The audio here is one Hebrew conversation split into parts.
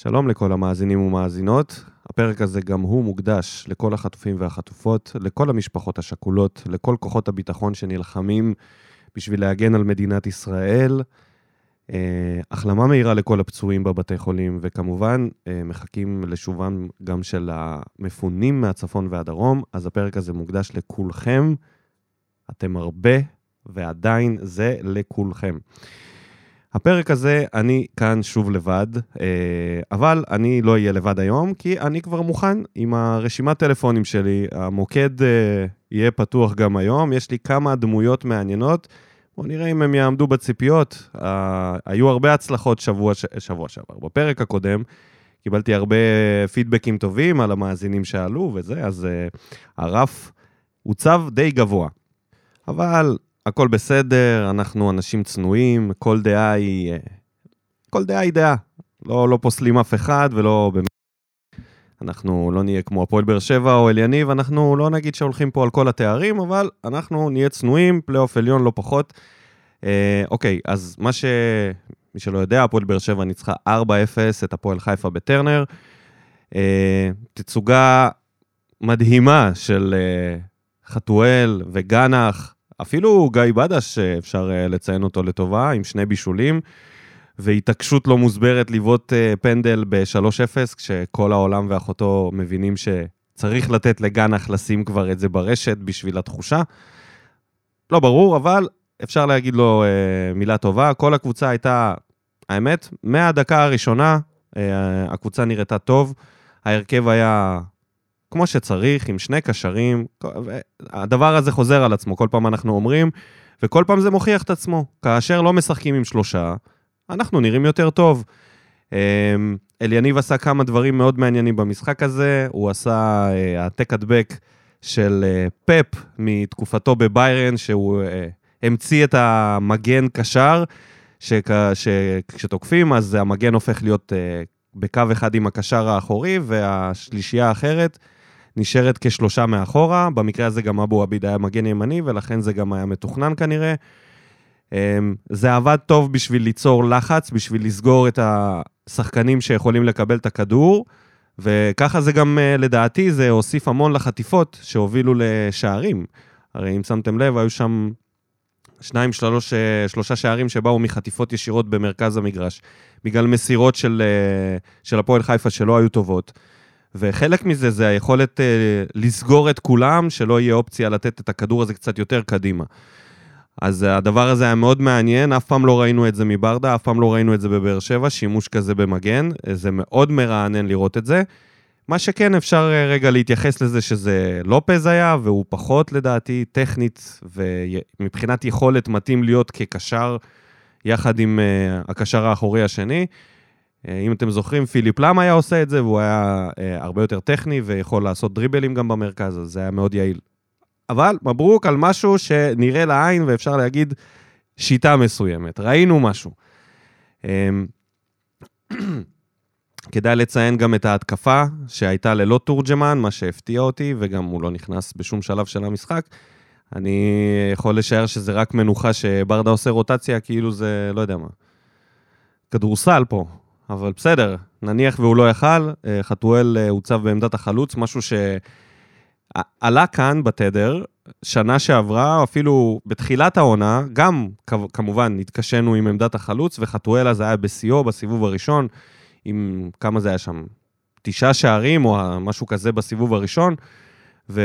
שלום לכל המאזינים ומאזינות. הפרק הזה גם הוא מוקדש לכל החטופים והחטופות, לכל המשפחות השכולות, לכל כוחות הביטחון שנלחמים בשביל להגן על מדינת ישראל. אה, החלמה מהירה לכל הפצועים בבתי חולים, וכמובן, אה, מחכים לשובם גם של המפונים מהצפון והדרום, אז הפרק הזה מוקדש לכולכם. אתם הרבה, ועדיין זה לכולכם. הפרק הזה, אני כאן שוב לבד, אה, אבל אני לא אהיה לבד היום, כי אני כבר מוכן עם הרשימת טלפונים שלי. המוקד יהיה פתוח גם היום, יש לי כמה דמויות מעניינות. בואו נראה אם הם יעמדו בציפיות. Uh, היו הרבה הצלחות שבוע, שבוע שעבר. בפרק הקודם קיבלתי הרבה פידבקים טובים על המאזינים שעלו וזה, אז הרף הוצב די גבוה. אבל הכל בסדר, אנחנו אנשים צנועים, כל דעה היא... Uh, כל דעה היא דעה. לא, לא פוסלים אף אחד ולא... אנחנו לא נהיה כמו הפועל באר שבע או אליניב, אנחנו לא נגיד שהולכים פה על כל התארים, אבל אנחנו נהיה צנועים, פלייאוף עליון לא פחות. אה, אוקיי, אז מה ש... מי שלא יודע, הפועל באר שבע ניצחה 4-0 את הפועל חיפה בטרנר. אה, תצוגה מדהימה של אה, חתואל וגנח, אפילו גיא בדש, אפשר אה, לציין אותו לטובה, עם שני בישולים. והתעקשות לא מוסברת לבעוט אה, פנדל ב-3-0, כשכל העולם ואחותו מבינים שצריך לתת לגנח לשים כבר את זה ברשת בשביל התחושה. לא ברור, אבל אפשר להגיד לו אה, מילה טובה. כל הקבוצה הייתה, האמת, מהדקה הראשונה אה, הקבוצה נראתה טוב. ההרכב היה כמו שצריך, עם שני קשרים. הדבר הזה חוזר על עצמו, כל פעם אנחנו אומרים, וכל פעם זה מוכיח את עצמו. כאשר לא משחקים עם שלושה, אנחנו נראים יותר טוב. אמ, אליניב עשה כמה דברים מאוד מעניינים במשחק הזה, הוא עשה אה, העתק הדבק של אה, פפ מתקופתו בביירן, שהוא אה, המציא את המגן קשר, שכשתוקפים אז המגן הופך להיות בקו אחד עם הקשר האחורי, והשלישייה האחרת נשארת כשלושה מאחורה. במקרה הזה גם אבו עביד היה מגן ימני, ולכן זה גם היה מתוכנן כנראה. אמ, זה עבד טוב בשביל ליצור לחץ, בשביל לסגור את השחקנים שיכולים לקבל את הכדור, וככה זה גם, אה, לדעתי, זה הוסיף המון לחטיפות שהובילו לשערים. הרי אם שמתם לב, היו שם שניים, שלוש, אה, שלושה שערים שבאו מחטיפות ישירות במרכז המגרש, בגלל מסירות של, אה, של הפועל חיפה שלא היו טובות. וחלק מזה זה היכולת לסגור את כולם, שלא יהיה אופציה לתת את הכדור הזה קצת יותר קדימה. אז הדבר הזה היה מאוד מעניין, אף פעם לא ראינו את זה מברדה, אף פעם לא ראינו את זה בבאר שבע, שימוש כזה במגן, זה מאוד מרענן לראות את זה. מה שכן, אפשר אה, רגע להתייחס לזה שזה לופז היה, והוא פחות לדעתי טכנית, ומבחינת יכולת מתאים להיות כקשר יחד עם הקשר האחורי השני. Uh, אם אתם זוכרים, פיליפ למה היה עושה את זה, והוא היה uh, הרבה יותר טכני ויכול לעשות דריבלים גם במרכז, אז זה היה מאוד יעיל. אבל מברוק על משהו שנראה לעין ואפשר להגיד שיטה מסוימת. ראינו משהו. אמ, כדאי לציין גם את ההתקפה שהייתה ללא תורג'מן, מה שהפתיע אותי, וגם הוא לא נכנס בשום שלב של המשחק. אני יכול לשער שזה רק מנוחה שברדה עושה רוטציה, כאילו זה, לא יודע מה, כדורסל פה. אבל בסדר, נניח והוא לא יכל, אה, חתואל אה, הוצב בעמדת החלוץ, משהו ש... עלה כאן בתדר, שנה שעברה, אפילו בתחילת העונה, גם כמובן התקשינו עם עמדת החלוץ, וחתואלה זה היה בשיאו בסיבוב הראשון, עם כמה זה היה שם? תשעה שערים או משהו כזה בסיבוב הראשון, ו...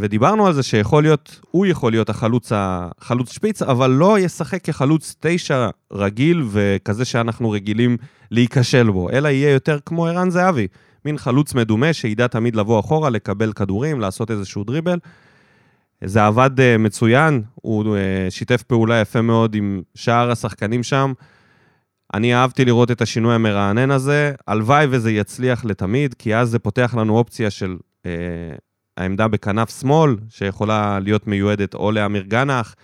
ודיברנו על זה שיכול להיות, הוא יכול להיות החלוץ, החלוץ שפיץ, אבל לא ישחק כחלוץ תשע רגיל וכזה שאנחנו רגילים להיכשל בו, אלא יהיה יותר כמו ערן זהבי. מין חלוץ מדומה שידע תמיד לבוא אחורה, לקבל כדורים, לעשות איזשהו דריבל. זה עבד uh, מצוין, הוא uh, שיתף פעולה יפה מאוד עם שאר השחקנים שם. אני אהבתי לראות את השינוי המרענן הזה, הלוואי וזה יצליח לתמיד, כי אז זה פותח לנו אופציה של uh, העמדה בכנף שמאל, שיכולה להיות מיועדת או לאמיר גנח,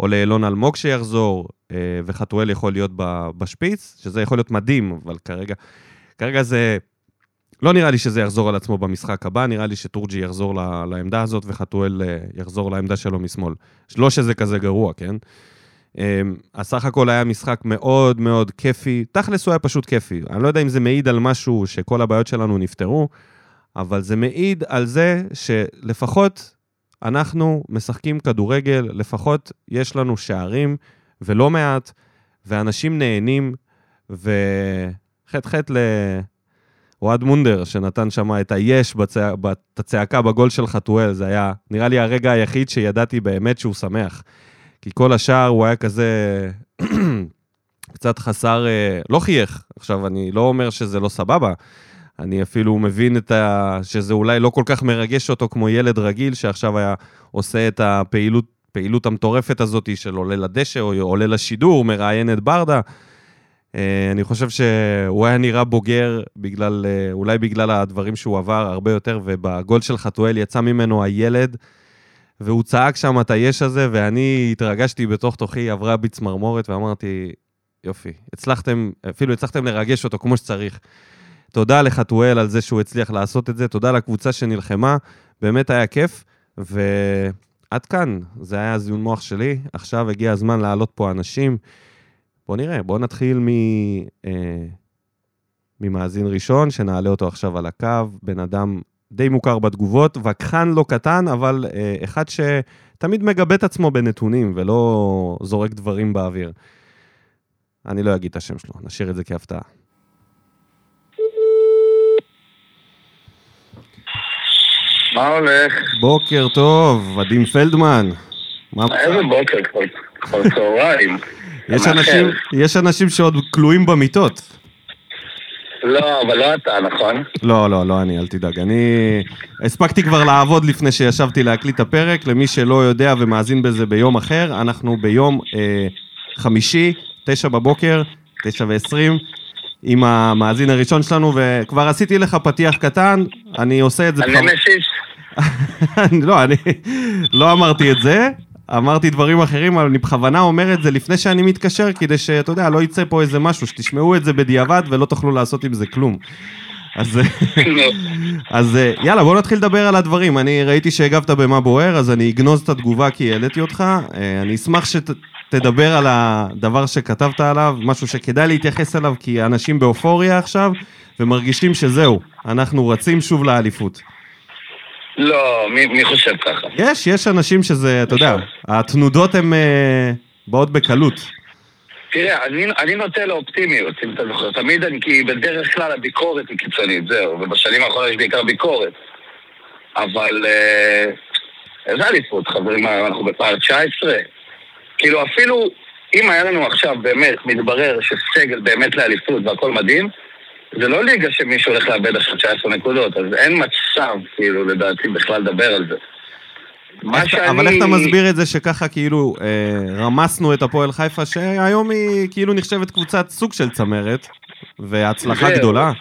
או לאלון אלמוג שיחזור, uh, וחתואל יכול להיות בשפיץ, שזה יכול להיות מדהים, אבל כרגע, כרגע זה לא נראה לי שזה יחזור על עצמו במשחק הבא, נראה לי שטורג'י יחזור לעמדה הזאת וחתואל אה, יחזור לעמדה שלו משמאל. לא שזה כזה גרוע, כן? הסך הכל היה משחק מאוד מאוד כיפי, תכלס הוא היה פשוט כיפי. אני לא יודע אם זה מעיד על משהו שכל הבעיות שלנו נפתרו, אבל זה מעיד על זה שלפחות אנחנו משחקים כדורגל, לפחות יש לנו שערים, ולא מעט, ואנשים נהנים, וחטא חטא לאוהד מונדר, שנתן שם את היש, בצע... את הצעקה בגול של חתואל, זה היה, נראה לי הרגע היחיד שידעתי באמת שהוא שמח. כי כל השאר הוא היה כזה קצת חסר, אה, לא חייך. עכשיו, אני לא אומר שזה לא סבבה, אני אפילו מבין את ה... שזה אולי לא כל כך מרגש אותו כמו ילד רגיל, שעכשיו היה עושה את הפעילות הפעילות המטורפת הזאת של עולה לדשא או עולה לשידור, מראיין את ברדה. אה, אני חושב שהוא היה נראה בוגר בגלל, אה, אולי בגלל הדברים שהוא עבר הרבה יותר, ובגול של חתואל יצא ממנו הילד, והוא צעק שם את היש הזה, ואני התרגשתי בתוך תוכי, עברה בי צמרמורת, ואמרתי, יופי, הצלחתם, אפילו הצלחתם לרגש אותו כמו שצריך. תודה לחתואל על זה שהוא הצליח לעשות את זה, תודה לקבוצה שנלחמה, באמת היה כיף, ועד כאן, זה היה זיון מוח שלי, עכשיו הגיע הזמן להעלות פה אנשים. בואו נראה, בואו נתחיל מ... אה, ממאזין ראשון, שנעלה אותו עכשיו על הקו, בן אדם די מוכר בתגובות, וכחן לא קטן, אבל אה, אחד שתמיד מגבה את עצמו בנתונים ולא זורק דברים באוויר. אני לא אגיד את השם שלו, נשאיר את זה כהפתעה. מה הולך? בוקר טוב, ודים פלדמן. איזה בוקר? כבר צהריים. יש אנשים, יש אנשים שעוד כלואים במיטות. לא, אבל לא אתה, נכון? לא, לא, לא אני, אל תדאג. אני הספקתי כבר לעבוד לפני שישבתי להקליט את הפרק. למי שלא יודע ומאזין בזה ביום אחר, אנחנו ביום אה, חמישי, תשע בבוקר, תשע ועשרים, עם המאזין הראשון שלנו, וכבר עשיתי לך פתיח קטן, אני עושה את זה... אני משיש. לא, אני לא אמרתי את זה, אמרתי דברים אחרים, אבל אני בכוונה אומר את זה לפני שאני מתקשר, כדי שאתה יודע, לא יצא פה איזה משהו, שתשמעו את זה בדיעבד ולא תוכלו לעשות עם זה כלום. אז, אז יאללה, בוא נתחיל לדבר על הדברים. אני ראיתי שהגבת במה בוער, אז אני אגנוז את התגובה כי העליתי אותך. אה, אני אשמח שתדבר על הדבר שכתבת עליו, משהו שכדאי להתייחס אליו, כי אנשים באופוריה עכשיו, ומרגישים שזהו, אנחנו רצים שוב לאליפות. לא, מי, מי חושב ככה? יש, יש אנשים שזה, אתה יודע, התנודות הן uh, באות בקלות. תראה, אני, אני נוטה לאופטימיות, אם אתה זוכר. תמיד אני, כי בדרך כלל הביקורת היא קיצונית, זהו, ובשנים האחרונות יש בעיקר ביקורת. אבל אה, איזה אליפות, חברים, אנחנו בפער 19. כאילו, אפילו אם היה לנו עכשיו באמת, מתברר שסגל באמת לאליפות והכל מדהים, זה לא ליגה שמישהו הולך לאבד עכשיו 19 נקודות, אז אין מצב, כאילו, לדעתי, בכלל לדבר על זה. שאני... אבל איך אתה מסביר את זה שככה כאילו אה, רמסנו את הפועל חיפה, שהיום היא כאילו נחשבת קבוצת סוג של צמרת, והצלחה זה... גדולה?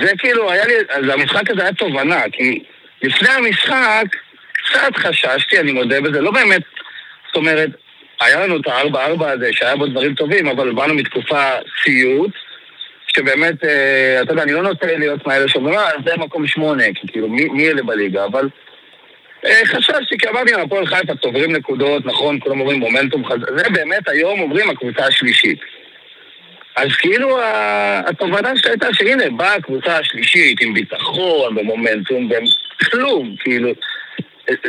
זה כאילו, היה לי, אז המשחק הזה היה תובנה, כי לפני המשחק קצת חששתי, אני מודה בזה, לא באמת, זאת אומרת, היה לנו את הארבע-ארבע הזה, שהיה בו דברים טובים, אבל באנו מתקופה סיוט, שבאמת, אה, אתה יודע, אני לא נוטה להיות מאלה שאומרים, אה, זה מקום שמונה, כאילו, מי, מי אלה בליגה, אבל אה, חששתי, כי אמרתי, הפועל חיפה צוברים נקודות, נכון, כולם אומרים מומנטום חזק, זה באמת היום אומרים הקבוצה השלישית. אז כאילו התובנה שהייתה שהנה, באה הקבוצה השלישית עם ביטחון ומומנטום, וכלום, כאילו,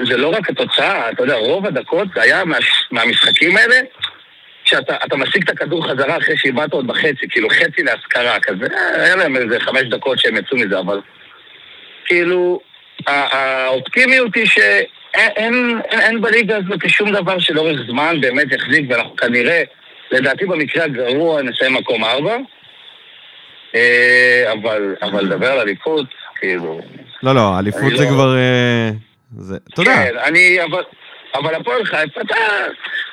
זה לא רק התוצאה, אתה יודע, רוב הדקות זה היה מה, מהמשחקים האלה, שאתה משיג את הכדור חזרה אחרי שאיבדת עוד בחצי, כאילו חצי להשכרה כזה, היה להם איזה חמש דקות שהם יצאו מזה, אבל כאילו, האופטימיות היא שאין אין, אין בליגה הזאת שום דבר שלאורך זמן באמת יחזיק, ואנחנו כנראה, לדעתי במקרה הגרוע נסיים מקום ארבע, אה, אבל, אבל לדבר על אליפות, כאילו... לא, לא, אליפות זה לא... כבר... אה, זה... אתה יודע. כן, אני... אבל, אבל הפועל חיפה, אתה...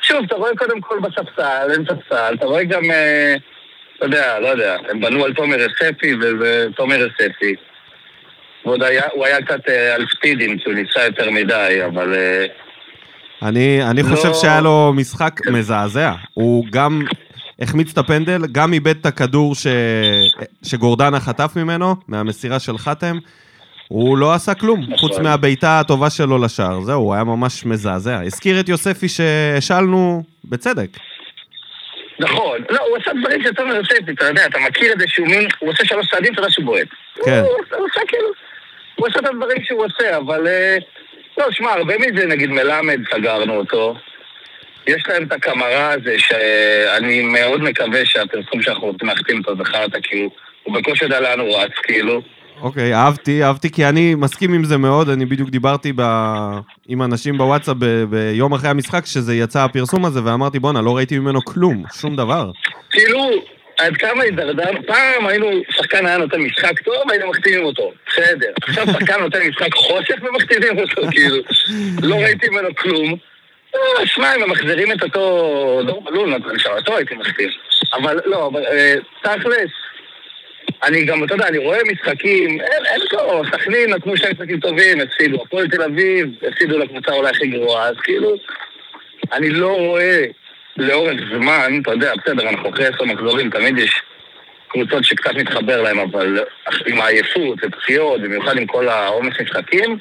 שוב, אתה רואה קודם כל בספסל, אין ספסל, אתה רואה גם... אה, אתה יודע, לא יודע, הם בנו על תומר אספי, וזה תומר אספי. ועוד היה, הוא היה קצת אה, על ספידים, כי הוא ניסה יותר מדי, אבל... אה, אני, אני לא... חושב שהיה לו משחק מזעזע. הוא גם החמיץ את הפנדל, גם איבד את הכדור ש... שגורדנה חטף ממנו, מהמסירה של חתם. הוא לא עשה כלום, נכון. חוץ מהבעיטה הטובה שלו לשער. זהו, הוא היה ממש מזעזע. הזכיר את יוספי שהשאלנו בצדק. נכון. לא, הוא עשה דברים שאתה מנסה, אתה יודע, אתה מכיר את זה שהוא מין, הוא עושה שלוש צעדים, אתה יודע שהוא בועט. כן. הוא עושה כאילו, הוא עושה את הדברים שהוא עושה, אבל... אה, לא, שמע, הרבה מזה, נגיד מלמד, סגרנו אותו. יש להם את הקמרה הזה, שאני מאוד מקווה שהפרסום שאנחנו רוצים להחתים אותו כי הוא- הוא בקושי יודע לאן הוא רץ, כאילו. אוקיי, אהבתי, אהבתי, כי אני מסכים עם זה מאוד, אני בדיוק דיברתי ב... עם אנשים בוואטסאפ ב... ביום אחרי המשחק, שזה יצא הפרסום הזה, ואמרתי, בואנה, לא ראיתי ממנו כלום, שום דבר. כאילו, עד כמה הידרדרנו, פעם היינו, שחקן היה נותן משחק טוב, היינו מחתימים אותו, בסדר. עכשיו שחקן נותן משחק חושך ומחתימים אותו, כאילו. לא ראיתי ממנו כלום. אה, שמע, אם הם מחזירים את אותו דור נתן שם, אותו הייתי מחתים. אבל לא, אה, תכלס, אני גם, אתה יודע, אני רואה משחקים, אין, אין לו, סכנין נתנו שני משחקים טובים, הפסידו, הפועל תל אביב, הפסידו לקבוצה אולי הכי גרועה, אז כאילו, אני לא רואה לאורך זמן, אתה יודע, בסדר, אנחנו אחרי עשר מחזורים, תמיד יש קבוצות שקצת מתחבר להם, אבל עם העייפות ופציעות, במיוחד עם כל העומס משחקים,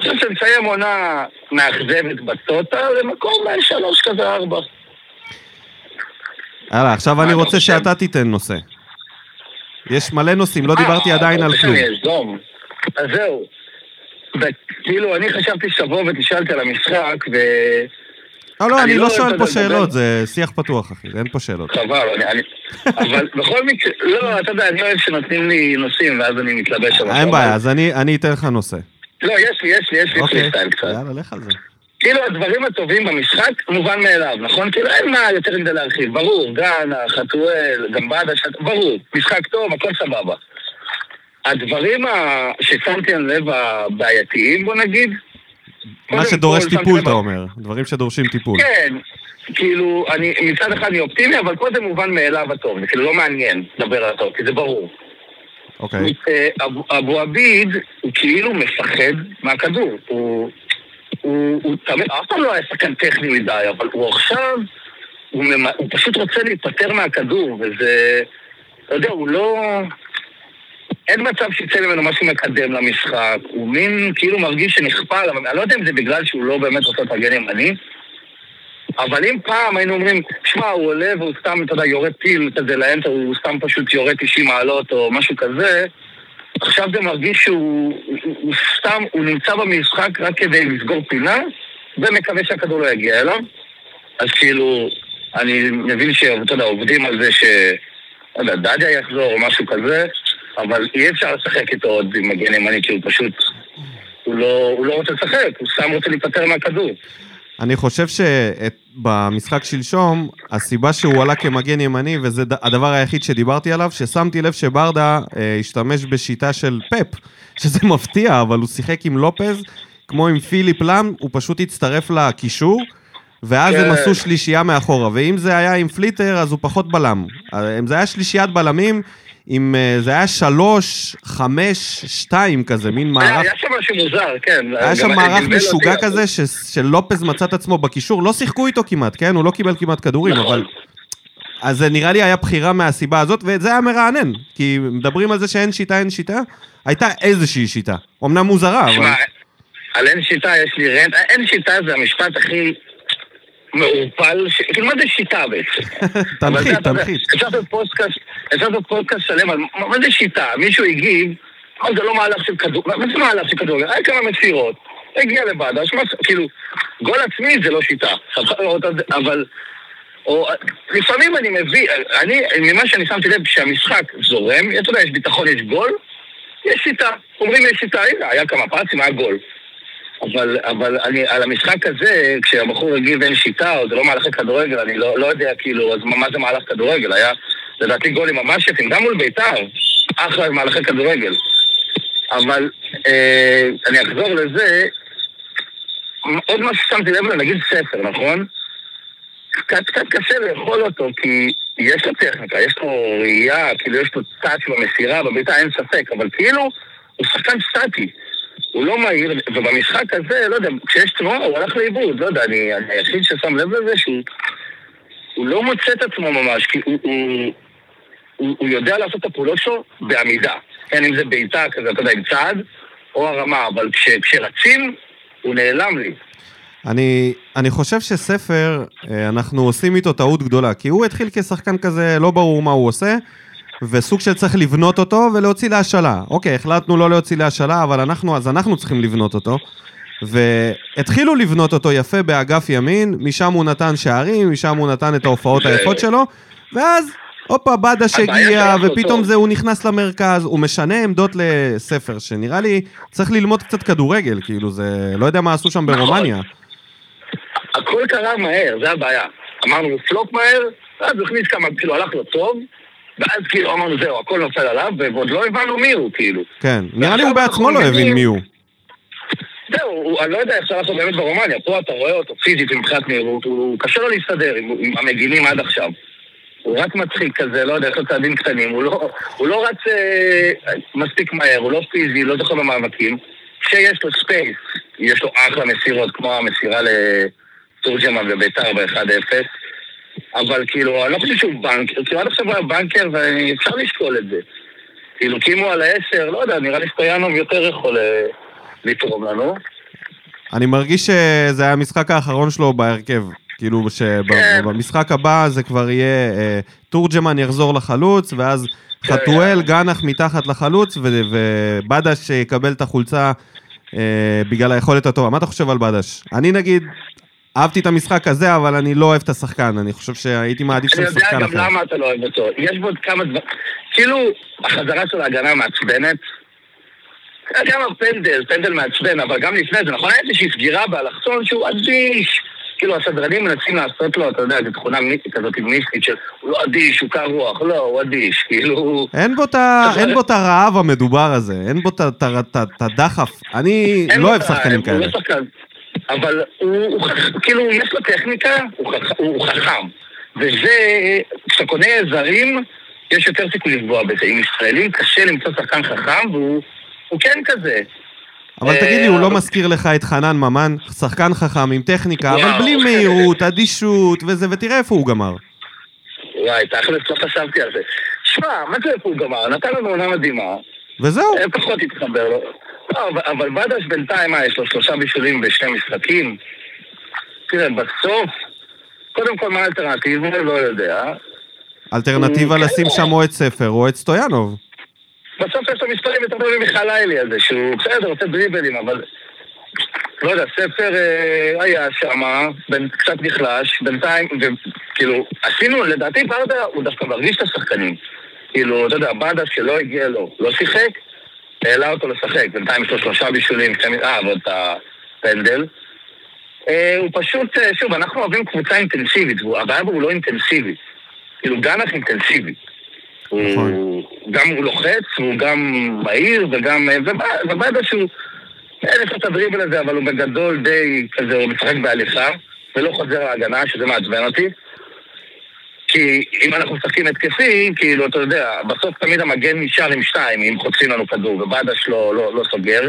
אני חושב שנסיים עונה מאכזבת בטוטה למקום שלוש כזה ארבע. יאללה, עכשיו אני רוצה? שאתה תיתן נושא. יש מלא נושאים, לא דיברתי אה, עדיין על כלום. אז זהו. כאילו, אני חשבתי שתבוא ותשאלתי על המשחק, ו... לא, לא, אני לא לא שואל פה שאלות. זה שיח פתוח, אחי, אין פה שאלות. חבל, אני... אבל בכל מקרה, לא, אתה יודע, אני אוהב שנותנים לי נושאים, ואז אני מתלבש על אין בעיה, אז אני אתן לך נושא. לא, יש לי, יש לי, יש לי אוקיי, פריסטייל קצת. יאללה, לך על זה. כאילו, הדברים הטובים במשחק, מובן מאליו, נכון? כאילו, אין מה יותר מדי להרחיב. ברור, גאנה, חתואל, גם בדה, שת... ברור. משחק טוב, הכל סבבה. הדברים ה... ששמתי על לב הבעייתיים, בוא נגיד, מה שדורש כל, טיפול, אתה אומר. דברים שדורשים טיפול. כן, כאילו, אני מצד אחד אני אופטימי, אבל פה זה מובן מאליו הטוב. זה כאילו לא מעניין לדבר על הטוב, כי זה ברור. אוקיי. אה, אבו- אבו עביד, הוא כאילו מפחד מהכדור. הוא... הוא, תמיד, אף פעם לא היה שחקן טכני מדי, אבל הוא עכשיו, הוא, ממ... הוא פשוט רוצה להיפטר מהכדור, וזה, אתה יודע, הוא לא... אין מצב שיצא ממנו משהו מקדם למשחק, הוא מין כאילו מרגיש שנכפה עליו, אני לא יודע אם זה בגלל שהוא לא באמת רוצה הגן ימני, אבל אם פעם היינו אומרים, שמע, הוא עולה והוא סתם, אתה יודע, יורד טיל כזה לאמצע, הוא סתם פשוט יורד 90 מעלות או משהו כזה, עכשיו זה מרגיש שהוא הוא, הוא סתם, הוא נמצא במשחק רק כדי לסגור פינה, ומקווה שהכדור לא יגיע אליו. אז כאילו, אני מבין שאתה יודע, עובדים על זה ש... לא יודע, דדיה יחזור או משהו כזה, אבל אי אפשר לשחק איתו עוד עם מגן ימני, כי הוא פשוט... הוא לא, הוא לא רוצה לשחק, הוא סתם רוצה להיפטר מהכדור. אני חושב שבמשחק שלשום, הסיבה שהוא עלה כמגן ימני, וזה הדבר היחיד שדיברתי עליו, ששמתי לב שברדה אה, השתמש בשיטה של פפ, שזה מפתיע, אבל הוא שיחק עם לופז, כמו עם פיליפ לאם, הוא פשוט הצטרף לקישור, ואז כן. הם עשו שלישייה מאחורה, ואם זה היה עם פליטר, אז הוא פחות בלם. אה, אם זה היה שלישיית בלמים, עם, אה, זה היה שלוש, חמש, שתיים כזה, מין היה, מערך היה שם משהו מוזר, כן. היה שם מערך משוגע כזה, ש- שלופז מצא את עצמו בקישור, לא שיחקו איתו כמעט, כן? הוא לא קיבל כמעט כדורים, נכון. אבל... אז זה נראה לי היה בחירה מהסיבה הזאת, וזה היה מרענן. כי מדברים על זה שאין שיטה, אין שיטה, הייתה איזושהי שיטה. אמנם מוזרה, אבל... על אין שיטה יש לי רנט, אין שיטה זה המשפט הכי מעורפל, כאילו מה זה שיטה בעצם? אבל תנחית, יודע, תנחית. אפשר לעשות פודקאסט, שלם על מה זה שיטה, מישהו הגיב, מה זה לא מהלך של כדור, מה זה מהלך של כדור, היה כמה מסירות, הגיע לבד, אז מה, כאילו, גול עצמי זה לא שיטה, אבל, או, לפעמים אני מביא, אני, ממה שאני שמתי לב, כשהמשחק זורם, אתה יודע, יש ביטחון, יש גול, יש שיטה, אומרים יש שיטה, הנה, היה כמה פרצים, היה גול. אבל, אבל אני, על המשחק הזה, כשהבחור הגיב אין שיטה, או זה לא מהלכי כדורגל, אני לא, לא יודע כאילו, אז מה זה מהלך כדורגל? היה, לדעתי, גולים ממש יפים, גם מול בית"ר, אחלה מהלכי כדורגל. אבל אה, אני אחזור לזה, עוד משהו ששמתי לב, נגיד ספר, נכון? קצת, קצת קשה לאכול אותו, כי יש לו טכניקה, יש לו ראייה, כאילו יש לו טאץ' במסירה, בביתה אין ספק, אבל כאילו, הוא שחקן סטטי. הוא לא מהיר, ובמשחק הזה, לא יודע, כשיש תנועה, הוא הלך לאיבוד, לא יודע, אני, היחיד ששם לב לזה שהוא הוא לא מוצא את עצמו ממש, כי הוא, הוא, הוא, הוא יודע לעשות את הפעולות שלו בעמידה. כן, אם זה בעיטה כזה, אתה יודע, עם צעד, או הרמה, אבל כש, כשרצים, הוא נעלם לי. אני, אני חושב שספר, אה, אנחנו עושים איתו טעות גדולה, כי הוא התחיל כשחקן כזה, לא ברור מה הוא עושה, וסוג של צריך לבנות אותו ולהוציא להשאלה. אוקיי, החלטנו לא להוציא להשאלה, אבל אנחנו, אז אנחנו צריכים לבנות אותו. והתחילו לבנות אותו יפה באגף ימין, משם הוא נתן שערים, משם הוא נתן את ההופעות היפות שלו, ואז הופה, בדש הגיע, ופתאום זה, הוא נכנס למרכז, הוא משנה עמדות לספר, שנראה לי צריך ללמוד קצת כדורגל, כאילו זה, לא יודע מה עשו שם נכון. ברומניה. הכל קרה מהר, זה הבעיה. אמרנו, פלופ מהר, ואז הוא הכניס כמה, כאילו, הלך לו טוב, ואז כאילו אמרנו, זהו, הכל נופל עליו, ועוד לא הבנו מי הוא, כאילו. כן, נראה לי הוא בעצמו לא הבין מי הוא. זהו, אני לא יודע איך שאנחנו באמת ברומניה, פה אתה רואה אותו פיזית מבחינת מהירות, הוא קשה לו להסתדר עם המגינים עד עכשיו. הוא רק מצחיק כזה, לא יודע, יש לו צעדים קטנים, הוא לא, הוא לא רץ אה, מספיק מהר, הוא לא פיזי, לא זוכה במאבקים. כשיש לו space, יש לו אחלה מסירות, כמו המסירה לתורג'מן וביתר ב-1-0, אבל כאילו, אני לא חושב שהוא banker, כאילו עד עכשיו היה banker ואפשר לשקול את זה. כאילו, כי אם הוא על העשר, לא יודע, נראה לי סטויאנוב יותר יכול אה, לתרום לנו. אני מרגיש שזה היה המשחק האחרון שלו בהרכב. כאילו שבמשחק הבא זה כבר יהיה, אה, תורג'מן יחזור לחלוץ, ואז כן. חתואל, גנח מתחת לחלוץ, ובדש יקבל את החולצה אה, בגלל היכולת הטובה. מה אתה חושב על בדש? אני נגיד, אהבתי את המשחק הזה, אבל אני לא אוהב את השחקן, אני חושב שהייתי מעדיף שם שחקן אחר. אני יודע גם למה אתה לא אוהב אותו. יש בו כמה דברים, כאילו, החזרה של ההגנה מעצבנת. גם הפנדל, פנדל מעצבן, אבל גם לפני זה, נכון? היה איזושהי סגירה באלכסון שהוא אדיש. כאילו הסדרנים מנסים לעשות לו, אתה יודע, זו תכונה מיסטית כזאת מיסטית של הוא לא אדיש, הוא קר רוח, לא, הוא אדיש, כאילו... אין בו את הרעב המדובר הזה, אין בו את הדחף. אני לא אוהב שחקנים כאלה. אבל הוא, כאילו, יש לו טכניקה, הוא חכם. וזה, כשאתה קונה זרים, יש יותר סיכוי לפגוע בזה. עם ישראלים קשה למצוא שחקן חכם, והוא כן כזה. אבל תגיד לי, הוא לא אה, מזכיר לך את חנן ממן? שחקן חכם עם טכניקה, אבל בלי מהירות, אדישות וזה, ותראה איפה הוא גמר. וואי, תכלס לא חשבתי על זה. שמע, מה זה איפה הוא גמר? נתן לנו עונה מדהימה. וזהו. אה, פחות התחבר לו. לא, אבל בדש בינתיים, מה, יש לו שלושה בישולים בשני משחקים? תראה, בסוף, קודם כל, מה האלטרנטיבה? לא יודע. אלטרנטיבה לשים כן. שם או את ספר או את סטויאנוב. בסוף יש לו מספרים יותר טובים מחלילי הזה, שהוא בסדר, עושה דריבלים, אבל... לא יודע, ספר אה, היה שם, קצת נחלש, בינתיים, וכאילו, עשינו, לדעתי ברדה הוא דווקא מרגיש את השחקנים. כאילו, אתה יודע, ברדה שלא הגיע לו, לא שיחק, העלה אותו לשחק, בינתיים יש לו שלושה בישולים, אה, ועוד את הפנדל. אה, הוא פשוט, אה, שוב, אנחנו אוהבים קבוצה אינטנסיבית, הבעיה בו הוא לא אינטנסיבי. כאילו, גנח אינטנסיבי. נכון. הוא גם הוא לוחץ, הוא גם מהיר, וגם... ובאדה שהוא... אין לך את הדריבל הזה, אבל הוא בגדול די כזה, הוא משחק בהליכה, ולא חוזר להגנה, שזה מעצבן אותי. כי אם אנחנו משחקים התקפי, כאילו, אתה יודע, בסוף תמיד המגן נשאר עם שתיים, אם חוטפים לנו כדור, ובאדש לא, לא, לא סוגר.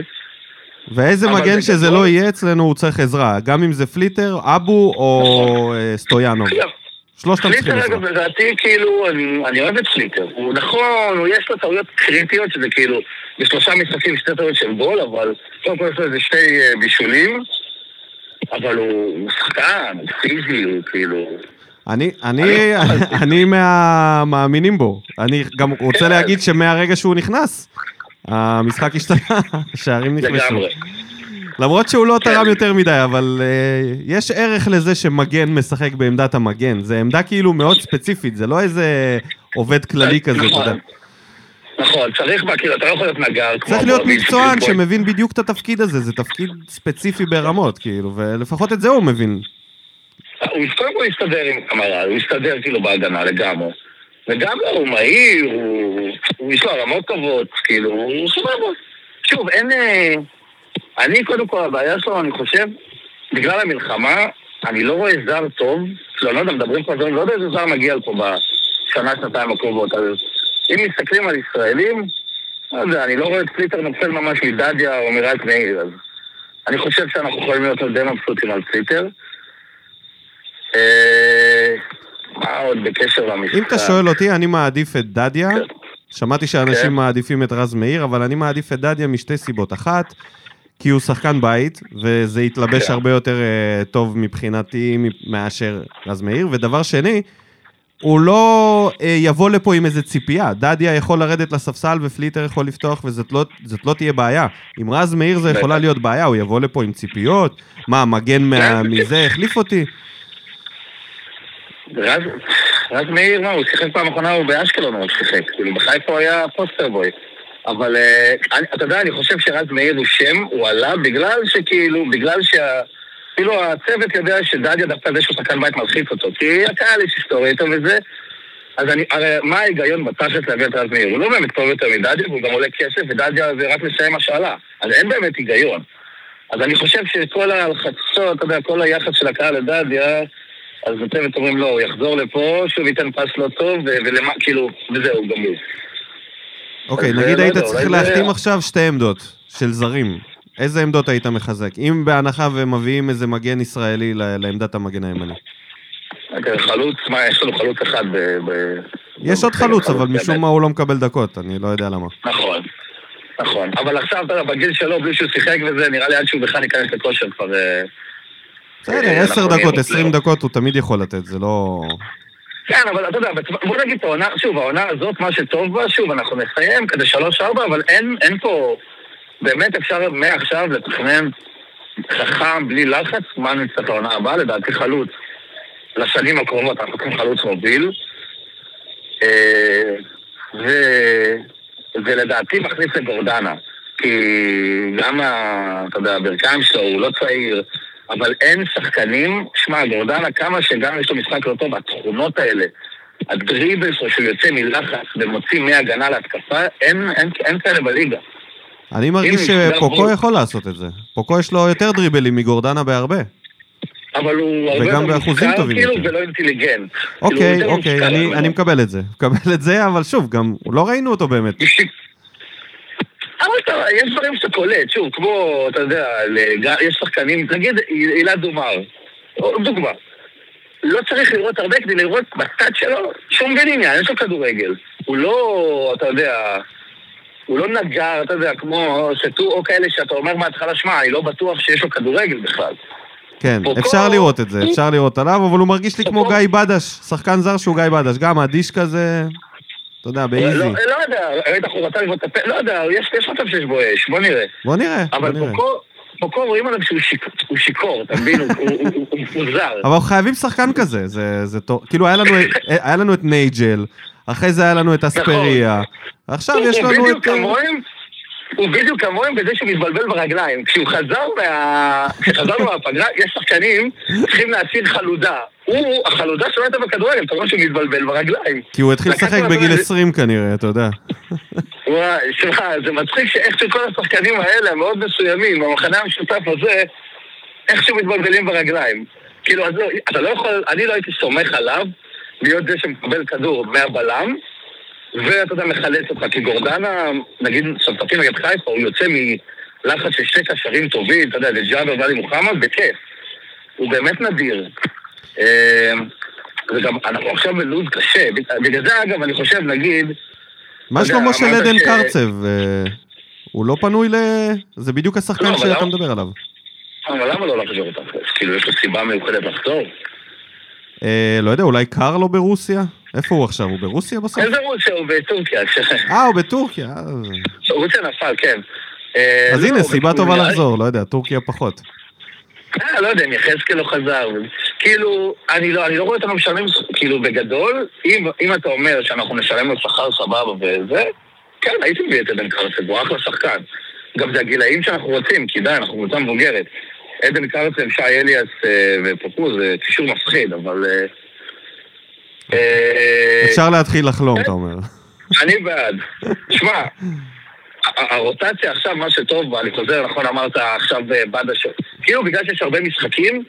ואיזה מגן שזה גדול... לא יהיה אצלנו, הוא צריך עזרה. גם אם זה פליטר, אבו או נכון. אה, סטויאנוב. שלושתם צריכים עזרה. פליטר, אגב, לדעתי, כאילו, אני, אני אוהב את פליטר. הוא נכון, הוא יש לו טעויות קריטיות, שזה כאילו, בשלושה משחקים שתי טעויות של גול, אבל קודם כל יש לו איזה שתי אה, בישולים, אבל הוא שחקן, הוא פיזי, הוא כאילו... אני, אני, אני מהמאמינים בו. אני גם רוצה כן. להגיד שמהרגע שהוא נכנס, המשחק השתנה, השערים נכנסו. למרות שהוא לא כן. תרם יותר מדי, אבל אה, יש ערך לזה שמגן משחק בעמדת המגן. זו עמדה כאילו מאוד ספציפית, זה לא איזה עובד כללי כזה, אתה יודע. נכון, צריך, כאילו, אתה לא יכול להיות נגר. צריך להיות מקצוען שמבין בדיוק את התפקיד הזה, זה תפקיד ספציפי ברמות, כאילו, ולפחות את זה הוא מבין. הוא קודם כל יסתדר עם קמרה, הוא יסתדר כאילו בהגנה לגמרי. וגם לא, הוא מהיר, הוא... יש לו רמות טובות, כאילו, הוא סבבה. שוב, אין... אה, אני, קודם כל, הבעיה שלו, אני חושב, בגלל המלחמה, אני לא רואה זר טוב, לא, לא יודע, מדברים פה זרים, לא יודע איזה זר מגיע לפה בשנה, שנתיים הקרובות. אז אם מסתכלים על ישראלים, לא יודע, אני לא רואה את פליטר נופל ממש מדדיה או מרז מאיר, אז אני חושב שאנחנו יכולים להיות די מבסוטים על פליטר. אה, מה עוד בקשר למשחק? אם אתה שואל אותי, אני מעדיף את דדיה. שמעתי שאנשים כן. מעדיפים את רז מאיר, אבל אני מעדיף את דדיה משתי סיבות. אחת, כי הוא שחקן בית, וזה יתלבש כן. הרבה יותר אה, טוב מבחינתי מאשר רז מאיר. ודבר שני, הוא לא אה, יבוא לפה עם איזה ציפייה. דדיה יכול לרדת לספסל ופליטר יכול לפתוח, וזאת לא, לא תהיה בעיה. עם רז מאיר זה יכולה. להיות בעיה, הוא יבוא לפה עם ציפיות. מה, מגן מה, כן, מזה, החליף אותי? רז, רז מאיר, מה, הוא שיחק פעם אחרונה, הוא באשקלון הוא שיחק. כאילו, בחיפה הוא היה פוסטר בוי. אבל אה, אני, אתה יודע, אני חושב שרז מאיר הוא שם, הוא עלה בגלל שכאילו, בגלל שה... כאילו הצוות יודע שדדיה דווקא זה שהוא שחקן בית מלחיץ אותו. כי הקהל יש היסטוריה איתו וזה. אז אני, הרי מה ההיגיון בתכלס להביא את רז מאיר? הוא לא באמת טוב יותר מדדיה, והוא גם עולה כסף, ודדיה זה רק לסיים מה שעלה. אז אין באמת היגיון. אז אני חושב שכל הלחצות, אתה יודע, כל היחס של הקהל לדדיה, אז בצוות אומרים לא, הוא יחזור לפה, שוב ייתן פס לא טוב, ולמה, כאילו, וזהו, גמור. אוקיי, נגיד לא היית יודע, צריך להחתים עכשיו שתי עמדות של זרים. איזה עמדות היית מחזק? אם בהנחה ומביאים איזה מגן ישראלי לעמדת המגן הימני. אוקיי, חלוץ, מה, יש לנו חלוץ אחד ב... יש עוד חלוץ, אבל. משום מה הוא לא מקבל דקות, אני לא יודע למה. נכון, נכון. אבל עכשיו, אתה יודע, בגיל שלו, בלי שהוא שיחק וזה, נראה לי עד שהוא בכלל ייכנס לכושר כבר... בסדר, אה, עשר דקות, עשרים. דקות הוא תמיד יכול לתת, זה לא... כן, אבל אתה יודע, בוא נגיד את העונה, שוב, העונה הזאת, מה שטוב בה, שוב, אנחנו נסיים כזה שלוש-ארבע, אבל אין, אין פה... באמת אפשר מעכשיו לתכנן חכם, בלי לחץ, מה נצטרך לעונה הבאה, לדעתי חלוץ. לשנים הקרובות, אנחנו צריכים חלוץ מוביל. אה, ו... ולדעתי מכניס את גורדנה. כי גם, אתה יודע, הברכיים שלו, הוא לא צעיר, אבל אין שחקנים, שמע, גורדנה, כמה שגם יש לו משחק לא טוב, התכונות האלה, הדריבל שהוא יוצא מלחץ ומוציא מהגנה להתקפה, אין, אין, אין כאלה בליגה. אני מרגיש שפוקו גם- יכול לעשות את זה. פוקו יש לו יותר דריבלים מגורדנה בהרבה. אבל הוא הרבה וגם באחוזים טובים כאילו, יותר. ולא אינטליגנט. כאילו, אוקיי, יותר אוקיי, אני-. אני מקבל את זה. מקבל את זה, אבל שוב, גם לא ראינו אותו באמת. אבל אתה, יש דברים שאתה קולט, שוב, כמו, אתה יודע, יש שחקנים, נגיד אילן דומר, דוגמה. לא צריך לראות הרבה כדי לראות בצד שלו שום עניין, יש לו כדורגל. הוא לא, אתה יודע, הוא לא נגר, אתה יודע, כמו שטו או כאלה שאתה אומר מההתחלה, שמע, אני לא בטוח שיש לו כדורגל בכלל. כן, אפשר לראות את זה, אפשר לראות עליו, אבל הוא מרגיש לי כמו גיא בדש, שחקן זר שהוא גיא בדש, גם אדיש כזה, אתה יודע, באיזי. לא, לא יודע, ראית, הוא רצה לבעוט את הפה, לא יודע, יש יש מצב שיש בו אש, בוא נראה. בוא נראה, בוא אבל נראה. פוקו, פוקו רואים עליו שהוא שיק- הוא שיכור, אתה מבין? הוא- מפוזר. אבל חייבים שחקן כזה, זה, זה טוב. כאילו, היה לנו, היה לנו את נייג'ל, אחרי זה היה לנו את אספריה, עכשיו יש הוא לנו בדיוק את... כמוהם, הוא בדיוק כמוהם בזה שהוא מתבלבל ברגליים. כשהוא חזר מה... כשחזרנו מהפגרה, יש שחקנים צריכים להסיר חלודה. הוא, החלודה שלו הייתה בכדורגל, אתה רואה שהוא מתבלבל ברגליים. כי הוא התחיל לשחק בגיל הזמן- 20 כנראה, אתה יודע. וואי, שמע, זה מצחיק שאיכשהו כל השחקנים האלה, המאוד מסוימים, במחנה המשותף הזה, איכשהו מתבלבלים ברגליים. כאילו, אז לא, אתה לא יכול, אני לא הייתי סומך עליו להיות זה שמקבל כדור מהבלם, ואתה יודע, מחלץ אותך, כי גורדנה, נגיד, סופטים נגד חיפה, הוא יוצא מלחץ של שתי קשרים טובים, אתה יודע, זה ג'אבר ואלי מוחמד, בכיף. הוא באמת נדיר. אה, וגם, אנחנו עכשיו בלו"ז קשה. בגלל זה, אגב, אני חושב, נגיד, מה שלמה של עדן קרצב? אה, הוא לא פנוי ל... זה בדיוק השחקן לא, שאתה מדבר עליו. אבל למה לא לחזור אותך? כאילו, יש לו סיבה מיוחדת לחזור? אה, לא יודע, אולי קר לו ברוסיה? איפה הוא עכשיו? הוא ברוסיה בסוף? איזה רוסיה? הוא בטורקיה. אה, הוא בטורקיה. אה, רוסיה נפל, כן. אה, אז לא, הנה, סיבה טובה לחזור, לא יודע, טורקיה פחות. אה, לא יודע, אם יחזקאל לא חזר. כאילו, אני לא, אני לא רואה אותנו משלמים, כאילו, בגדול, אם, אם אתה אומר שאנחנו נשלם לו שכר סבבה וזה, כן, הייתי מביא את עדן קרצב, הוא אחלה שחקן. גם זה הגילאים שאנחנו רוצים, כי די, אנחנו קבוצה מבוגרת. עדן קרצב, שי אליאס אה, ופופו זה קישור מפחיד, אבל... אה, אה, אפשר להתחיל לחלום, אתה אומר. אני בעד. שמע, הרוטציה עכשיו, מה שטוב בה, אני חוזר, נכון, אמרת עכשיו אה, בדש, כאילו בגלל שיש הרבה משחקים,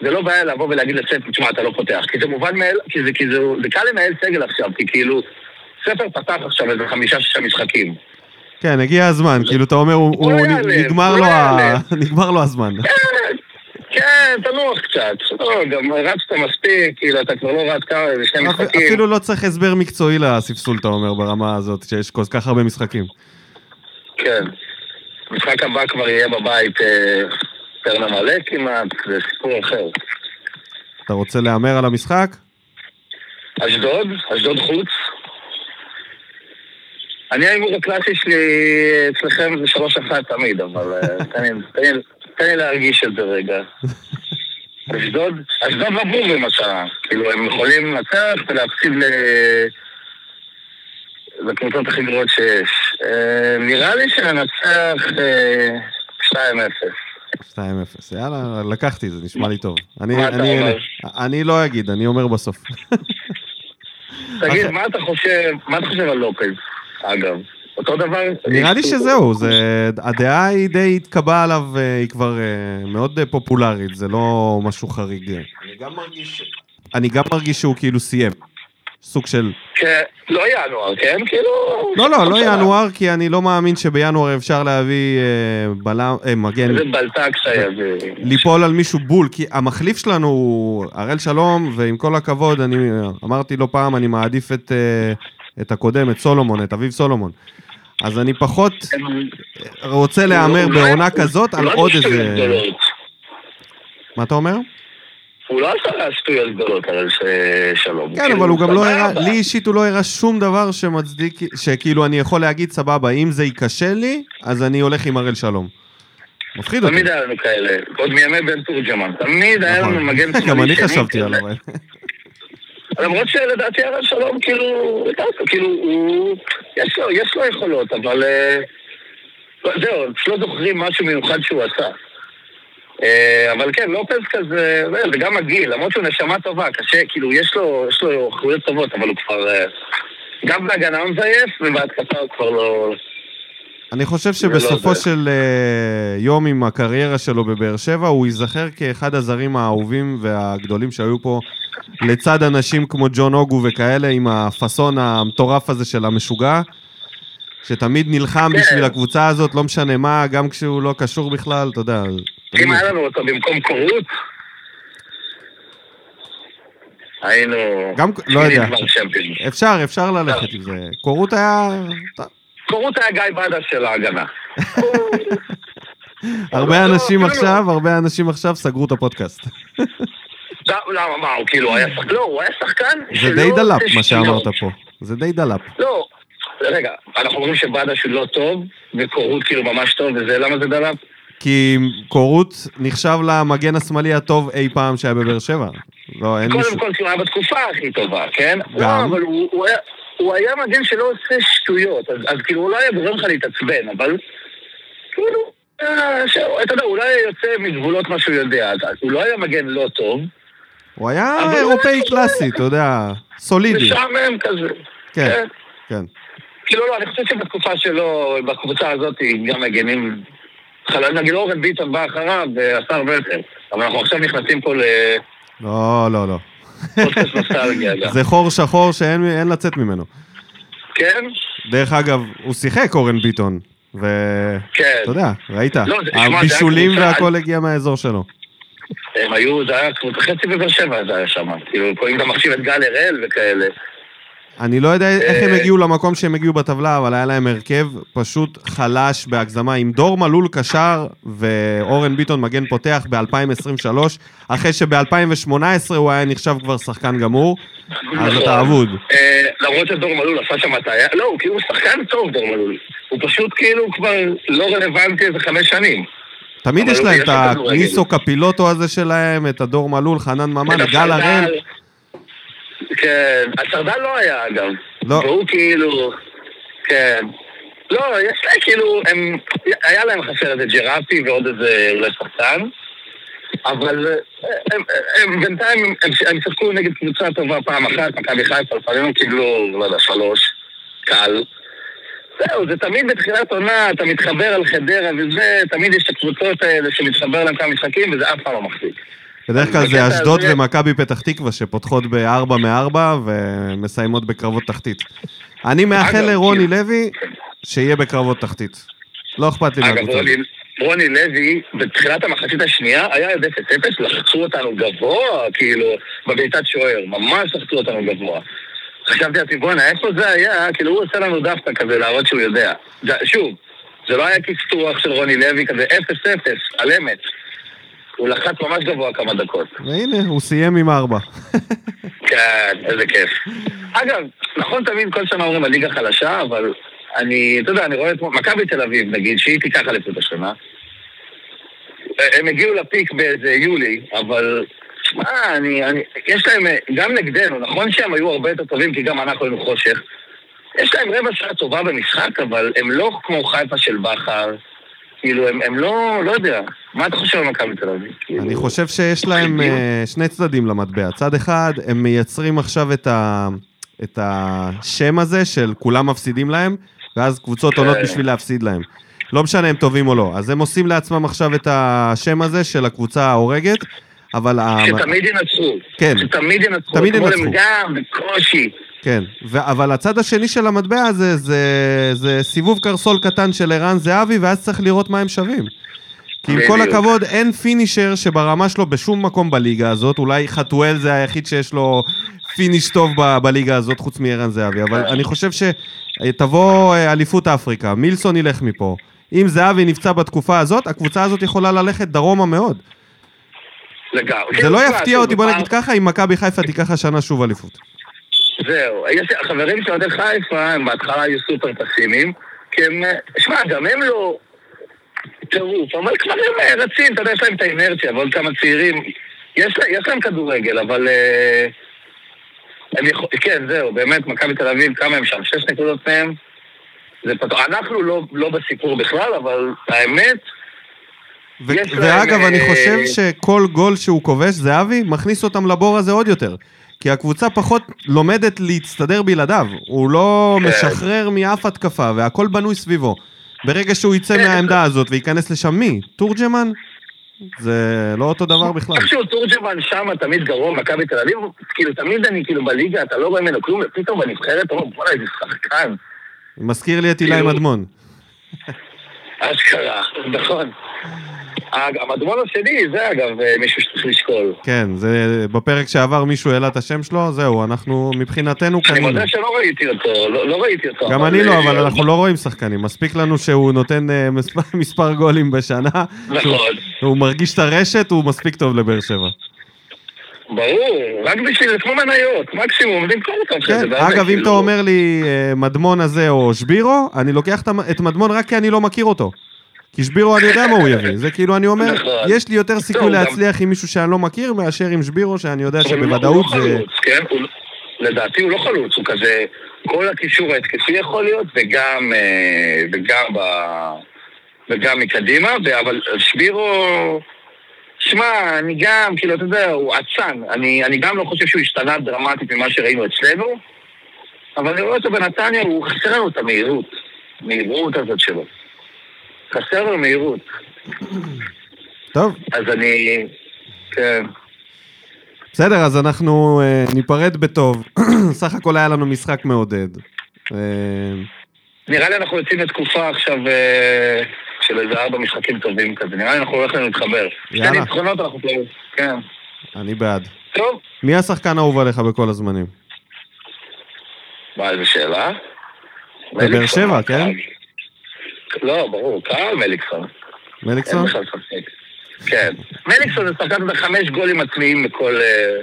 זה לא בעיה לבוא ולהגיד לספר, תשמע, אתה לא פותח. כי זה מובן מאל, כי זה, כי זה, זה קל לנהל סגל עכשיו, כי כאילו, ספר פתח עכשיו איזה חמישה-שישה משחקים. כן, הגיע הזמן, כאילו, אתה אומר, הוא- נגמר לו הזמן. כן, כן, תנוח קצת. לא, גם רצת מספיק, כאילו, אתה כבר לא רץ כמה, זה שני משחקים. אפילו לא צריך הסבר מקצועי לספסול, אתה אומר, ברמה הזאת, שיש כל כך הרבה משחקים. כן. המשחק הבא כבר יהיה בבית אה, יותר מלא כמעט, זה סיפור אחר. אתה רוצה להמר על המשחק? אשדוד, אשדוד חוץ. אני ההימור הקלאסי שלי אצלכם זה שלוש אחת תמיד, אבל אה, תן לי- להרגיש את זה רגע. אשדוד, אשדוד לא בורים השנה. כאילו, הם יכולים לנצח ולהפסיד ל... לקבוצות הכי גרועות שיש. אה, נראה לי שננצח אה, 2-0. 2-0, יאללה, לקחתי, זה נשמע לי טוב. אני, אני? אני לא אגיד, אני אומר בסוף. תגיד, מה אתה חושב, מה אתה חושב על לופז, אגב? אותו דבר? נראה לי שזהו, זה, הדעה היא די התקבעה עליו, אה, היא כבר אה, מאוד אה, פופולרית, זה לא משהו חריג. אני גם מרגיש... אני גם מרגיש שהוא כאילו סיים. סוג של... לא ינואר, כן? כאילו... לא, לא, לא שנה. ינואר, כי אני לא מאמין שבינואר אפשר להביא אה, בלם, אה, מגן, איזה בלטק שיביא. ליפול על מישהו בול, כי המחליף שלנו הוא הראל שלום, ועם כל הכבוד, אני אמרתי לא פעם, אני מעדיף את, אה, את הקודם, את סולומון, את אביב סולומון. אז אני פחות רוצה להמר לא- בעונה כזאת על לא עוד איזה... מה אתה אומר? הוא לא עשה שטויות גדולות, אבל שלום. כן, כאילו, אבל הוא גם לא. הראה, לי אישית הוא לא הראה שום דבר שמצדיק, שכאילו אני יכול להגיד, סבבה, אם זה ייכשל לי, אז אני הולך עם הראל שלום. מפחיד אותי. תמיד היה לנו כאלה, עוד מימי בן תורג'מן. תמיד היה לנו נכון. מגן שמאלי גם אני חשבתי. עליו. למרות שלדעתי הרב שלום, כאילו, כאילו, הוא... יש לו, יכולות, אבל... אה, זהו, לא זוכרים משהו מיוחד שהוא עשה. אה, אבל כן, לופז כזה, זה זה גם הגיל, למרות שהוא נשמה טובה, קשה, כאילו, יש לו, יש לו איכויות טובות, אבל הוא כבר... אה, גם בהגנה הוא מזייף, ובהתקפה הוא כבר לא... אני חושב לא שבסופו. של אה, יום עם הקריירה שלו בבאר שבע, הוא ייזכר כאחד הזרים האהובים והגדולים שהיו פה לצד אנשים כמו ג'ון אוגו וכאלה, עם הפאסון המטורף הזה של המשוגע, שתמיד נלחם כן. בשביל הקבוצה הזאת, לא משנה מה, גם כשהוא לא קשור בכלל, אתה יודע. אם היה לנו אותו במקום קורות, היינו... גם- לא יודע. אפשר, אפשר ללכת עם זה. קורות היה... קורות היה גיא בדש של ההגנה. הרבה לא, אנשים אפילו- עכשיו, הרבה אנשים עכשיו סגרו את הפודקאסט. למה, מה, הוא כאילו היה שחקן? לא, הוא היה שחקן זה די דלאפ, מה. שאמרת פה. זה די דלאפ. לא, רגע, אנחנו אומרים שבדש הוא לא טוב, וקורות כאילו ממש טוב, וזה, למה זה דלאפ? כי קורות נחשב למגן השמאלי הטוב אי פעם שהיה בבאר שבע. לא, אין מישהו. קודם כל, כי הוא היה בתקופה הכי טובה, כן? גם. לא, אבל הוא, הוא, היה, הוא היה מגן שלא עושה שטויות, אז, אז כאילו הוא לא גורם לך להתעצבן, אבל כאילו, אה, אתה יודע, אולי יוצא מגבולות מה שהוא יודע, אז הוא לא היה מגן לא טוב, הוא היה אירופאי קלאסי, אתה יודע, סולידי. משעמם כזה. כן, כן. כאילו לא, אני חושב שבתקופה שלו, בקבוצה הזאת, גם מגנים... חלל, נגיד אורן ביטון בא אחריו ועשה הרבה יותר. אבל אנחנו עכשיו נכנסים פה לא, לא, לא. גם. זה חור שחור שאין אין לצאת ממנו. כן? דרך אגב, הוא שיחק אורן ביטון, ואתה כן. יודע, ראית, לא, הבישולים והכל הגיע מהאזור שלו. הם היו, זה היה חצי בבאר שבע זה היה שם. כאילו, אם אתה מחשיב את גל הראל וכאלה. אני לא יודע איך הם אה, הגיעו למקום שהם הגיעו בטבלה, אבל היה להם הרכב פשוט חלש בהגזמה, עם דור מלול קשר ואורן ביטון מגן פותח ב-2023, אחרי שב-2018 הוא היה נחשב כבר שחקן גמור, אז נכון. אתה אבוד. אה, למרות שדור מלול עשה שם הטעיה, לא, הוא כאילו שחקן טוב, דור מלול. הוא פשוט כאילו כבר לא רלוונטי איזה חמש שנים. תמיד יש להם את. הניסו קפילוטו הזה שלהם, את הדור מלול, חנן ממן, גל. הראל. כן, השרדל לא היה אגב. לא. והוא כאילו... כן. לא, יש להם כאילו, הם... היה להם חסר איזה ג'רפי ועוד איזה אולי שחקן, אבל אה, הם, הם בינתיים, הם, הם, הם שיחקו נגד קבוצה טובה פעם אחת, מכבי חיפה, לפעמים הם קיבלו, לא יודע, שלוש, קל. זהו, זה תמיד בתחילת עונה, אתה מתחבר על חדרה וזה, תמיד יש את הקבוצות האלה שמתחבר להם כמה משחקים, וזה אף פעם לא מחזיק. בדרך כלל זה אשדוד ומכבי פתח תקווה שפותחות בארבע מארבע ומסיימות בקרבות תחתית. אני מאחל לרוני לוי שיהיה בקרבות תחתית. לא אכפת לי מהקבוצה. רוני, לוי, בתחילת המחצית השנייה, היה עד 0-0, לחצו אותנו גבוה, כאילו, בביתת שוער, ממש לחצו אותנו גבוה. חשבתי לעצמי, בואנה, איפה זה היה? כאילו, הוא עושה לנו דווקא כזה להראות שהוא יודע. שוב, זה לא היה כיסטוח של רוני לוי, כזה 0-0, על אמת. הוא לחץ ממש גבוה כמה דקות. והנה, הוא סיים עם ארבע. כן, איזה כיף. אגב, נכון תמיד כל שנה אומרים הליגה חלשה, אבל אני, אתה יודע, אני רואה את מכבי תל אביב, נגיד, שהיא תיקח אליפות השנה. הם הגיעו לפיק באיזה יולי, אבל... שמע, אני, אני... יש להם, גם נגדנו, נכון שהם היו הרבה יותר טובים, כי גם אנחנו היינו חושך. יש להם רבע שעה טובה במשחק, אבל הם לא כמו חיפה של בכר. כאילו, הם, הם לא, לא יודע. מה אתה חושב על מכבי תל אביב? כאילו... אני חושב שיש להם uh, שני צדדים למטבע. צד אחד, הם מייצרים עכשיו את, ה, את השם הזה של כולם מפסידים להם, ואז קבוצות עולות כן. בשביל להפסיד להם. לא משנה הם טובים או לא. אז הם עושים לעצמם עכשיו את השם הזה של הקבוצה ההורגת, אבל... שתמיד ינצחו. כן. שתמיד ינצחו. תמיד ינצחו. הם גם בקושי. כן, ו- אבל הצד השני של המטבע זה, זה, זה סיבוב קרסול קטן של ערן זהבי, ואז צריך לראות מה הם שווים. כי עם כל. הכבוד, אין פינישר שברמה שלו בשום מקום בליגה הזאת, אולי חתואל זה היחיד שיש לו פיניש טוב ב- בליגה הזאת, חוץ מערן זהבי, אבל אני חושב שתבוא אה, אליפות אפריקה, מילסון ילך מפה. אם זהבי נפצע בתקופה הזאת, הקבוצה הזאת יכולה ללכת דרומה מאוד. לגמרי. זה לא כן, יפתיע אותי, בוא נגיד ככה, אם מכבי חיפה תיקח השנה שוב אליפות. זהו, יש, החברים של אוהדי חיפה, הם בהתחלה היו סופר פסימיים, כי הם, שמע, גם הם לא טירוף, אבל כבר הם אה, רצים, אתה יודע, יש להם את האינרציה, ועוד כמה צעירים, יש, לה- יש להם כדורגל, אבל... אה, הם יכול, כן, זהו, באמת, מכבי תל אביב, כמה הם שם? שש נקודות מהם? זה פתוח. אנחנו לא, לא בסיפור בכלל, אבל האמת, ו- יש להם, ואגב, אני אה, חושב שכל גול שהוא כובש, זהבי, מכניס אותם לבור הזה עוד יותר. כי הקבוצה פחות לומדת להצטדר בלעדיו. הוא לא כן. משחרר מאף התקפה, והכל בנוי סביבו. ברגע שהוא יצא כן. מהעמדה הזאת וייכנס לשם מי? תורג'מן? זה לא אותו דבר בכלל. איכשהו תורג'מן שם תמיד גרוע, מכבי תל אביב, כאילו תמיד אני כאילו בליגה, אתה לא רואה ממנו כלום, ופתאום בנבחרת, אתה אומר, בוא'נה, איזה שחקן. מזכיר לי את אילי כאילו- מדמון. אשכרה, נכון. המדמון השני, זה אגב אה, מישהו שצריך לשקול. כן, זה בפרק שעבר מישהו העלה את השם שלו, זהו, אנחנו מבחינתנו אני קנינו. מודה שלא ראיתי אותו, לא לא ראיתי אותו. גם אני לא, אבל אה, אנחנו לא רואים שחקנים. מספיק לנו שהוא נותן אה, מספר- מספר גולים בשנה. נכון, הוא מרגיש את הרשת, הוא מספיק טוב לבאר שבע. ברור, רק בשביל, כמו מניות, מקסימום, אותם. אחרי כן, אגב, אם כאילו. אתה אומר לי אה, מדמון הזה או שבירו, אני לוקח את מדמון רק כי אני לא מכיר אותו. כי שבירו אני יודע מה הוא יביא. זה כאילו, אני אומר, נכון. יש לי יותר סיכוי להצליח עם מישהו שאני לא מכיר, מאשר עם שבירו, שאני יודע לא- שבוודאות לא זה... חלוץ, כן? הוא- לדעתי הוא לא חלוץ, הוא כזה, כל הקישור ההתקפי יכול להיות, וגם, אה, וגם, ב, וגם מקדימה, אבל שבירו, שמע, אני גם, כאילו, אתה יודע, הוא אצן, אני, אני גם לא חושב שהוא השתנה דרמטית ממה שראינו אצלנו, אבל אני רואה אותו בנתניה, הוא חסר לנו את המהירות, המהירות הזאת שלו. חסר לנו מהירות. טוב, אז אני, כן. בסדר, אז אנחנו אה, ניפרד בטוב. סך הכל היה לנו משחק מעודד. אה, נראה לי אנחנו יוצאים לתקופה עכשיו אה, של איזה ארבע משחקים טובים כזה. נראה לי אנחנו הולכים להתחבר. שתי יאללה. ניצחונות אנחנו כבר... כן. אני בעד. טוב. מי השחקן האהוב עליך בכל הזמנים? מה, איזה שאלה? בבאר שבע, כן? לא, ברור, קהל מליקסון. מליקסון? כן. מליקסון זה שחקן עם חמש גולים עצמיים בכל... אה,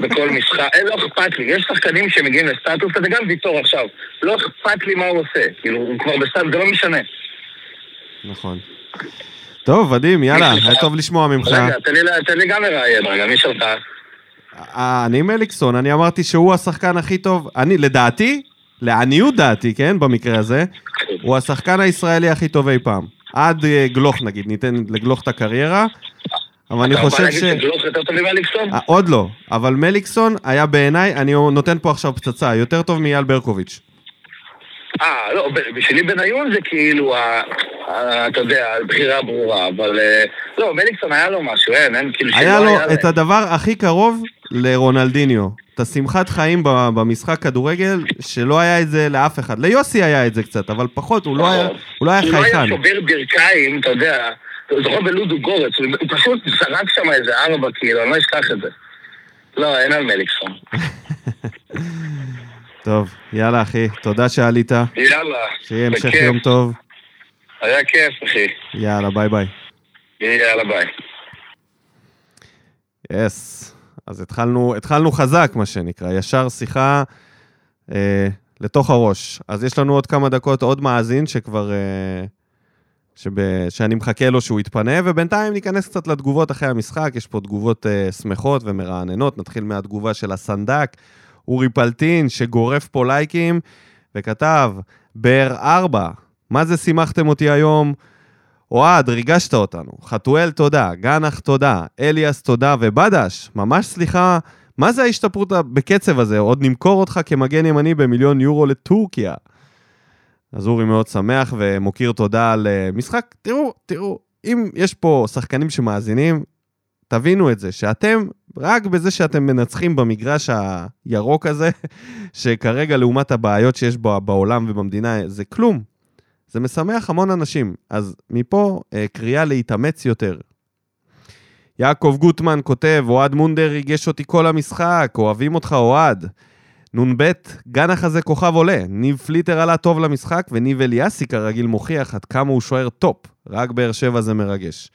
בכל משחק, אין, לא אכפת לי, יש שחקנים שמגיעים לסטטוס כזה, גם ויטור עכשיו, לא אכפת לי מה הוא עושה, כאילו, הוא כבר בסטטוס, זה לא משנה. נכון. טוב, ודים, יאללה, היה טוב לשמוע ממך. רגע, תן לי, תן לי גם לראיין, רגע, מי שלך? אה, אני מליקסון, אני אמרתי שהוא השחקן הכי טוב, אני, לדעתי, לעניות דעתי, כן, במקרה הזה, הוא השחקן הישראלי הכי טוב אי פעם. עד אה, גלוך נגיד, ניתן לגלוך את הקריירה, אבל אני חושב ש... אה, עוד לא, אבל מליקסון היה בעיניי, אני נותן פה עכשיו פצצה, יותר טוב מאייל ברקוביץ'. אה, לא, בשבילי בניון זה כאילו, אתה יודע, הבחירה ברורה, אבל... אה, לא, מליקסון היה לו משהו, אין, אין, כאילו... היה לו את הדבר הכי קרוב לרונלדיניו. את השמחת חיים במשחק כדורגל, שלא היה את זה לאף אחד. ליוסי היה את זה קצת, אבל פחות, הוא לא היה, לא היה הוא לא היה חייכן. שובר ברכיים, אתה יודע, זוכר בלודוגורץ, הוא פשוט זרק שם איזה ארבע, כאילו, אני לא אשכח את זה. לא, אין על מליקסון. טוב, יאללה אחי, תודה שעלית, יאללה. שיהיה המשך. יום טוב. היה כיף, אחי. יאללה, ביי ביי. יאללה, ביי. yes. אז התחלנו, התחלנו חזק, מה שנקרא, ישר שיחה אה, לתוך הראש. אז יש לנו עוד כמה דקות עוד מאזין שכבר... אה, שב, שאני מחכה לו שהוא יתפנה, ובינתיים ניכנס קצת לתגובות אחרי המשחק. יש פה תגובות אה, שמחות ומרעננות. נתחיל מהתגובה של הסנדק, אורי פלטין, שגורף פה לייקים, וכתב, באר ארבע, מה זה שימחתם אותי היום? אוהד, ריגשת אותנו. חתואל, תודה. גנח, תודה. אליאס, תודה. ובדש, ממש סליחה, מה זה ההשתפרות בקצב הזה? עוד נמכור אותך כמגן ימני במיליון יורו לטורקיה. אז אורי מאוד שמח ומוקיר תודה על אה, משחק. תראו, תראו, אם יש פה שחקנים שמאזינים, תבינו את זה, שאתם, רק בזה שאתם מנצחים במגרש הירוק הזה, שכרגע לעומת הבעיות שיש בו בעולם ובמדינה, זה כלום. זה משמח המון אנשים. אז מפה אה, קריאה להתאמץ יותר. יעקב גוטמן כותב, אוהד מונדר ריגש אותי כל המשחק, אוהבים אותך אוהד. נ"ב, גנח הזה כוכב עולה. ניב פליטר עלה טוב למשחק, וניב אליאסי כרגיל מוכיח עד כמה הוא שוער טופ. רק באר שבע זה מרגש.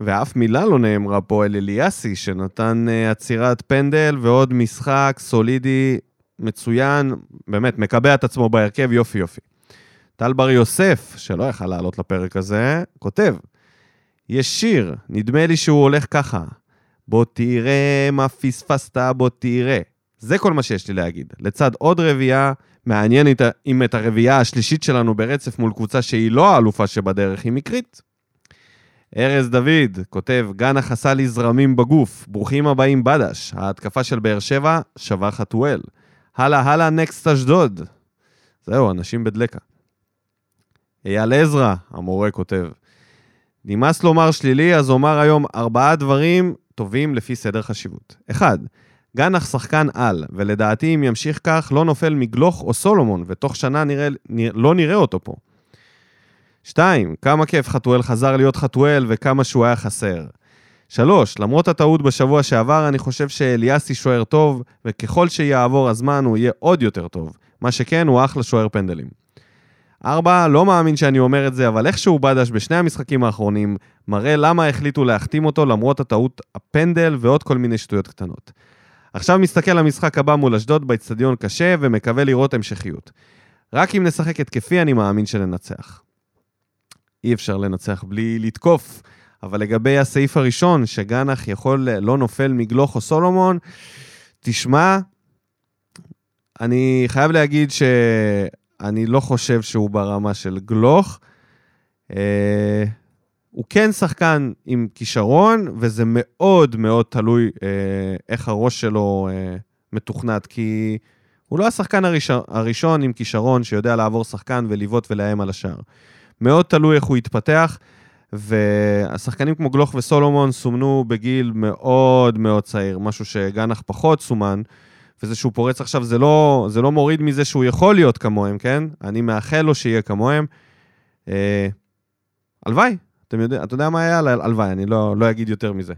ואף מילה לא נאמרה פה על אליאסי, שנתן אה, עצירת פנדל ועוד משחק סולידי מצוין, באמת, מקבע את עצמו בהרכב, יופי יופי. טל בר יוסף, שלא יכל לעלות לפרק הזה, כותב, יש שיר, נדמה לי שהוא הולך ככה, בוא תראה מה פספסת, בוא תראה. זה כל מה שיש לי להגיד. לצד עוד רביעייה, מעניין אם את הרביעייה השלישית שלנו ברצף מול קבוצה שהיא לא האלופה שבדרך, היא מקרית. ארז דוד כותב, גנח עשה לי זרמים בגוף, ברוכים הבאים בדש, ההתקפה של באר שבע שווה חתואל. הלאה הלאה נקסט אשדוד. זהו, אנשים בדלקה. אייל עזרא, המורה כותב, נמאס לומר שלילי, אז אומר היום ארבעה דברים טובים לפי סדר חשיבות. אחד, גנח שחקן על, ולדעתי אם ימשיך כך, לא נופל מגלוך או סולומון, ותוך שנה נראה, נראה, לא נראה אותו פה. שתיים, כמה כיף חתואל חזר להיות חתואל וכמה שהוא היה חסר. שלוש, למרות הטעות בשבוע שעבר, אני חושב שאליאסי שוער טוב, וככל שיעבור הזמן הוא יהיה עוד יותר טוב. מה שכן, הוא אחלה שוער פנדלים. ארבע, לא מאמין שאני אומר את זה, אבל איכשהו בדש בשני המשחקים האחרונים, מראה למה החליטו להחתים אותו למרות הטעות הפנדל ועוד כל מיני שטויות קטנות. עכשיו מסתכל למשחק הבא מול אשדוד באצטדיון קשה ומקווה לראות המשכיות. רק אם נשחק התקפי אני מאמין שננצח. אי אפשר לנצח בלי לתקוף, אבל לגבי הסעיף הראשון, שגנח יכול לא נופל מגלוך או סולומון, תשמע, אני חייב להגיד שאני לא חושב שהוא ברמה של גלוך. אה, הוא כן שחקן עם כישרון, וזה מאוד מאוד תלוי אה, איך הראש שלו אה, מתוכנת, כי הוא לא השחקן הראשון, הראשון עם כישרון שיודע לעבור שחקן ולבעוט ולאיים על השער. מאוד תלוי איך הוא יתפתח, והשחקנים כמו גלוך וסולומון סומנו בגיל מאוד מאוד צעיר, משהו שגנח פחות סומן, וזה שהוא פורץ עכשיו, זה לא, זה לא מוריד מזה שהוא יכול להיות כמוהם, כן? אני מאחל לו שיהיה כמוהם. אה, הלוואי, אתם יודע, אתה יודע מה היה? הלוואי, אני לא, לא אגיד יותר מזה.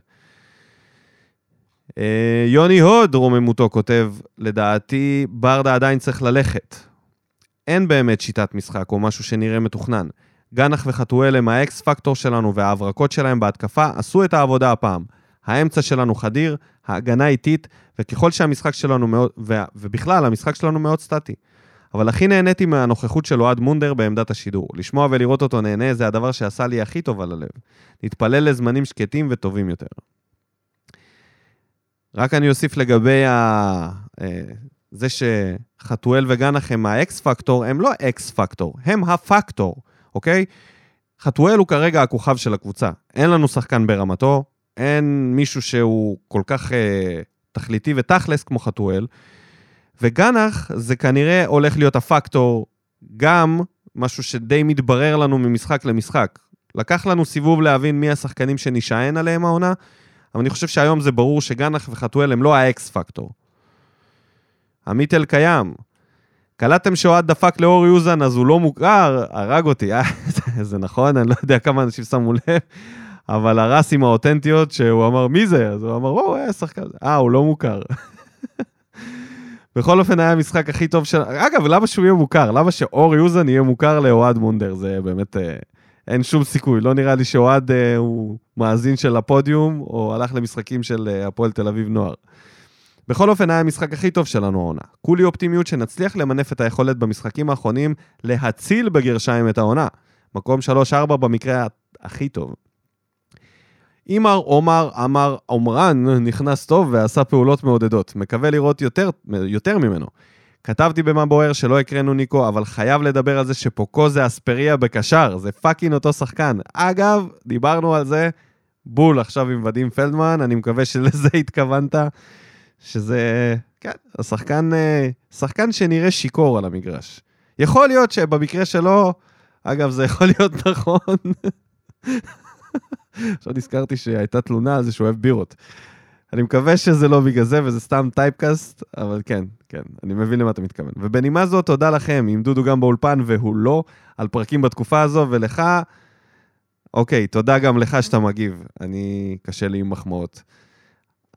אה, יוני הוד, רוממותו, כותב, לדעתי, ברדה עדיין צריך ללכת. אין באמת שיטת משחק או משהו שנראה מתוכנן. גנח וחתואל הם האקס פקטור שלנו וההברקות שלהם בהתקפה עשו את העבודה הפעם. האמצע שלנו חדיר, ההגנה איטית, וככל שהמשחק שלנו מאוד, ובכלל, המשחק שלנו מאוד סטטי. אבל הכי נהניתי מהנוכחות של אוהד מונדר בעמדת השידור. לשמוע ולראות אותו נהנה זה הדבר שעשה לי הכי טוב על הלב. נתפלל לזמנים שקטים וטובים יותר. רק אני אוסיף לגבי ה... זה שחתואל וגנח הם האקס פקטור, הם לא אקס פקטור, הם הפקטור, אוקיי? חתואל הוא כרגע הכוכב של הקבוצה. אין לנו שחקן ברמתו, אין מישהו שהוא כל כך אה, תכליתי ותכלס כמו חתואל, וגנח זה כנראה הולך להיות הפקטור, גם משהו שדי מתברר לנו ממשחק למשחק. לקח לנו סיבוב להבין מי השחקנים שנשען עליהם העונה, אבל אני חושב שהיום זה ברור שגנח וחתואל הם לא האקס פקטור. עמית אלקיים, קלטתם שאוהד דפק לאורי אוזן אז הוא לא מוכר, הרג אותי. אה, זה נכון, אני לא יודע כמה אנשים שמו לב, אבל הרסים האותנטיות שהוא אמר, מי זה? אז הוא אמר, הוא היה שחקן. אה, הוא לא מוכר. בכל אופן היה המשחק הכי טוב של... אגב, למה שהוא יהיה מוכר? למה שאורי אוזן יהיה מוכר לאוהד מונדר? זה באמת... אה, אין שום סיכוי. לא נראה לי שאוהד אה, הוא מאזין של הפודיום, או הלך למשחקים של אה, הפועל תל אביב נוער. בכל אופן, היה המשחק הכי טוב שלנו העונה. כולי אופטימיות שנצליח למנף את היכולת במשחקים האחרונים להציל בגרשיים את העונה. מקום 3-4 במקרה הכי טוב. אימר עומר אמר עומרן נכנס טוב ועשה פעולות מעודדות. מקווה לראות יותר, יותר ממנו. כתבתי במה בוער שלא הקראנו ניקו, אבל חייב לדבר על זה שפוקו זה אספריה בקשר, זה fucking אותו שחקן. אגב, דיברנו על זה, בול עכשיו עם ודים פלדמן, אני מקווה שלזה התכוונת, שזה, כן, השחקן, אה, שחקן שנראה שיכור על המגרש. יכול להיות שבמקרה שלו, אגב, זה יכול להיות נכון. עכשיו נזכרתי שהייתה תלונה על זה שהוא אוהב בירות. אני מקווה שזה לא בגלל זה וזה סתם טייפקאסט, אבל כן, כן, אני מבין למה אתה מתכוון. ובנימה זו, תודה לכם, עם דודו גם באולפן והוא לא, על פרקים בתקופה הזו, ולך, אוקיי, תודה גם לך שאתה מגיב, אני, קשה לי עם מחמאות.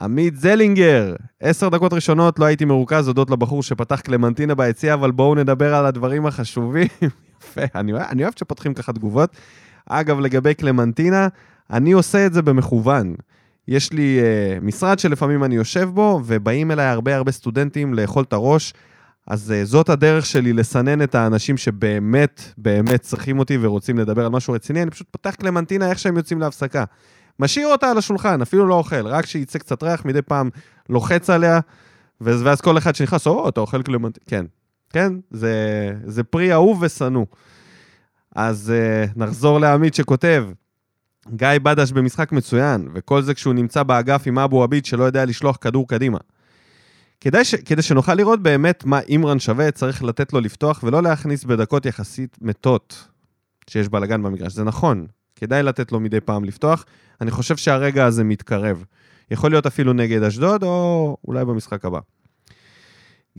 עמית זלינגר, עשר דקות ראשונות לא הייתי מרוכז הודות לבחור שפתח קלמנטינה ביציע, אבל בואו נדבר על הדברים החשובים. יפה, אני, אני אוהב שפותחים ככה תגובות. אגב, לגבי קלמנטינה, אני עושה את זה במכוון. יש לי uh, משרד שלפעמים אני יושב בו, ובאים אליי הרבה הרבה סטודנטים לאכול את הראש, אז uh, זאת הדרך שלי לסנן את האנשים שבאמת, באמת צריכים אותי ורוצים לדבר על משהו רציני, אני פשוט פותח קלמנטינה איך שהם יוצאים להפסקה. משאיר אותה על השולחן, אפילו לא אוכל, רק שיצא קצת ריח, מדי פעם לוחץ עליה, ואז כל אחד שנכנס, או, אתה אוכל קלמנטינה, כן, כן, זה, זה פרי אהוב ושנוא. אז uh, נחזור לעמית שכותב, גיא בדש במשחק מצוין, וכל זה כשהוא נמצא באגף עם אבו עביד שלא יודע לשלוח כדור קדימה. כדי, ש... כדי שנוכל לראות באמת מה אימרן שווה, צריך לתת לו לפתוח ולא להכניס בדקות יחסית מתות שיש בלאגן במגרש. זה נכון, כדאי לתת לו מדי פעם לפתוח. אני חושב שהרגע הזה מתקרב. יכול להיות אפילו נגד אשדוד, או אולי במשחק הבא.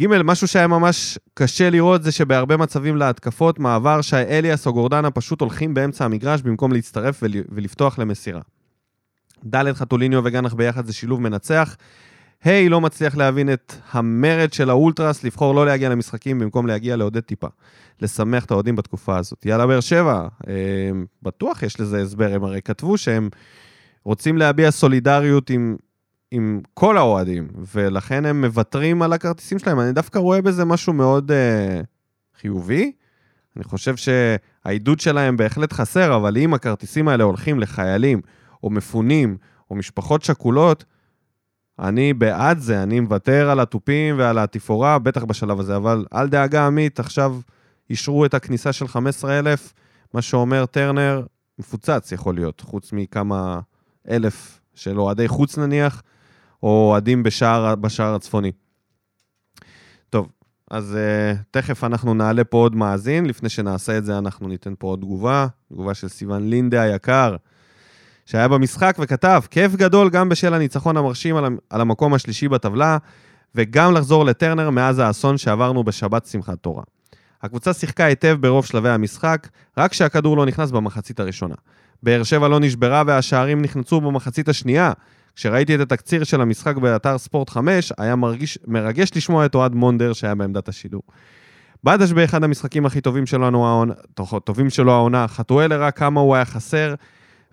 ג', משהו שהיה ממש קשה לראות זה שבהרבה מצבים להתקפות, מעבר שהאליאס או גורדנה פשוט הולכים באמצע המגרש במקום להצטרף ול, ולפתוח למסירה. ד', חתוליניו וגנח ביחד זה שילוב מנצח. היי, hey, לא מצליח להבין את המרד של האולטרס לבחור לא להגיע למשחקים במקום להגיע לעודד טיפה. לשמח את האוהדים בתקופה הזאת. יאללה, באר שבע, אה, בטוח יש לזה הסבר, הם הרי כתבו שהם רוצים להביע סולידריות עם עם כל האוהדים, ולכן הם מוותרים על הכרטיסים שלהם. אני דווקא רואה בזה משהו מאוד uh, חיובי. אני חושב שהעידוד שלהם בהחלט חסר, אבל אם הכרטיסים האלה הולכים לחיילים, או מפונים, או משפחות שכולות, אני בעד זה, אני מוותר על התופים ועל התפאורה, בטח בשלב הזה, אבל אל דאגה, עמית, עכשיו אישרו את הכניסה של 15,000, מה שאומר טרנר, מפוצץ יכול להיות, חוץ מכמה אלף של אוהדי חוץ נניח, או אוהדים בשער, בשער הצפוני. טוב, אז uh, תכף אנחנו נעלה פה עוד מאזין, לפני שנעשה את זה אנחנו ניתן פה עוד תגובה, תגובה של סיון לינדה היקר, שהיה במשחק וכתב, כיף גדול גם בשל הניצחון המרשים על, המקום השלישי בטבלה, וגם לחזור לטרנר מאז האסון שעברנו בשבת שמחת תורה. הקבוצה שיחקה היטב ברוב שלבי המשחק, רק שהכדור לא נכנס במחצית הראשונה. באר שבע לא נשברה והשערים נכנסו במחצית השנייה, כשראיתי את התקציר של המשחק באתר ספורט 5, היה מרגיש, מרגש לשמוע את אוהד מונדר שהיה בעמדת השידור. בדש באחד המשחקים הכי טובים שלנו, העונה, טובים שלו העונה, חתואל הראה כמה הוא היה חסר,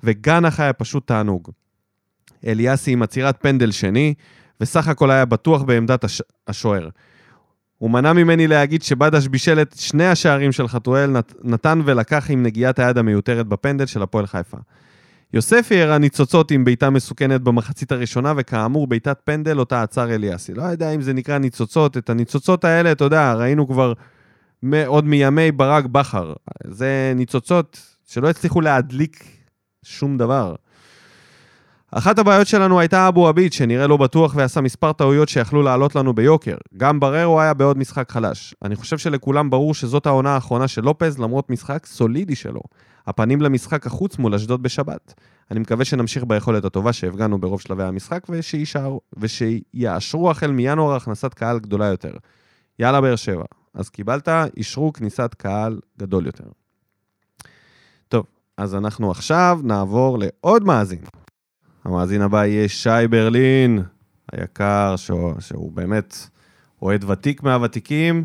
וגנח היה פשוט תענוג. אליאסי עם עצירת פנדל שני, וסך הכל היה בטוח בעמדת הש... השוער. הוא מנע ממני להגיד שבדש בישל את שני השערים של חתואל, נת... נתן ולקח עם נגיעת היד המיותרת בפנדל של הפועל חיפה. יוספי הראה ניצוצות עם בעיטה מסוכנת במחצית הראשונה, וכאמור, בעיטת פנדל אותה עצר אליאסי. לא יודע אם זה נקרא ניצוצות, את הניצוצות האלה, אתה יודע, ראינו כבר עוד מימי ברק בכר. זה ניצוצות שלא הצליחו להדליק שום דבר. אחת הבעיות שלנו הייתה אבו עביד, שנראה לא בטוח ועשה מספר טעויות שיכלו לעלות לנו ביוקר. גם בררו היה בעוד משחק חלש. אני חושב שלכולם ברור שזאת העונה האחרונה של לופז, למרות משחק סולידי שלו. הפנים למשחק החוץ מול אשדוד בשבת. אני מקווה שנמשיך ביכולת הטובה שהפגענו ברוב שלבי המשחק ושישאר, ושיאשרו החל מינואר הכנסת קהל גדולה יותר. יאללה, באר שבע. אז קיבלת, אישרו כניסת קהל גדול יותר. טוב, אז אנחנו עכשיו נעבור לעוד מאזין. המאזין הבא יהיה שי ברלין, היקר, שהוא, שהוא באמת אוהד ותיק מהוותיקים,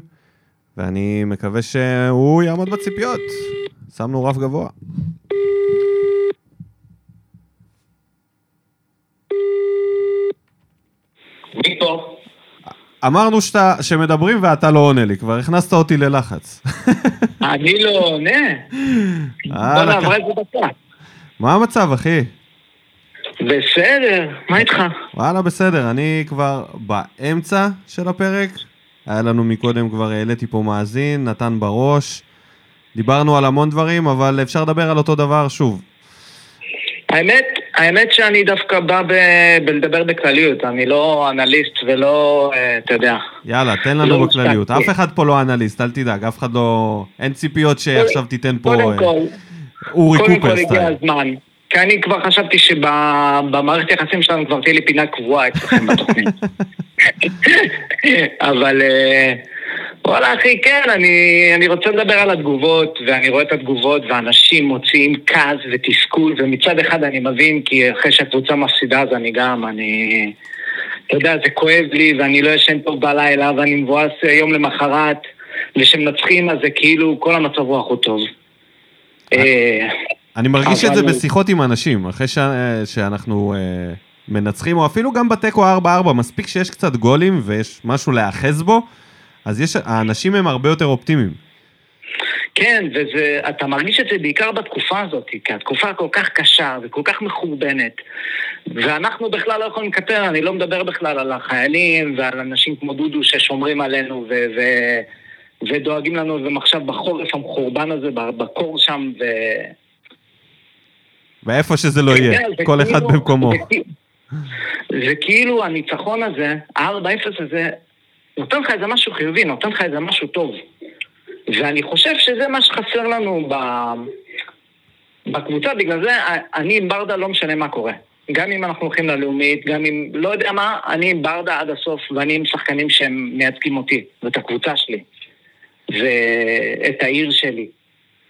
ואני מקווה שהוא יעמוד בציפיות. שמנו רף גבוה. אמרנו שאתה, שמדברים ואתה לא עונה לי, כבר הכנסת אותי ללחץ. אני לא עונה. בוא אה, נעבור לקח- את זה בצד. מה המצב, אחי? בסדר, מה איתך? וואלה, בסדר, אני כבר באמצע של הפרק. היה לנו מקודם, כבר העליתי פה מאזין, נתן בראש. דיברנו על המון דברים, אבל אפשר לדבר על אותו דבר שוב. האמת, האמת שאני דווקא בא ב- בלדבר בכלליות, אני לא אנליסט ולא, אה, אתה יודע. יאללה, תן לא לנו בכלליות. הופתעתי. אף אחד פה לא אנליסט, אל תדאג, אף אחד לא... אין ציפיות שעכשיו תיתן פה קודם אה, כל, אורי קודם כל קופר הגיע סטייל. הזמן. כי אני כבר חשבתי שבמערכת היחסים שלנו כבר תהיה לי פינה קבועה אצלכם בתוכנית. אבל אה, וואלה אחי, כן, אני, אני רוצה לדבר על התגובות, ואני רואה את התגובות, ואנשים מוציאים כעס ותסכול, ומצד אחד אני מבין, כי אחרי שהקבוצה מפסידה אז אני גם, אני... אתה יודע, זה כואב לי, ואני לא ישן טוב בלילה, ואני מבואס אה, יום למחרת, וכשמנצחים אז זה כאילו כל המצב רוח הוא טוב. אני מרגיש את זה בשיחות עם אנשים, אחרי ש... שאנחנו אה, מנצחים, או אפילו גם בתיקו 4-4, מספיק שיש קצת גולים ויש משהו להיאחז בו, אז יש... האנשים הם הרבה יותר אופטימיים. כן, ואתה מרגיש את זה בעיקר בתקופה הזאת, כי התקופה כל כך קשה וכל כך מחורבנת, ואנחנו בכלל לא יכולים לקטר, אני לא מדבר בכלל על החיילים ועל אנשים כמו דודו ששומרים עלינו ו- ו- ודואגים לנו, ועכשיו בחורף המחורבן הזה, בקור שם, ו... ואיפה שזה לא יהיה, כן, זה כל אחד כאילו- במקומו. כאילו- זה כאילו הניצחון הזה, ה-4-0 הזה, נותן לך איזה משהו חיובי, נותן לך איזה משהו טוב. ואני חושב שזה מה שחסר לנו ב... בקבוצה, בגלל זה אני עם ברדה לא משנה מה קורה. גם אם אנחנו הולכים ללאומית, גם אם, לא יודע מה, אני עם ברדה עד הסוף, ואני עם שחקנים שהם מייצגים אותי, ואת הקבוצה שלי, ואת העיר שלי.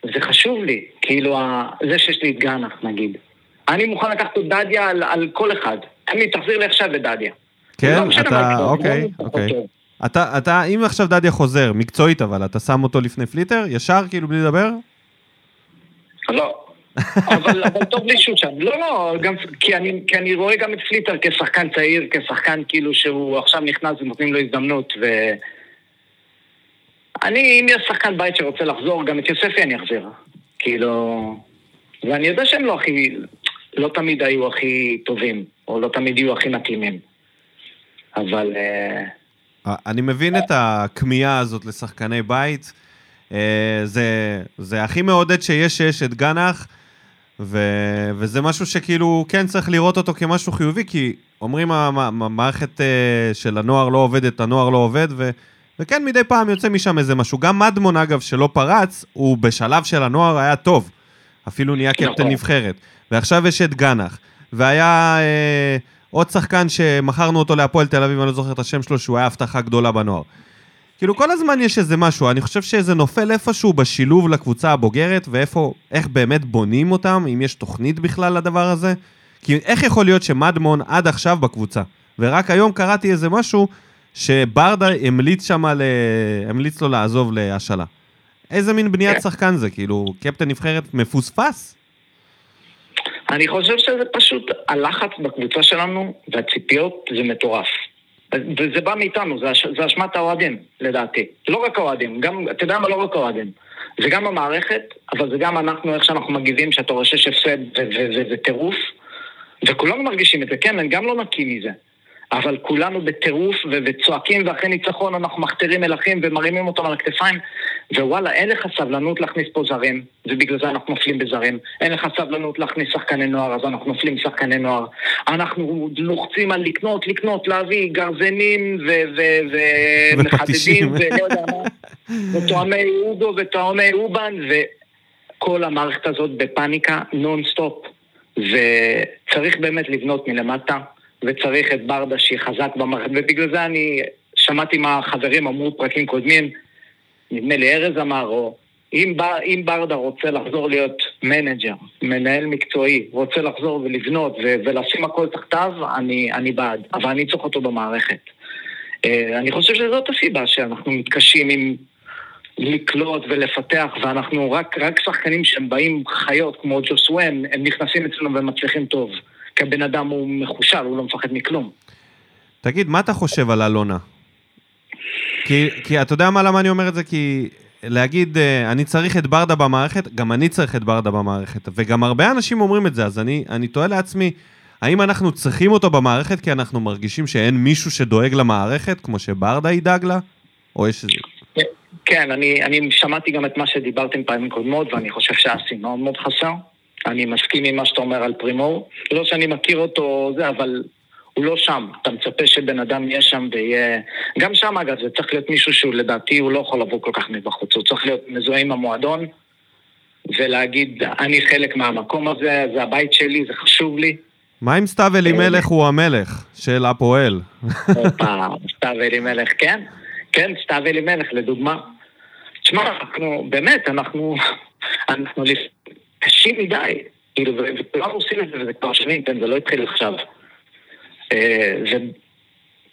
זה חשוב לי, כאילו, ה- זה שיש לי את גאנח, נגיד. אני מוכן לקחת את דדיה על, על כל אחד. אני, תחזיר לי עכשיו את דדיה. כן, לא אתה, יקרה, אוקיי, לא אוקיי. טוב. אתה, אתה, אם עכשיו דדיה חוזר, מקצועית אבל, אתה שם אותו לפני פליטר, ישר כאילו בלי לדבר? לא. אבל, אבל טוב לי שהוא שם. לא, לא, גם, כי, אני, כי אני רואה גם את פליטר כשחקן צעיר, כשחקן כאילו שהוא עכשיו נכנס ונותנים לו הזדמנות, ו... אני, אם יש שחקן בית שרוצה לחזור, גם את יוספי אני אחזיר. כאילו... ואני יודע שהם לא הכי... לא תמיד היו הכי טובים, או לא תמיד יהיו הכי מתאימים. אבל... אה, אני מבין את הכמיהה הזאת לשחקני בית. אה, זה, זה הכי מעודד שיש שיש את גנח, ו, וזה משהו שכאילו כן צריך לראות אותו כמשהו חיובי, כי אומרים המ- המ- המערכת אה, של הנוער לא עובדת, הנוער לא עובד, ו, וכן מדי פעם יוצא משם איזה משהו. גם מדמון אגב, שלא פרץ, הוא בשלב של הנוער היה טוב. אפילו נהיה קפטן נכון. נבחרת. ועכשיו יש את גנח. והיה אה, עוד שחקן שמכרנו אותו להפועל תל אביב, אני לא זוכר את השם שלו, שהוא היה הבטחה גדולה בנוער. כאילו כל הזמן יש איזה משהו, אני חושב שזה נופל איפשהו בשילוב לקבוצה הבוגרת, ואיפה, איך באמת בונים אותם, אם יש תוכנית בכלל לדבר הזה. כי איך יכול להיות שמדמון עד עכשיו בקבוצה, ורק היום קראתי איזה משהו שברדה המליץ שם, ל... המליץ לו לעזוב להשאלה. איזה מין בניית כן. שחקן זה, כאילו, קפטן נבחרת מפוספס? אני חושב שזה פשוט הלחץ בקבוצה שלנו והציפיות זה מטורף. וזה בא מאיתנו, זה, אש, זה אשמת האוהדים, לדעתי. לא רק האוהדים, גם, אתה יודע מה? לא רק האוהדים. זה גם המערכת, אבל זה גם אנחנו, איך שאנחנו מגיבים, שאתה רואה שיש הפסד וזה טירוף. וכולנו מרגישים את זה, כן, אני גם לא נקי מזה. אבל כולנו בטירוף וצועקים, ואחרי ניצחון אנחנו מכתירים מלכים ומרימים אותם על הכתפיים, ווואלה, אין לך סבלנות להכניס פה זרים, ובגלל זה אנחנו נופלים בזרים. אין לך סבלנות להכניס שחקני נוער, אז אנחנו נופלים בשחקני נוער. אנחנו לוחצים על לקנות, לקנות, להביא גרזנים ו- ו- ו- ופטישים. מחדדים, ולא יודע מה, ותואמי אודו ותואמי אובן, וכל המערכת הזאת בפאניקה נונסטופ. וצריך באמת לבנות מלמטה, וצריך את ברדה שהיא חזק במערכת, ובגלל זה אני, שמעתי מה החברים אמרו פרקים קודמים, נדמה לי ארז אמר, או אם, בר, אם ברדה רוצה לחזור להיות מנג'ר, מנהל מקצועי, רוצה לחזור ולבנות ו- ולשים הכל תחתיו, אני, אני בעד, אבל אני צריך אותו במערכת. אה, אני חושב שזאת הסיבה שאנחנו מתקשים עם לקלוט ולפתח, ואנחנו רק, רק שחקנים שהם באים חיות כמו ג'וסואן, הם נכנסים אצלנו ומצליחים טוב. כי הבן אדם הוא מחושל, הוא לא מפחד מכלום. תגיד, מה אתה חושב על אלונה? כי, כי אתה יודע מה, למה אני אומר את זה? כי להגיד, אה, אני צריך את ברדה במערכת, גם אני צריך את ברדה במערכת. וגם הרבה אנשים אומרים את זה, אז אני, אני תוהה לעצמי, האם אנחנו צריכים אותו במערכת כי אנחנו מרגישים שאין מישהו שדואג למערכת, כמו שברדה ידאג לה? או יש איזה... כן, אני, אני שמעתי גם את מה שדיברתם פעמים קודמות, ואני חושב שהאסי מאוד מאוד חסר. אני מסכים עם מה שאתה אומר על פרימור. לא שאני מכיר אותו, זה, אבל הוא לא שם. אתה מצפה שבן אדם יהיה שם ויהיה... גם שם, אגב, זה צריך להיות מישהו שהוא לדעתי, הוא לא יכול לבוא כל כך מבחוץ. הוא צריך להיות מזוהה עם המועדון ולהגיד, אני חלק מהמקום הזה, זה הבית שלי, זה חשוב לי. מה אם סתיו אלימלך הוא המלך של הפועל? הופה, סתיו אלימלך, כן? כן, סתיו אלימלך, לדוגמה. תשמע, אנחנו, באמת, אנחנו, אנחנו קשים מדי. כאילו, וכולם עושים את זה, וזה כבר שנים, כן, זה לא התחיל עכשיו. אה, זה,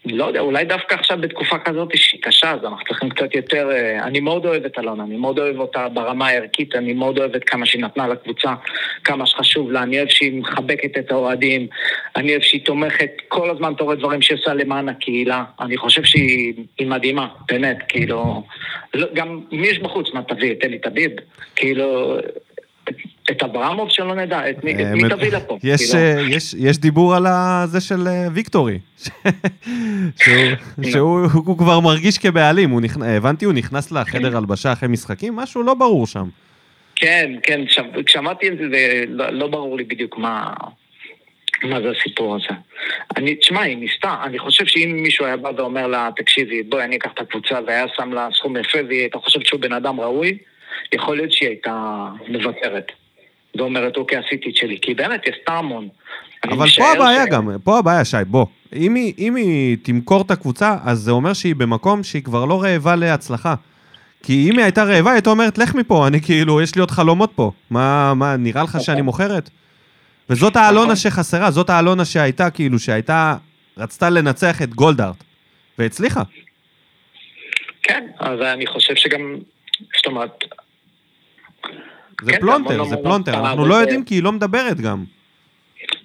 לא יודע, אולי דווקא עכשיו בתקופה כזאת שהיא קשה, אז אנחנו צריכים קצת יותר... אה, אני מאוד אוהב את אלונה, אני מאוד אוהב אותה ברמה הערכית, אני מאוד אוהב את כמה שהיא נתנה לקבוצה, כמה שחשוב לה, אני אוהב שהיא מחבקת את האוהדים, אני אוהב שהיא תומכת, כל הזמן אתה רואה דברים עושה למען הקהילה, אני חושב שהיא מדהימה, באמת, כאילו... לא, גם מי יש בחוץ? מה תביא? את אלי טביב? כאילו... את אברמוב שלא נדע, את מי, מי תביא לפה? יש, כאילו. אה, דיבור על זה של אה, ויקטורי, שהוא, שהוא הוא כבר מרגיש כבעלים, הבנתי, הוא נכנס לחדר כן. הלבשה אחרי משחקים, משהו לא ברור שם. כן, כן, כשאמרתי את זה, לא, לא ברור לי בדיוק מה, מה זה הסיפור הזה. אני, תשמע, היא ניסתה, אני חושב שאם מישהו היה בא ואומר לה, תקשיבי, בואי אני אקח את הקבוצה והיה שם לה סכום יפה והיא הייתה חושבת שהוא בן אדם ראוי, יכול להיות שהיא הייתה מוותרת. ואומרת, אוקיי, עשיתי את שלי, כי באמת, היא עשתה המון. אבל פה הבעיה ש... גם, פה הבעיה, שי, בוא. אם היא, אם היא תמכור את הקבוצה, אז זה אומר שהיא במקום שהיא כבר לא רעבה להצלחה. כי אם היא הייתה רעבה, היא הייתה אומרת, לך מפה, אני כאילו, יש לי עוד חלומות פה. מה, מה, נראה לך שאני נכון. מוכרת? וזאת האלונה נכון. שחסרה, זאת האלונה שהייתה, כאילו, שהייתה, רצתה לנצח את גולדארט, והצליחה. כן, אז אני חושב שגם, זאת אומרת, זה כן, פלונטר, זה פלונטר, אנחנו לא יודעים כי היא לא מדברת גם.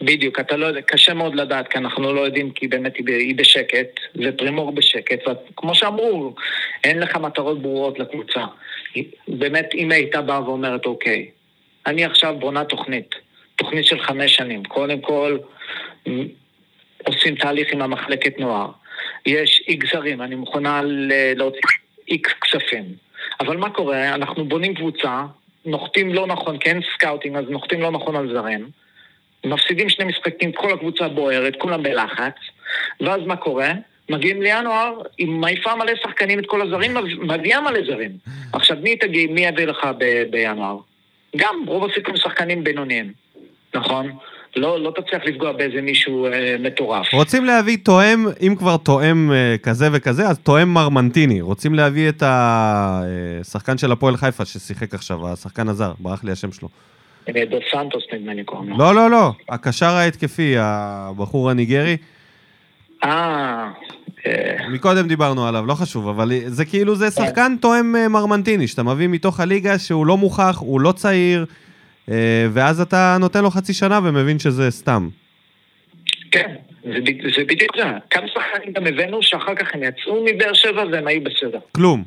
בדיוק, אתה לא יודע, קשה מאוד לדעת, כי אנחנו לא יודעים כי באמת היא, היא בשקט, ופרימור בשקט, וכמו שאמרו, אין לך מטרות ברורות לקבוצה. באמת, אם הייתה באה ואומרת, אוקיי, אני עכשיו בונה תוכנית, תוכנית של חמש שנים, קודם כל עושים תהליך עם המחלקת נוער, יש איקס זרים, אני מוכנה להוציא איקס כספים, אבל מה קורה? אנחנו בונים קבוצה נוחתים לא נכון, כי אין scouting, אז נוחתים לא נכון על זרים. מפסידים שני משחקים, כל הקבוצה בוערת, כולם בלחץ. ואז מה קורה? מגיעים לינואר, היא מעיפה מלא שחקנים את כל הזרים, מביאה מלא זרים. עכשיו, מי תגיד, מי יביא לך ב- בינואר? גם, רוב הסיכויים שחקנים בינוניים, נכון? לא, לא תצליח לפגוע באיזה מישהו אה, מטורף. רוצים להביא תואם, אם כבר תואם אה, כזה וכזה, אז תואם מרמנטיני. רוצים להביא את השחקן של הפועל חיפה ששיחק עכשיו, השחקן הזר, ברח לי השם שלו. אה, דו סנטוס נדמה לי קוראים לו. לא, לא, לא, הקשר ההתקפי, הבחור הניגרי. אה... אה... מקודם דיברנו עליו, לא חשוב, אבל זה כאילו, זה שחקן תואם אה, מרמנטיני, שאתה מביא מתוך הליגה שהוא לא מוכח, הוא לא צעיר, אה, ואז אתה נותן לו חצי שנה ומבין שזה סתם. כן, זה, זה בדיוק זה. כמה שחקנים גם הבאנו שאחר כך הם יצאו מבאר שבע והם היו בסדר. כלום.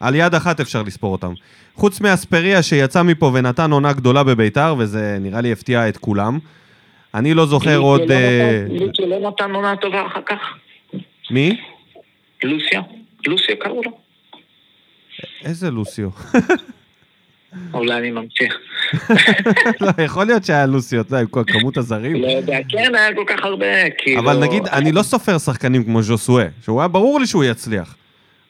על יד אחת אפשר לספור אותם. חוץ מאספריה שיצא מפה ונתן עונה גדולה בביתר, וזה נראה לי הפתיע את כולם. אני לא זוכר עוד... לוסיו לא, לא נתן עונה טובה אחר כך. מי? לוסיה. לוסיה קראו לו. איזה לוסיו? אולי אני ממשיך. לא, יכול להיות שהיה לוסי, אתה יודע, עם כמות הזרים. לא יודע, כן, היה כל כך הרבה, כאילו... אבל נגיד, אני לא סופר שחקנים כמו ז'וסואה, שהוא היה ברור לי שהוא יצליח.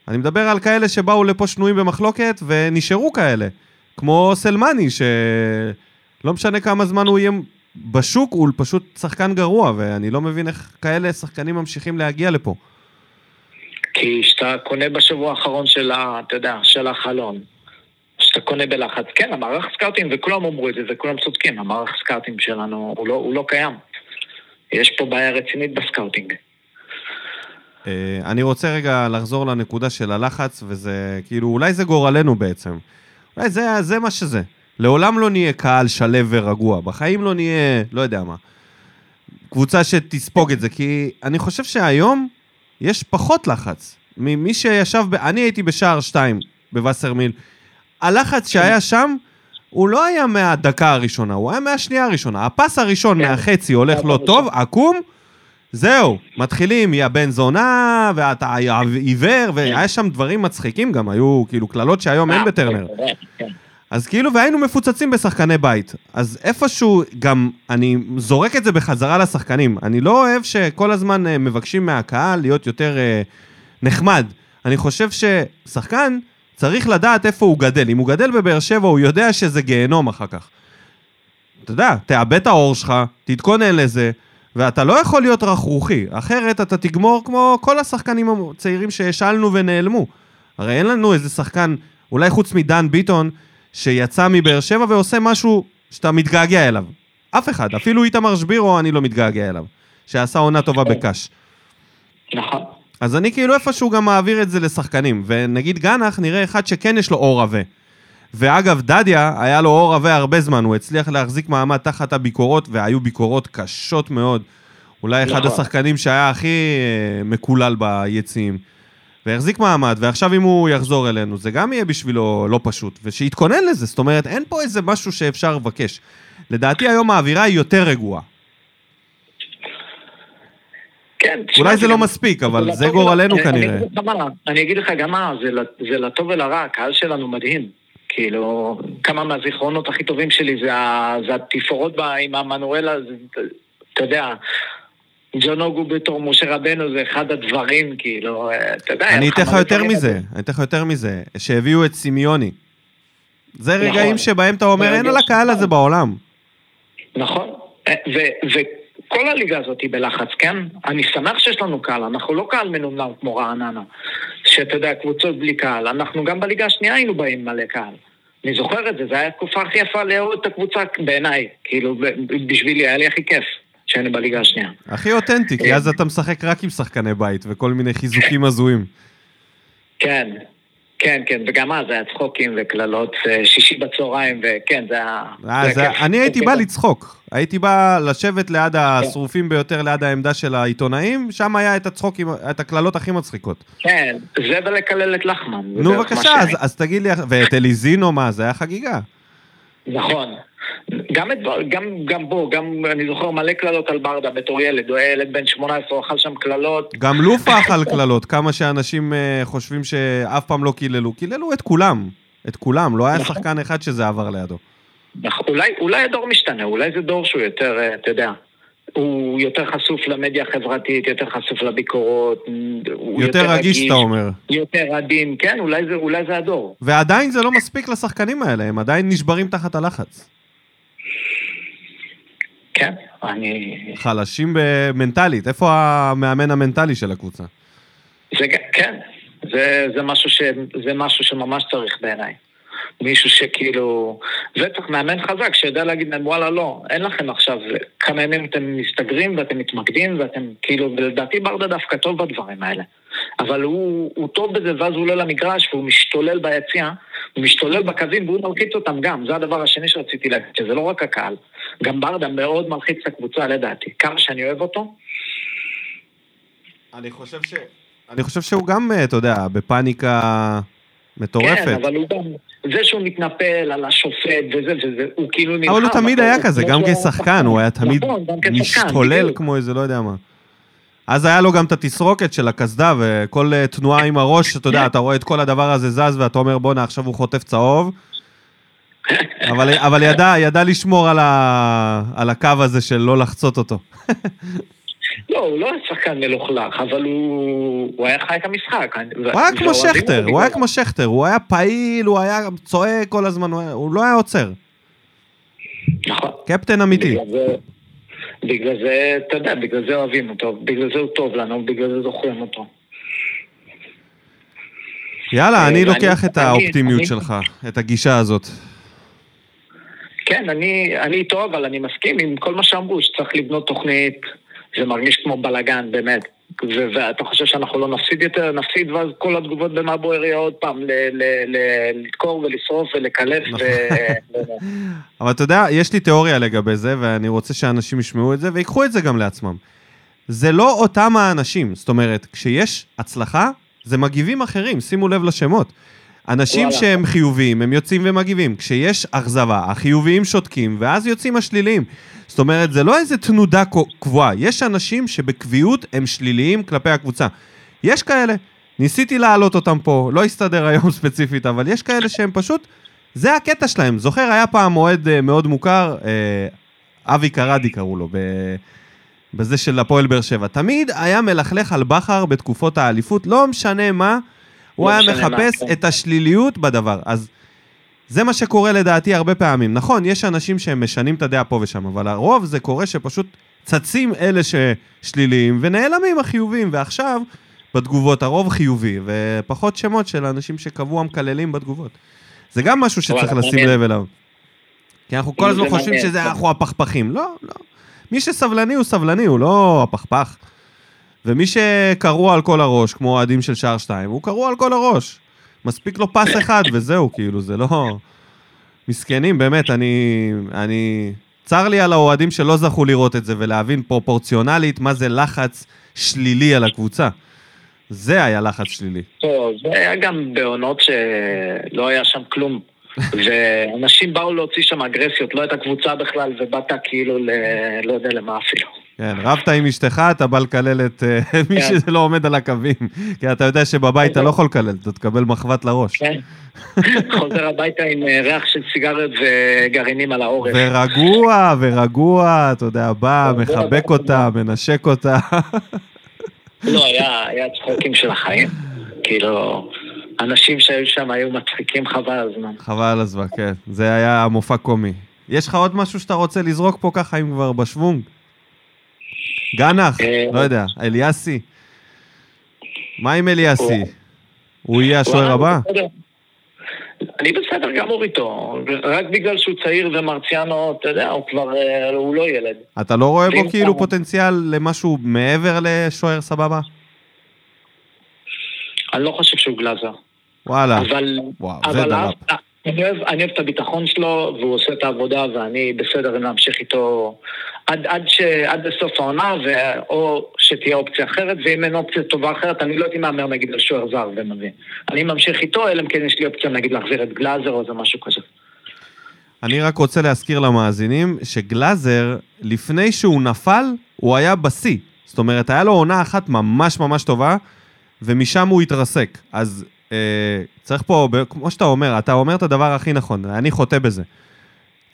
אני מדבר על כאלה שבאו לפה שנויים במחלוקת ונשארו כאלה. כמו סלמני, שלא משנה כמה זמן הוא יהיה בשוק, הוא פשוט שחקן גרוע, ואני לא מבין איך כאלה שחקנים ממשיכים להגיע לפה. כי כשאתה קונה בשבוע האחרון של, ה, אתה יודע, של החלון, כשאתה קונה בלחץ, כן, המערך סקאוטים, וכולם אמרו את זה, וכולם צודקים, המערך סקאוטים שלנו הוא לא, הוא לא קיים. יש פה בעיה רצינית ב scouting. אה, אני רוצה רגע לחזור לנקודה של הלחץ, וזה כאילו, אולי זה גורלנו בעצם. אולי זה, זה מה שזה. לעולם לא נהיה קהל שלו ורגוע. בחיים לא נהיה, לא יודע מה. קבוצה שתספוג את זה, כי אני חושב שהיום יש פחות לחץ. ממי שישב, ב... אני הייתי בשער 2 בווסרמיל. הלחץ שהיה שם, הוא לא היה מהדקה הראשונה, הוא היה מהשנייה הראשונה. הפס הראשון כן. מהחצי הולך לא טוב, עקום, זהו, מתחילים, יא בן זונה, ואתה עיוור, והיה שם דברים מצחיקים גם, היו כאילו קללות שהיום אין בטרנר. כן. אז כאילו, והיינו מפוצצים בשחקני בית. אז איפשהו, גם, אני זורק את זה בחזרה לשחקנים. אני לא אוהב שכל הזמן אה, מבקשים מהקהל להיות יותר אה, נחמד. אני חושב ששחקן צריך לדעת איפה הוא גדל. אם הוא גדל בבאר שבע, הוא יודע שזה גיהנום אחר כך. אתה יודע, תאבד את האור שלך, תתכונן לזה, ואתה לא יכול להיות רכרוכי. אחרת אתה תגמור כמו כל השחקנים הצעירים שהשאלנו ונעלמו. הרי אין לנו איזה שחקן, אולי חוץ מדן ביטון, שיצא מבאר שבע ועושה משהו שאתה מתגעגע אליו. אף אחד, אפילו איתמר שבירו אני לא מתגעגע אליו, שעשה עונה טובה בקאש. נכון. אז אני כאילו איפשהו גם מעביר את זה לשחקנים, ונגיד גנח נראה אחד שכן יש לו אור עבה. ואגב, דדיה, היה לו אור עבה הרבה זמן, הוא הצליח להחזיק מעמד תחת הביקורות, והיו ביקורות קשות מאוד. אולי אחד נכון. השחקנים שהיה הכי אה, מקולל ביציעים. והחזיק מעמד, ועכשיו אם הוא יחזור אלינו, זה גם יהיה בשבילו לא פשוט. ושיתכונן לזה, זאת אומרת, אין פה איזה משהו שאפשר לבקש. לדעתי היום האווירה היא יותר רגועה. כן, אולי זה לא מספיק, אבל זה גורלנו כנראה. אני אגיד לך גם מה, זה לט- זה לטוב ולרע, הקהל שלנו מדהים. כאילו, כמה מהזיכרונות הכי טובים שלי זה התפאורות עם המנואלה, אתה יודע, ג'ון אוגו בתור משה רבנו זה אחד הדברים, כאילו, אתה יודע... אני אתן לך יותר מזה. אני אתן לך יותר מזה, שהביאו את סמיוני. זה נכון. רגעים שבהם אתה אומר, אין על הקהל הזה בעולם. נכון, וכל הליגה הזאת היא בלחץ, כן? אני שמח שיש לנו קהל, אנחנו לא קהל מנומנם כמו רעננה, שאתה יודע, קבוצות בלי קהל. אנחנו גם בליגה השנייה היינו באים מלא קהל. אני זוכר את זה, זו הייתה התקופה הכי יפה לאהוד את הקבוצה בעיניי. כאילו, בשבילי, היה לי הכי כיף שהיינו בליגה השנייה. הכי אותנטי, כי אז אתה משחק רק עם שחקני בית וכל מיני חיזוקים הזויים. כן, כן, כן, וגם אז היה צחוקים וקללות אה, שישי בצהריים, וכן, זה היה... היה זה- כיף. אני הייתי בא. לצחוק. הייתי בא לשבת ליד השרופים ביותר, ליד העמדה של העיתונאים, שם היה את הצחוקים, את הקללות הכי מצחיקות. כן, זה ולקלל את לחמן. נו בבקשה, אז- אז תגיד לי, ואת אליזינו, מה, זה היה חגיגה. נכון. גם, את, גם, גם בו, גם אני זוכר מלא קללות על ברדה בתור ילד, הוא היה ילד בן 18, הוא אכל שם קללות. גם לופה אכל קללות, כמה שאנשים אה, חושבים שאף פעם לא קיללו. קיללו את כולם, את כולם, לא היה נכון. שחקן אחד שזה עבר לידו. נכון, אולי, אולי הדור משתנה, אולי זה דור שהוא יותר, אה, אתה יודע, הוא יותר חשוף למדיה החברתית, יותר חשוף לביקורות, הוא יותר רגיש, אתה אומר. יותר עדין, כן, אולי זה, אולי זה הדור. ועדיין זה לא מספיק לשחקנים האלה, הם עדיין נשברים תחת הלחץ. כן, אני... חלשים מנטלית, איפה המאמן המנטלי של הקבוצה? זה, גם- כן, זה, זה, משהו ש, זה משהו שממש צריך בעיניי. מישהו שכאילו... וצריך מאמן חזק שיודע להגיד להם, וואלה, לא, אין לכם עכשיו כמה ימים אתם מסתגרים ואתם מתמקדים ואתם כאילו, ולדעתי ברדה דווקא טוב בדברים האלה. אבל הוא, הוא טוב בזה ואז הוא עולה למגרש והוא משתולל ביציע, הוא משתולל בקווים והוא מלחיץ אותם גם. זה הדבר השני שרציתי להגיד, שזה לא רק הקהל. גם ברדה מאוד מלחיץ את הקבוצה לדעתי. כמה שאני אוהב אותו, אני חושב ש... אני חושב שהוא גם, אה, אתה יודע, בפאניקה מטורפת. כן, אבל הוא גם... זה שהוא מתנפל על השופט וזה וזה, הוא כאילו נלחם. אבל הוא תמיד היה כזה, גם שהוא- כשחקן, הוא היה תמיד נכון, משתולל. כמו איזה לא יודע מה. אז היה לו גם את התסרוקת של הקסדה, וכל אה, תנועה עם הראש, אתה יודע, אתה רואה את כל הדבר הזה זז, ואתה אומר, בואנה, עכשיו הוא חוטף צהוב. אבל, אבל ידע, ידע לשמור על, ה, על הקו הזה של לא לחצות אותו. לא, הוא לא היה שחקן מלוכלך, אבל הוא הוא היה חי את המשחק. הוא היה כמו שכטר, הוא היה כמו שכטר, הוא היה פעיל, הוא היה צועק כל הזמן, הוא היה- הוא לא היה עוצר. נכון. קפטן אמיתי. בגלל זה, אתה יודע, בגלל זה אוהבים אותו, בגלל זה הוא טוב לנו, בגלל זה זוכרים אותו. יאללה, אני לוקח את האופטימיות שלך, את הגישה הזאת. כן, אני, אני איתו, אבל אני מסכים עם כל מה שאמרו, שצריך לבנות תוכנית, זה מרגיש כמו בלאגן, באמת. ו- ואתה חושב שאנחנו לא נפסיד יותר, נפסיד, ואז כל התגובות במה בוער יהיה עוד פעם לדקור ולשרוף ולקלף נכון. ו... אבל אתה יודע, יש לי תיאוריה לגבי זה, ואני רוצה שאנשים ישמעו את זה, ויקחו את זה גם לעצמם. זה לא אותם האנשים, זאת אומרת, כשיש הצלחה, זה מגיבים אחרים, שימו לב לשמות. אנשים וואלה. שהם חיוביים, הם יוצאים ומגיבים. כשיש אכזבה, החיוביים שותקים, ואז יוצאים השליליים. זאת אומרת, זה לא איזה תנודה קבועה. יש אנשים שבקביעות הם שליליים כלפי הקבוצה. יש כאלה, ניסיתי להעלות אותם פה, לא הסתדר היום ספציפית, אבל יש כאלה שהם פשוט, זה הקטע שלהם. זוכר, היה פעם אוהד אה, מאוד מוכר, אה, אבי קרדי קראו לו, ב... בזה של הפועל באר שבע. תמיד היה מלכלך על בכר בתקופות האליפות, לא משנה מה, הוא לא היה משנה מה, מחפש כן. את השליליות בדבר. אז זה מה שקורה לדעתי הרבה פעמים. נכון, יש אנשים שהם משנים את הדעה פה ושם, אבל הרוב זה קורה שפשוט צצים אלה ששליליים ונעלמים החיוביים, ועכשיו בתגובות הרוב חיובי, ופחות שמות של אנשים שקבעו המקללים בתגובות. זה גם משהו שצריך לשים. לב אליו. כי אנחנו כל הזמן חושבים מעניין, שזה כן. אנחנו הפכפכים. לא, לא. מי שסבלני הוא סבלני, הוא לא הפכפך. ומי שקרוע על כל הראש, כמו אוהדים של שער שתיים, הוא קרוע על כל הראש. מספיק לו פס אחד וזהו, כאילו, זה לא... מסכנים, באמת, אני... אני... צר לי על האוהדים שלא זכו לראות את זה ולהבין פרופורציונלית מה זה לחץ שלילי על הקבוצה. זה היה לחץ שלילי. טוב, זה היה גם בעונות שלא היה שם כלום. ואנשים באו להוציא שם אגרסיות, לא הייתה קבוצה בכלל, ובאת כאילו ל... לא יודע למה אפילו. כן, רבת עם אשתך, אתה בא לקלל את אה, מי כן. שלא עומד על הקווים. כי אתה יודע שבבית אתה לא יכול לקלל, אתה תקבל מחבת לראש. כן. חוזר הביתה עם אה, ריח של סיגריות וגרעינים על העורף. ורגוע, ורגוע, אתה יודע, בא, מחבק. אותה, מנשק אותה. לא, היה, היה צחוקים של החיים. כאילו, אנשים שהיו שם היו מצחיקים חבל הזמן. חבל על הזמן, כן. זה היה מופע קומי. יש לך עוד משהו שאתה רוצה לזרוק פה ככה, אם כבר בשוונג? גנח, אה, לא יודע, אליאסי. מה עם אליאסי? הוא- יהיה השוער הבא? אני בסדר גמור איתו, רק בגלל שהוא צעיר ומרציאנו, אתה יודע, הוא כבר, אה, הוא לא ילד. אתה לא רואה בו כאילו פוטנציאל למשהו מעבר לשוער סבבה? אני לא חושב שהוא גלאזר. וואלה. אבל, וואו, זה אבל דלאפ. אף- אני אוהב, אני אוהב את הביטחון שלו, והוא עושה את העבודה, ואני בסדר אם להמשיך איתו עד, עד, ש, עד לסוף העונה, ו, או שתהיה אופציה אחרת, ואם אין אופציה טובה אחרת, אני לא הייתי מהמר נגיד על שוער זר ומבין. אני ממשיך איתו, אלא אם כן יש לי אופציה נגיד להחזיר את גלאזר או איזה משהו כזה. אני רק רוצה להזכיר למאזינים שגלאזר, לפני שהוא נפל, הוא היה בשיא. זאת אומרת, היה לו עונה אחת ממש ממש טובה, ומשם הוא התרסק. אז אה, צריך פה, כמו שאתה אומר, אתה אומר את הדבר הכי נכון, אני חוטא בזה.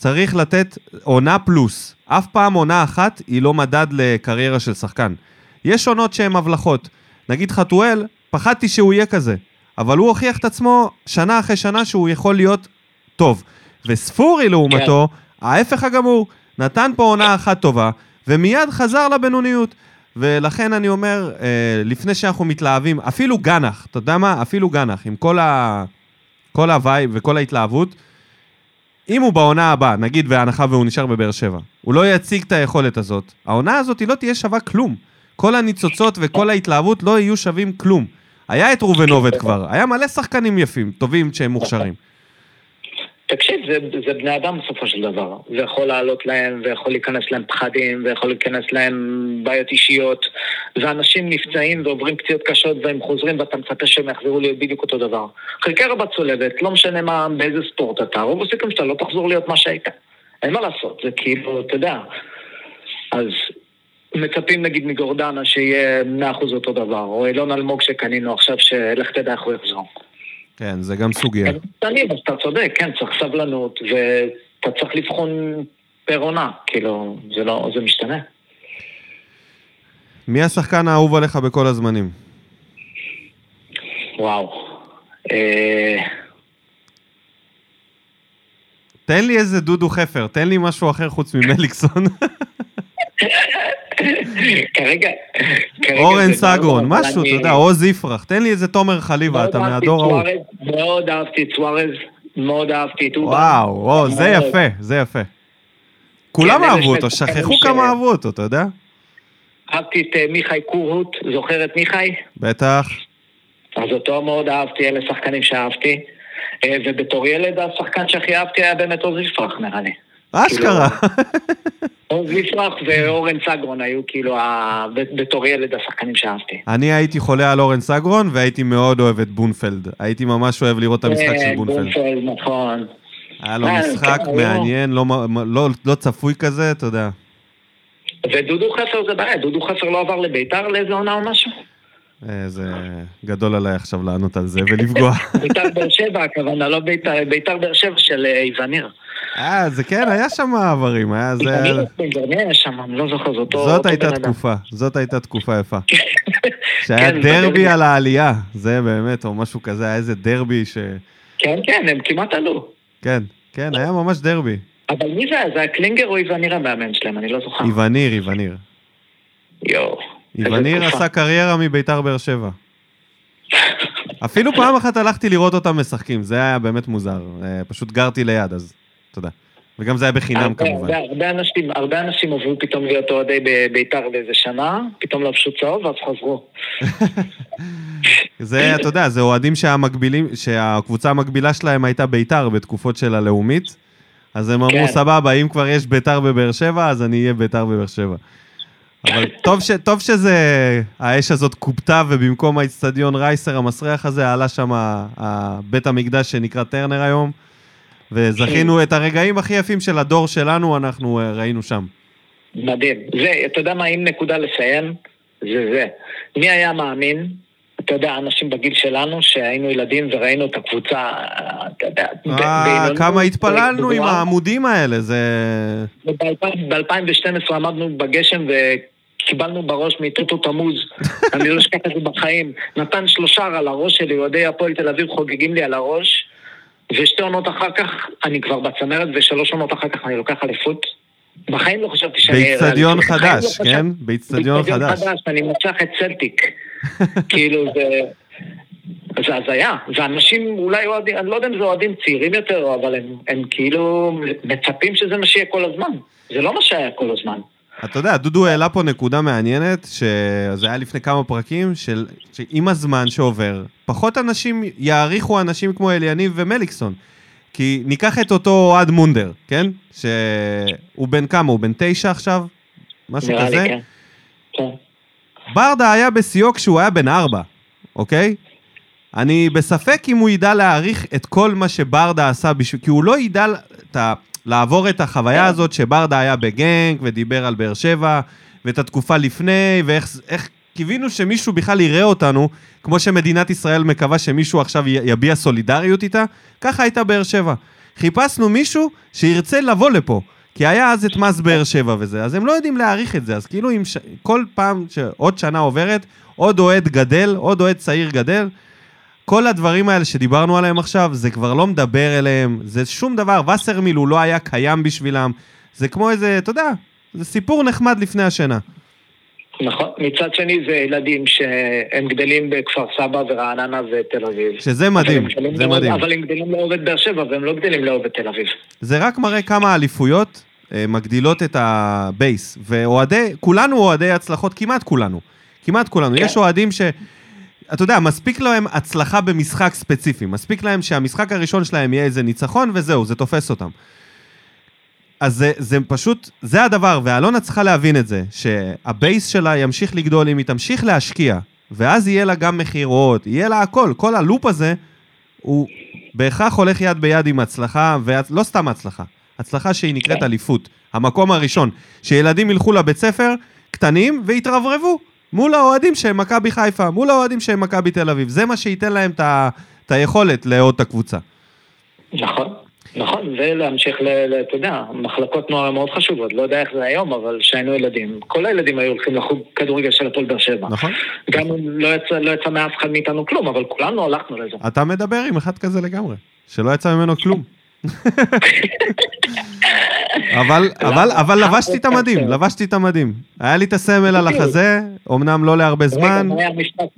צריך לתת עונה פלוס. אף פעם עונה אחת היא לא מדד לקריירה של שחקן. יש עונות שהן הבלחות. נגיד חתואל, פחדתי שהוא יהיה כזה, אבל הוא הוכיח את עצמו שנה אחרי שנה שהוא יכול להיות טוב. וספורי לעומתו, ההפך הגמור, נתן פה עונה אחת טובה, ומיד חזר לבינוניות. ולכן אני אומר, אה, לפני שאנחנו מתלהבים, אפילו גנח, אתה יודע מה? אפילו גנח, עם כל, ה... כל ה vibe וכל ההתלהבות, אם הוא בעונה הבאה, נגיד בהנחה והוא נשאר בבאר שבע, הוא לא יציג את היכולת הזאת, העונה הזאת היא לא תהיה שווה כלום. כל הניצוצות וכל ההתלהבות לא יהיו שווים כלום. היה את ראובן עובד כבר, היה מלא שחקנים יפים, טובים שהם מוכשרים. תקשיב, זה, זה בני אדם בסופו של דבר. זה יכול לעלות להם, ויכול להיכנס להם פחדים, ויכול להיכנס להם בעיות אישיות, ואנשים נפצעים ועוברים פציעות קשות והם חוזרים ואתה מצפה שהם יחזרו להיות בדיוק אותו דבר. חלקי רבה צולבת, לא משנה מה, באיזה ספורט אתה, רוב הסיכום שאתה לא תחזור להיות מה שהיית. אין מה לעשות, זה כאילו, אתה יודע. אז מצפים נגיד מגורדנה שיהיה 100% אותו דבר, או אילון אלמוג שקנינו עכשיו, שלך תדע איך הוא יחזור. כן, זה גם סוגיה. קטנים, אז אתה צודק, כן, צריך סבלנות, ואתה צריך לבחון פר עונה, כאילו, זה לא, זה משתנה. מי השחקן האהוב עליך בכל הזמנים? וואו. אה, תן לי איזה דודו חפר, תן לי משהו אחר חוץ ממליקסון. כרגע... אורן סגרון, משהו, אתה יודע, עוז יפרח. תן לי איזה תומר חליבה, אתה מהדור ההוא. מאוד אהבתי את סוארז, מאוד אהבתי את אובן. וואו, זה. יפה, זה יפה. כולם כן, אהבו אותו, שכחו כמה אהבו אותו, אתה יודע? אהבתי את אה, מיכאי קורהוט, זוכר את מיכאי? בטח. אז אותו מאוד אהבתי, אלה שחקנים שאהבתי. אה, ובתור ילד השחקן שהכי אהבתי היה באמת עוז יפרח נראה לי. אשכרה. עוז יפרח ואורן סגרון היו כאילו, בתור ילד השחקנים שאהבתי. אני הייתי חולה על אורן סגרון, והייתי מאוד אוהב את בונפלד. הייתי ממש אוהב לראות את המשחק של כן, בונפלד. בונפלד, נכון. היה לו אה, משחק כן, מעניין, לא לא- לא צפוי כזה, אתה יודע. ודודו חפר זה בעיה, דודו חפר לא עבר לביתר לאיזה עונה או משהו? אה, זה גדול עליי עכשיו לענות על זה ולפגוע. ביתר באר שבע הכוונה, לא ביתר, ביתר באר שבע של אה, איווניר. אה, זה כן, היה שם מעברים, היה זה... איווניר היה שם, אני לא זוכר, זה אותו זאת הייתה. תקופה, זאת הייתה תקופה יפה. שהיה כן, דרבי. על העלייה, זה באמת, או משהו כזה, היה איזה דרבי ש... כן, כן, הם כמעט עלו. כן, כן, היה ממש דרבי. אבל מי זה היה? זה היה קלינגר או איווניר המאמן שלהם? אני לא זוכר. איווניר, איווניר. יואו. איווניר. עשה קריירה מביתר באר שבע. אפילו פעם אחת הלכתי לראות אותם משחקים, זה היה באמת מוזר. אה, פשוט גרתי ליד, אז תודה. וגם זה היה בחינם הרבה- כמובן. הרבה- הרבה אנשים, הרבה אנשים עברו פתאום להיות אוהדי בית"ר באיזה שנה, פתאום לבשו צהוב ואז חזרו. זה, אתה יודע, זה אוהדים שהמקבילים, שהקבוצה המקבילה שלהם הייתה ביתר בתקופות של הלאומית, אז הם אמרו, כן. סבבה, אם כבר יש ביתר בבאר שבע, אז אני אהיה ביתר בבאר שבע. אבל טוב, ש, טוב שזה, האש הזאת כובתה, ובמקום האיצטדיון רייסר המסריח הזה, עלה שם בית המקדש שנקרא טרנר היום, וזכינו את הרגעים הכי יפים של הדור שלנו, אנחנו אה, ראינו שם. מדהים. זה, אתה יודע מה, אם נקודה לסיים, זה זה. מי היה מאמין, אתה יודע, אנשים בגיל שלנו, שהיינו ילדים וראינו את הקבוצה, אתה יודע, אה, כמה התפללנו עם. העמודים האלה, זה... ב-2012 עמדנו בגשם וקיבלנו בראש מטוטו תמוז, אני לא אשכח את זה בחיים. נתן שלושה על הראש שלי, אוהדי הפועל תל אביב חוגגים לי על הראש, ושתי עונות אחר כך אני כבר בצמרת, ושלוש עונות אחר כך אני לוקח אליפות. בחיים לא חשבתי שאני... אהיה באיצטדיון ריאליסט. בחיים לא חדש, חשבתי- כן? באיצטדיון חדש. חדש, אני מנצח את צלטיק. כאילו זה... זה הזיה, ואנשים אולי אוהדים, אני לא יודע אם זה אוהדים צעירים יותר, אבל הם, הם כאילו מצפים שזה מה שיהיה כל הזמן. זה לא מה שהיה כל הזמן. אתה יודע, דודו העלה פה נקודה מעניינת, שזה היה לפני כמה פרקים, של, שעם הזמן שעובר, פחות אנשים יעריכו אנשים כמו אליניב ומליקסון. כי ניקח את אותו אוהד מונדר, כן? שהוא בן כמה? הוא בן תשע עכשיו? משהו כזה? לי, כן. כן. ברדה היה בשיאו כשהוא היה בן ארבע, אוקיי? אני בספק אם הוא ידע להעריך את כל מה שברדה עשה בשביל... כי הוא לא ידע את ה... לעבור את החוויה הזאת שברדה היה בגנק ודיבר על באר שבע, ואת התקופה לפני, ואיך איך... קיווינו שמישהו בכלל יראה אותנו, כמו שמדינת ישראל מקווה שמישהו עכשיו יביע סולידריות איתה, ככה הייתה באר שבע. חיפשנו מישהו שירצה לבוא לפה. כי היה אז את מס באר שבע וזה, אז הם לא יודעים להעריך את זה, אז כאילו אם ש... כל פעם שעוד שנה עוברת, עוד אוהד גדל, עוד אוהד צעיר גדל, כל הדברים האלה שדיברנו עליהם עכשיו, זה כבר לא מדבר אליהם, זה שום דבר, וסרמיל הוא לא היה קיים בשבילם, זה כמו איזה, אתה יודע, זה סיפור נחמד לפני השינה. נכון. מצד שני זה ילדים שהם גדלים בכפר סבא ורעננה ותל אביב. שזה מדהים, זה לאהוב- מדהים. אבל הם גדלים לאהוב את באר שבע והם לא גדלים לאהוב את תל אביב. זה רק מראה כמה אליפויות אה, מגדילות את הבייס. ואוהדי, כולנו אוהדי הצלחות, כמעט כולנו. כמעט כולנו. כן. יש אוהדים ש... אתה יודע, מספיק להם הצלחה במשחק ספציפי. מספיק להם שהמשחק הראשון שלהם יהיה איזה ניצחון, וזהו, זה תופס אותם. אז זה, זה פשוט, זה הדבר, ואלונה צריכה להבין את זה, שהבייס שלה ימשיך לגדול אם היא תמשיך להשקיע, ואז יהיה לה גם מכירות, יהיה לה הכל, כל הלופ הזה, הוא בהכרח הולך יד ביד עם הצלחה, ולא סתם הצלחה, הצלחה שהיא נקראת כן. אליפות, המקום הראשון, שילדים ילכו לבית ספר קטנים ויתרברבו מול האוהדים שהם מכבי חיפה, מול האוהדים שהם מכבי תל אביב, זה מה שייתן להם את היכולת לאהוד את הקבוצה. נכון. נכון, ולהמשיך אתה יודע, מחלקות נוער מאוד חשובות, לא יודע איך זה היום, אבל כשהיינו ילדים, כל הילדים היו הולכים לחוג כדורגל של הפועל באר שבע. נכון? גם אם לא יצא, לא יצא מאף אחד מאיתנו כלום, אבל כולנו הלכנו לזה. אתה מדבר עם אחד כזה לגמרי, שלא יצא ממנו כלום. אבל, אבל, אבל לבשתי את המדים, לבשתי את המדים. היה לי את הסמל על החזה, אמנם לא להרבה זמן.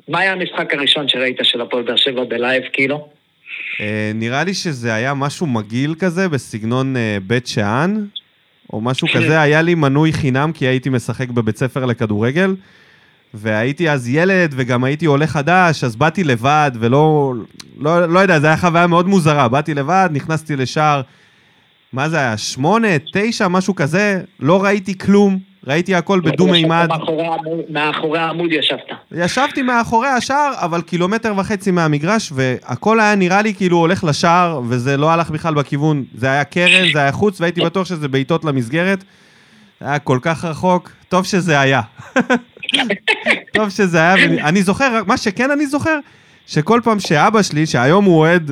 מה היה המשחק הראשון שראית של הפועל באר שבע בלייב, כאילו? אה, נראה לי שזה היה משהו מגעיל כזה, בסגנון אה, בית שאן, או משהו כן. כזה. היה לי מנוי חינם, כי הייתי משחק בבית ספר לכדורגל, והייתי אז ילד, וגם הייתי עולה חדש, אז באתי לבד, ולא... לא, לא יודע, זו הייתה חוויה מאוד מוזרה. באתי לבד, נכנסתי לשער, מה זה היה? שמונה, תשע, משהו כזה, לא ראיתי כלום, ראיתי הכל בדו-מימד. מאחורי העמוד- ישבת. ישבתי מאחורי השער, אבל קילומטר וחצי מהמגרש, והכל היה נראה לי כאילו הולך לשער, וזה לא הלך בכלל בכיוון. זה היה קרן, זה היה חוץ, והייתי בטוח שזה בעיטות למסגרת. זה היה כל כך רחוק, טוב שזה היה. טוב שזה היה, ואני זוכר, מה שכן אני זוכר, שכל פעם שאבא שלי, שהיום הוא אוהד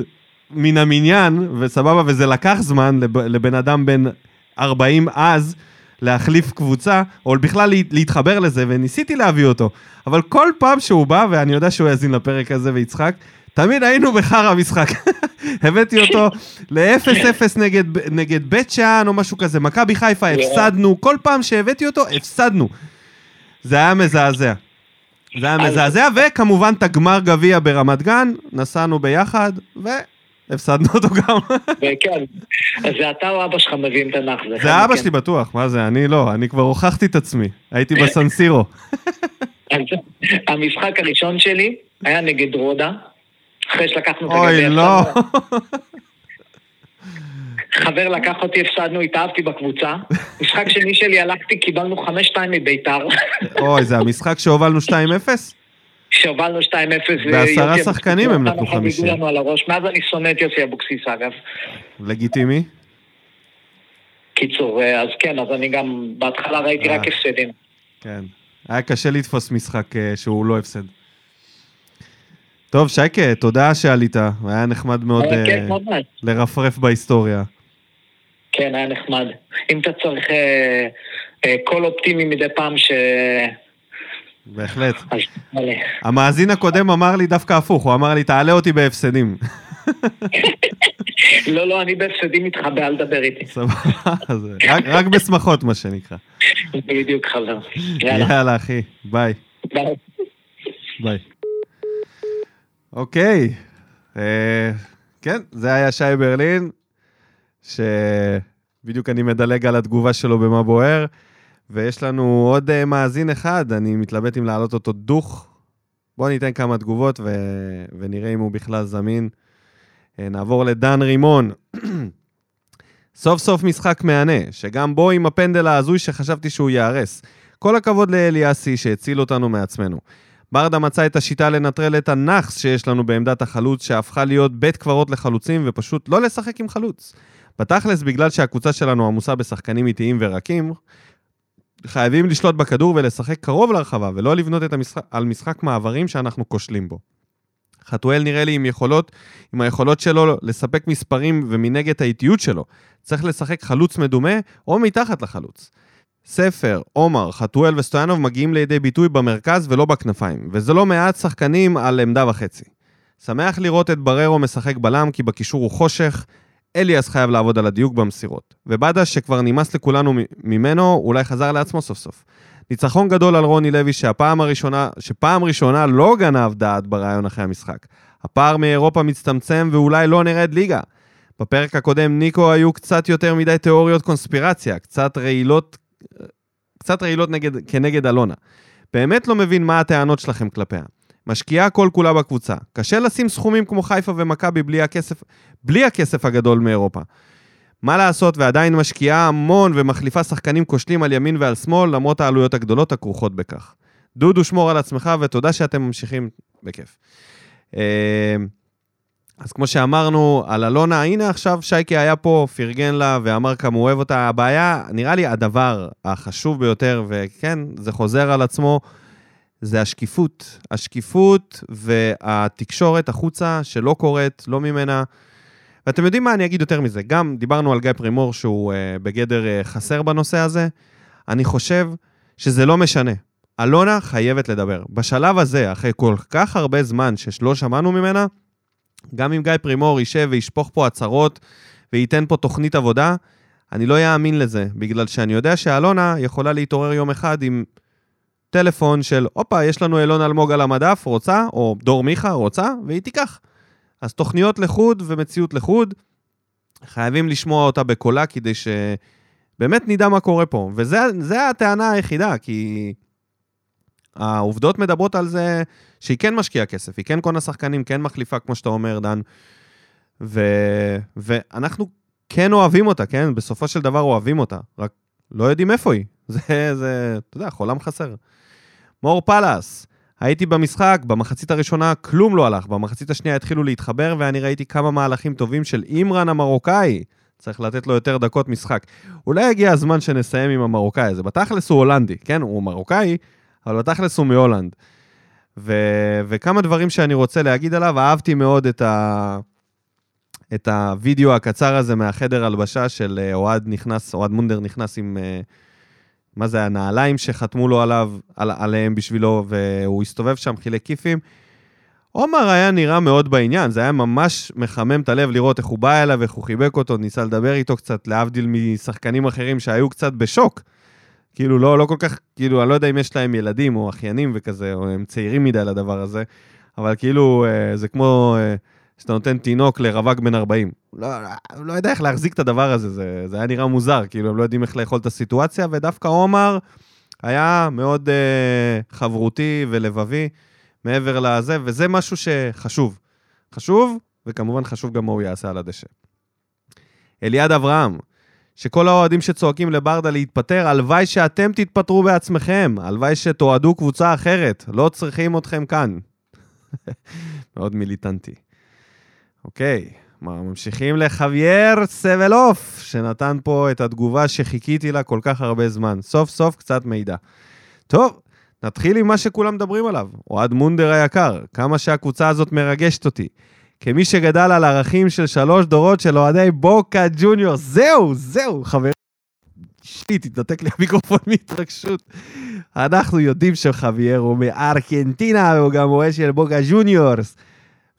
מן המניין, וסבבה, וזה לקח זמן לב, לבן אדם בן 40 אז, להחליף קבוצה, או בכלל לה- להתחבר לזה, וניסיתי להביא אותו. אבל כל פעם שהוא בא, ואני יודע שהוא יאזין לפרק הזה ויצחק, תמיד היינו בחרא המשחק. הבאתי אותו ל-0-0 נגד, נגד בית שאן או משהו כזה, מכבי חיפה, הפסדנו, כל פעם שהבאתי אותו, הפסדנו. זה היה מזעזע. זה היה מזעזע, וכמובן את הגמר גביע ברמת גן, נסענו ביחד, והפסדנו אותו גם. אז זה אתה או אבא שלך מביאים תנ"ך. זה אבא. שלי בטוח, מה זה, אני לא, אני כבר הוכחתי את עצמי. הייתי בסנסירו. המשחק הראשון שלי היה נגד רודה, אחרי שלקחנו את אוי, הגביע. לא. חבר לקח אותי, הפסדנו, התאהבתי בקבוצה. משחק שני שלי הלכתי, קיבלנו 5-2 מביתר, אוי, זה המשחק שהובלנו 2-0? שהובלנו 2-0. בעשרה ויוסי שחקנים הם נתנו נתן חמישי. לנו על הראש. מאז אני שונא את יוסי אבוקסיס, אגב. לגיטימי? קיצור, אה, אז כן, אז אני גם בהתחלה ראיתי אה. רק הפסדים. כן. היה קשה לתפוס משחק אה, שהוא לא הפסד. טוב, שייקה, תודה שעלית. היה נחמד מאוד אה, אה, כן. לרפרף בהיסטוריה. כן, היה נחמד. אם אתה צריך אה, אה, קול אופטימי מדי פעם, ש... בהחלט. אז. המאזין הקודם אמר לי דווקא הפוך, הוא אמר לי, תעלה אותי בהפסדים. לא, לא, אני בהפסדים איתך, אל תדבר איתי. סבבה, רק- בשמחות, מה שנקרא. בדיוק, חבר. יאללה. אחי, ביי. ביי. ביי. אוקיי, אה, כן, זה היה שי ברלין, שבדיוק אני מדלג על התגובה שלו במה בוער, ויש לנו עוד אה, מאזין אחד, אני מתלבט אם להעלות אותו דוך. בואו ניתן כמה תגובות ו... ונראה אם הוא בכלל זמין. אה, נעבור לדן רימון. סוף סוף משחק מהנה, שגם בו עם הפנדל ההזוי שחשבתי שהוא ייהרס. כל הכבוד לאליאסי שהציל אותנו מעצמנו. ברדה מצא את השיטה לנטרל את הנאחס שיש לנו בעמדת החלוץ, שהפכה להיות בית קברות לחלוצים, ופשוט לא לשחק עם חלוץ. בתכלס, בגלל שהקבוצה שלנו עמוסה בשחקנים איטיים ורכים, חייבים לשלוט בכדור ולשחק קרוב לרחבה, ולא לבנות את המשחק, על משחק מעברים שאנחנו כושלים בו. חתואל נראה לי עם יכולות, עם היכולות שלו לספק מספרים ומנגד האיטיות שלו. צריך לשחק חלוץ מדומה או מתחת לחלוץ. ספר, עומר, חתואל וסטויאנוב מגיעים לידי ביטוי במרכז ולא בכנפיים, וזה לא מעט שחקנים על עמדה וחצי. שמח לראות את בררו משחק בלם כי בקישור הוא חושך, אליאס חייב לעבוד על הדיוק במסירות. ובאדה, שכבר נמאס לכולנו ממנו, אולי חזר לעצמו סוף סוף. ניצחון גדול על רוני לוי שהפעם הראשונה, שפעם ראשונה לא גנב דעת ברעיון אחרי המשחק. הפער מאירופה מצטמצם ואולי לא נרד ליגה. בפרק הקודם ניקו היו קצת יותר מדי תיאוריות קונספירציה, קצת רעילות, קצת רעילות נגד, כנגד אלונה. באמת לא מבין מה הטענות שלכם כלפיה. משקיעה כל כולה בקבוצה. קשה לשים סכומים כמו חיפה ומכבי בלי הכסף, בלי הכסף הגדול מאירופה. מה לעשות, ועדיין משקיעה המון ומחליפה שחקנים כושלים על ימין ועל שמאל, למרות העלויות הגדולות הכרוכות בכך. דודו, שמור על עצמך, ותודה שאתם ממשיכים בכיף. אה, אז כמו שאמרנו על אלונה, הנה עכשיו שייקי היה פה, פרגן לה ואמר כמה הוא אוהב אותה. הבעיה, נראה לי הדבר החשוב ביותר, וכן, זה חוזר על עצמו, זה השקיפות. השקיפות והתקשורת החוצה שלא קורית, לא ממנה. ואתם יודעים מה, אני אגיד יותר מזה. גם דיברנו על גיא פרימור שהוא uh, בגדר uh, חסר בנושא הזה. אני חושב שזה לא משנה. אלונה חייבת לדבר. בשלב הזה, אחרי כל כך הרבה זמן שלא שמענו ממנה, גם אם גיא פרימור יישב וישפוך פה הצהרות וייתן פה תוכנית עבודה, אני לא אאמין לזה, בגלל שאני יודע שאלונה יכולה להתעורר יום אחד עם טלפון של, הופה, יש לנו אילון אלמוג על המדף, רוצה, או דור מיכה, רוצה, והיא תיקח. אז תוכניות לחוד ומציאות לחוד, חייבים לשמוע אותה בקולה כדי שבאמת נדע מה קורה פה. וזו הטענה היחידה, כי העובדות מדברות על זה שהיא כן משקיעה כסף, היא כן קונה שחקנים, כן מחליפה, כמו שאתה אומר, דן. ו... ואנחנו כן אוהבים אותה, כן? בסופו של דבר אוהבים אותה, רק לא יודעים איפה היא. זה, זה, אתה יודע, חולם חסר. מור פלאס, הייתי במשחק, במחצית הראשונה כלום לא הלך, במחצית השנייה התחילו להתחבר ואני ראיתי כמה מהלכים טובים של אימרן המרוקאי. צריך לתת לו יותר דקות משחק. אולי הגיע הזמן שנסיים עם המרוקאי הזה. בתכלס הוא הולנדי, כן? הוא מרוקאי, אבל בתכלס הוא מהולנד. ו... וכמה דברים שאני רוצה להגיד עליו, אהבתי מאוד את, ה... את הוידאו הקצר הזה מהחדר הלבשה של אה, אוהד נכנס, אוהד מונדר נכנס עם... אה, מה זה, הנעליים שחתמו לו עליו, על, עליהם בשבילו, והוא הסתובב שם, חילק כיפים. עומר היה נראה מאוד בעניין, זה היה ממש מחמם את הלב לראות איך הוא בא אליו, איך הוא חיבק אותו, ניסה לדבר איתו קצת, להבדיל משחקנים אחרים שהיו קצת בשוק. כאילו, לא, לא כל כך, כאילו, אני לא יודע אם יש להם ילדים או אחיינים וכזה, או הם צעירים מדי לדבר הזה, אבל כאילו, אה, זה כמו אה, שאתה נותן תינוק לרווק בן 40. לא, לא יודע איך להחזיק את הדבר הזה, זה, זה היה נראה מוזר, כאילו, הם לא יודעים איך לאכול את הסיטואציה, ודווקא עומר היה מאוד אה, חברותי ולבבי מעבר לזה, וזה משהו שחשוב. חשוב, וכמובן חשוב גם מה הוא יעשה על הדשא. אליעד אברהם, שכל האוהדים שצועקים לברדה להתפטר, הלוואי שאתם תתפטרו בעצמכם, הלוואי שתועדו קבוצה אחרת, לא צריכים אתכם כאן. מאוד מיליטנטי. אוקיי, ממשיכים לחוויאר סבלוף, שנתן פה את התגובה שחיכיתי לה כל כך הרבה זמן. סוף סוף קצת מידע. טוב, נתחיל עם מה שכולם מדברים עליו. אוהד מונדר היקר, כמה שהקבוצה הזאת מרגשת אותי. כמי שגדל על ערכים של שלוש דורות של אוהדי בוקה ג'וניור. זהו, זהו, חברים. shit, התנתק לי המיקרופון מהתרגשות. אנחנו יודעים שחוויאר הוא מארגנטינה, והוא גם אוהד של בוקה ג'וניורס.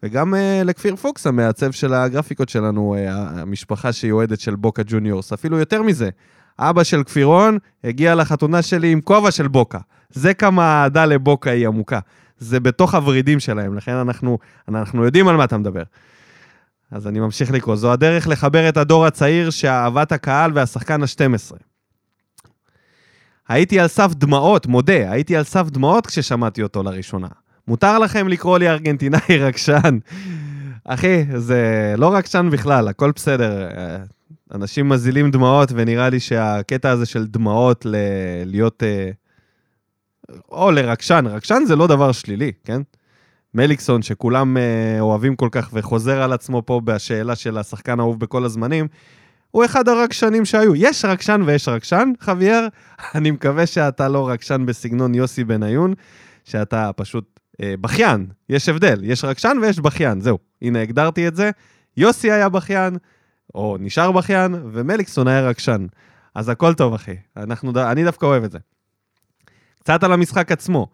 וגם אה, לכפיר פוקס, המעצב של הגרפיקות שלנו, אה, המשפחה שהיא אוהדת של בוקה ג'וניורס. אפילו יותר מזה, אבא של כפירון הגיע לחתונה שלי עם כובע של בוקה. זה כמה אהדה לבוקה היא עמוקה. זה בתוך הוורידים שלהם, לכן אנחנו, אנחנו יודעים על מה אתה מדבר. אז אני ממשיך לקרוא. זו הדרך לחבר את הדור הצעיר שאהבת הקהל והשחקן ה-12. הייתי על סף דמעות, מודה, הייתי על סף דמעות כששמעתי אותו לראשונה. מותר לכם לקרוא לי ארגנטינאי רגשן. אחי, זה לא רגשן בכלל, הכל בסדר. אנשים מזילים דמעות, ונראה לי שהקטע הזה של דמעות ל- להיות... אה, או לרגשן, רגשן זה לא דבר שלילי, כן? מליקסון, שכולם אה, אוהבים כל כך וחוזר על עצמו פה בשאלה של השחקן האהוב בכל הזמנים, הוא אחד הרגשנים שהיו. יש רגשן ויש רגשן, חוויאר. אני מקווה שאתה לא רגשן בסגנון יוסי בניון, שאתה פשוט אה, בכיין. יש הבדל, יש רגשן ויש בכיין, זהו. הנה, הגדרתי את זה. יוסי היה בכיין, או נשאר בכיין, ומליקסון היה רגשן. אז הכל טוב, אחי. אנחנו, אני דווקא אוהב את זה. קצת על המשחק עצמו.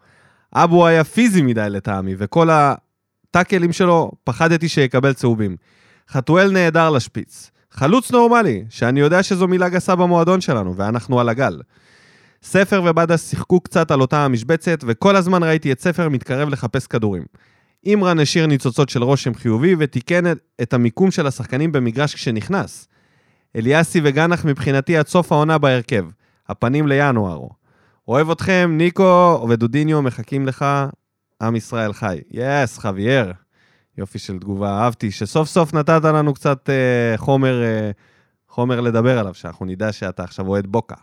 אבו היה פיזי מדי לטעמי, וכל הטאקלים שלו, פחדתי שיקבל צהובים. חתואל נהדר לשפיץ. חלוץ נורמלי, שאני יודע שזו מילה גסה במועדון שלנו, ואנחנו על הגל. ספר ובאדה שיחקו קצת על אותה המשבצת, וכל הזמן ראיתי את ספר מתקרב לחפש כדורים. אימרן השאיר ניצוצות של רושם חיובי ותיקן את המיקום של השחקנים במגרש כשנכנס. אליאסי וגנח מבחינתי עד סוף העונה בהרכב. הפנים לינואר. אוהב אתכם, ניקו ודודיניו מחכים לך, עם ישראל חי. יס, חוויאר. יופי של תגובה, אהבתי, שסוף סוף נתת לנו קצת אה, חומר, אה, חומר לדבר עליו, שאנחנו נדע שאתה עכשיו אוהד בוקה.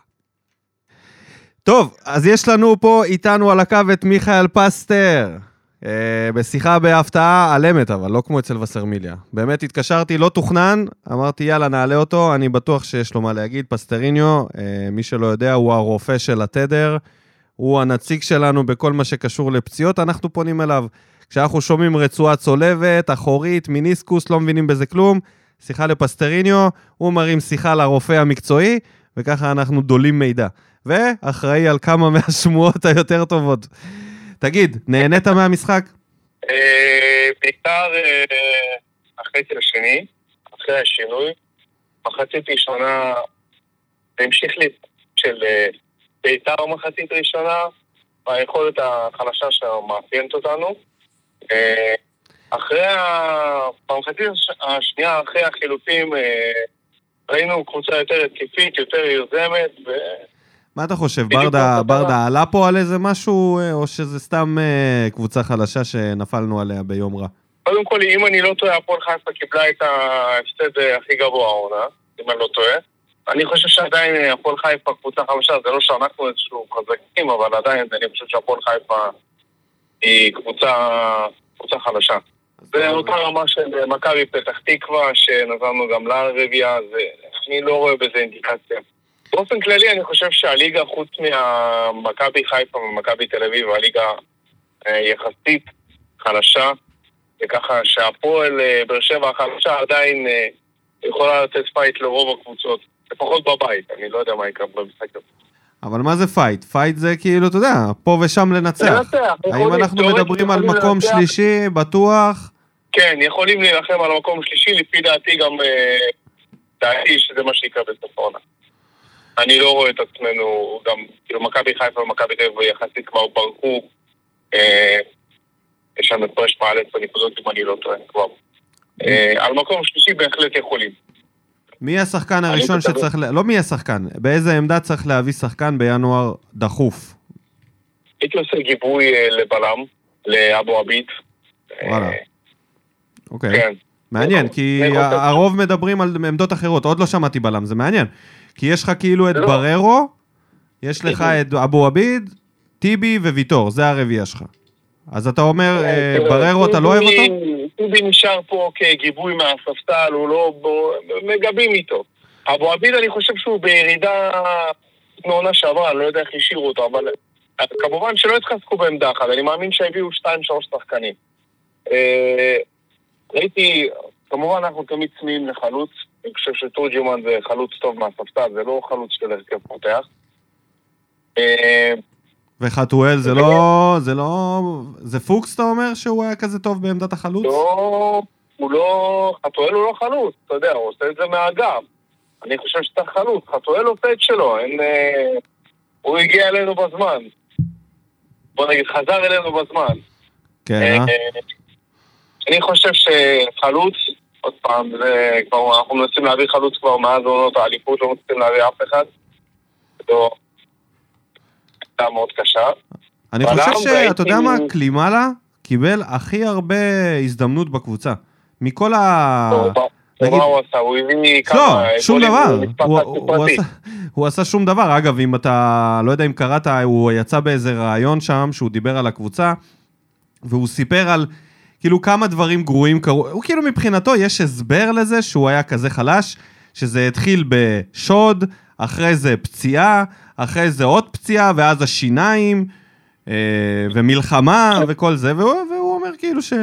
טוב, אז יש לנו פה איתנו על הקו את מיכאל פסטר. Uh, בשיחה בהפתעה על אמת, אבל לא כמו אצל וסרמיליה. באמת התקשרתי, לא תוכנן, אמרתי יאללה נעלה אותו, אני בטוח שיש לו מה להגיד. פסטריניו, uh, מי שלא יודע, הוא הרופא של התדר, הוא הנציג שלנו בכל מה שקשור לפציעות, אנחנו פונים אליו. כשאנחנו שומעים רצועה צולבת, אחורית, מיניסקוס, לא מבינים בזה כלום, שיחה לפסטריניו, הוא מרים שיחה לרופא המקצועי, וככה אנחנו דולים מידע. ואחראי על כמה מהשמועות היותר טובות. תגיד, נהנית מהמשחק? אה, בעיקר החצי אה, השני, אחרי השינוי. מחצית ראשונה זה המשיך לי של אה, בית"ר מחצית ראשונה, והיכולת החלשה שמאפיינת אותנו. אחרי ה... במחצית הש- השנייה, אחרי החילופים, ראינו קבוצה יותר התקפית, יותר יוזמת, ו... מה אתה חושב, ברדה, ברדה. עלה פה על איזה משהו, אה, או שזה סתם אה, קבוצה חלשה שנפלנו עליה ביום רע? קודם כל, אם אני לא טועה, הפועל חיפה קיבלה את ההפסד אה, הכי גבוה העונה, אם אני לא טועה. אני חושב שעדיין הפועל חיפה קבוצה חמשה, זה לא שאנחנו איזשהו חזקים, אבל עדיין אני חושב שהפועל חיפה היא קבוצה, קבוצה חלשה. זה אותה רמה של מכבי פתח תקווה, שנתנו גם לה רביעייה, אני לא רואה בזה אינדיקציה. באופן כללי אני חושב שהליגה, חוץ מהמכבי חיפה ומכבי תל אביב, הליגה אה, יחסית חלשה, וככה שהפועל אה, באר שבע החלשה עדיין אה, יכולה לתת fight לרוב הקבוצות, לפחות בבית, אני לא יודע מה יקרה במשחק הזה. אבל מה זה fight? fight זה כאילו, אתה יודע, פה ושם לנצח. לנצח, האם אנחנו מדברים על מקום לנצח. שלישי, בטוח? כן, יכולים להילחם על המקום השלישי, לפי דעתי גם דעתי שזה מה שיקרה בסוף העונה. אני לא רואה את עצמנו, גם, כאילו, מכבי חיפה ומכבי תל אביב יחסית כבר ברחו. אה, יש שם הפרש מעל עשר נקודות, אם אני לא טועה כבר. אה, על מקום שלישי בהחלט יכולים. מי השחקן הראשון. שצריך, ל- לא מי השחקן, באיזה עמדה צריך להביא שחקן בינואר דחוף? הייתי עושה גיבוי אה, לבלם, לאבו עביד. וואלה. אוקיי. כן. מעניין, כי הרוב מדברים על עמדות אחרות, עוד לא שמעתי בלם, זה מעניין. כי יש לך כאילו את לא. בררו, יש לך את אבו עביד, טיבי וויטור, זה הרביעייה שלך. אז אתה אומר, אה, תראה, בררו, אתה לא אוהב אותו? טיבי נשאר פה כגיבוי מהספסל, הוא לא... מגבים איתו. אבו עביד, אני חושב שהוא בירידה מעונה שעברה, אני לא יודע איך השאירו אותו, אבל אה, כמובן שלא התחזקו בעמדה אחת, אני מאמין שהביאו שתיים, שלוש שחקנים. אה, ראיתי, כמובן אנחנו תמיד צמאים לחלוץ, אני חושב שתורג'מן זה חלוץ טוב מהספסל, זה לא חלוץ של הרכב פותח. אה, וחתואל זה לא, זה לא, זה פוקס אתה אומר שהוא היה כזה טוב בעמדת החלוץ? לא, הוא לא, חתואל הוא לא חלוץ, אתה יודע, הוא עושה את זה מהאגף. אני חושב שאתה חלוץ, חתואל עושה את שלו, אין... אה, הוא הגיע אלינו בזמן. בוא נגיד, חזר אלינו בזמן. כן, אה? אה, אני חושב שחלוץ, עוד פעם, זה כבר, אנחנו מנסים להביא חלוץ כבר מאז עונות האליפות, לא מצליחים להביא אף אחד. זו הייתה מאוד קשה. אני חושב שאתה יודע מה, קלימאלה קיבל הכי הרבה הזדמנות בקבוצה. מכל ה... נגיד- מה הוא עשה? הוא הביא כמה... לא, שום דבר. הוא עשה שום דבר. אגב, אם אתה, לא יודע אם קראת, הוא יצא באיזה ראיון שם, שהוא דיבר על הקבוצה, והוא סיפר על כאילו כמה דברים גרועים קרו. הוא כאילו מבחינתו יש הסבר לזה שהוא היה כזה חלש, שזה התחיל בשוד, אחרי זה פציעה, אחרי זה עוד פציעה, ואז השיניים, אה, ומלחמה וכל זה, והוא, והוא אומר כאילו ש...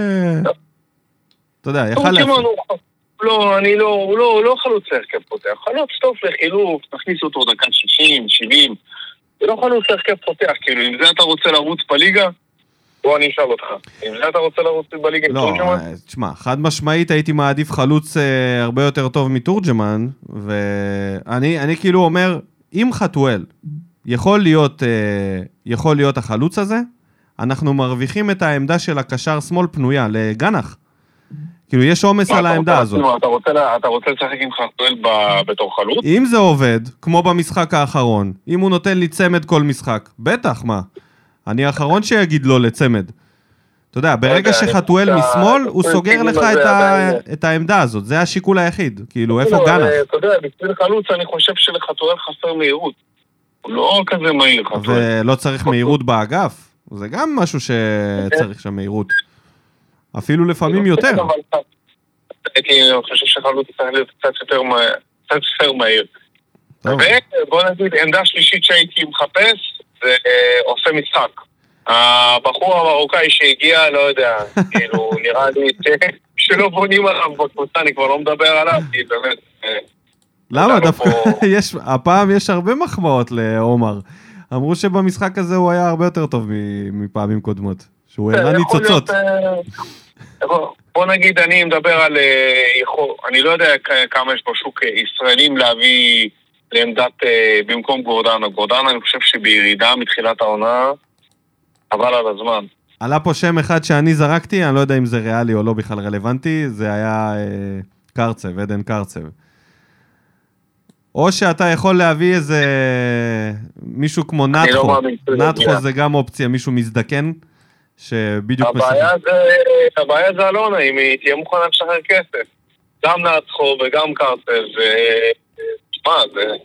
אתה יודע, יכל להפסיד. הוא... לא, אני לא, הוא לא, הוא לא חלוץ להרכב פותח. חלוץ טוב לחילוף, תכניס אותו דקה 60, 70. זה לא חלוץ להרכב פותח, כאילו, אם זה אתה רוצה לרוץ בליגה, בוא אני אשאל אותך. אם זה אתה רוצה לרוץ בליגה עם לא, תורג'מן? אה, תשמע, חד משמעית הייתי מעדיף חלוץ אה, הרבה יותר טוב מתורג'מן, ואני אני כאילו אומר, אם חתואל יכול להיות, אה, יכול להיות החלוץ הזה, אנחנו מרוויחים את העמדה של הקשר שמאל פנויה לגנח. כאילו, יש עומס על העמדה הזאת. מה, אתה רוצה לשחק עם חתואל בתור חלוץ? אם זה עובד, כמו במשחק האחרון, אם הוא נותן לי צמד כל משחק, בטח, מה? אני האחרון שיגיד לא לצמד. אתה יודע, ברגע אני שחתואל משמאל, הוא סוגר לך הזה את העמדה הזאת, זה השיקול היחיד. כאילו, איפה לא? אה, אתה יודע, בשביל חלוץ אני חושב שלחתואל חסר מהירות. הוא לא כזה מהיר, חתואל. ולא צריך מהירות באגף, זה גם משהו שצריך שם מהירות. אפילו לפעמים יותר. הייתי חושב שחלוץ צריך להיות קצת יותר מהיר. ובוא נגיד, עמדה שלישית שהייתי מחפש, זה אה, עושה משחק. הבחור המרוקאי שהגיע, לא יודע, כאילו, נראה לי שלא בונים עליו בקבוצה, אני כבר לא מדבר עליו, כי באמת... אה, למה? דווקא יש, הפעם יש הרבה מחמאות לעומר. אמרו שבמשחק הזה הוא היה הרבה יותר טוב מפעמים קודמות. שהוא הראה ניצוצות. אה, בוא- נגיד, אני מדבר על... אה, אני לא יודע כמה יש בשוק ישראלים להביא לעמדת אה, במקום גורדנה. גורדנה אני חושב שבירידה מתחילת העונה, חבל על הזמן. עלה פה שם אחד שאני זרקתי, אני לא יודע אם זה ריאלי או לא בכלל רלוונטי, זה היה אה, קרצב, עדן קרצב. או שאתה יכול להביא איזה מישהו כמו אני לא יגיע. זה גם אופציה, מישהו מזדקן, שבדיוק הבעיה זה, הבעיה זה אלונה, אם היא תהיה מוכנה לשחרר כסף. גם נצחו וגם קרצב, ו... תשמע, זה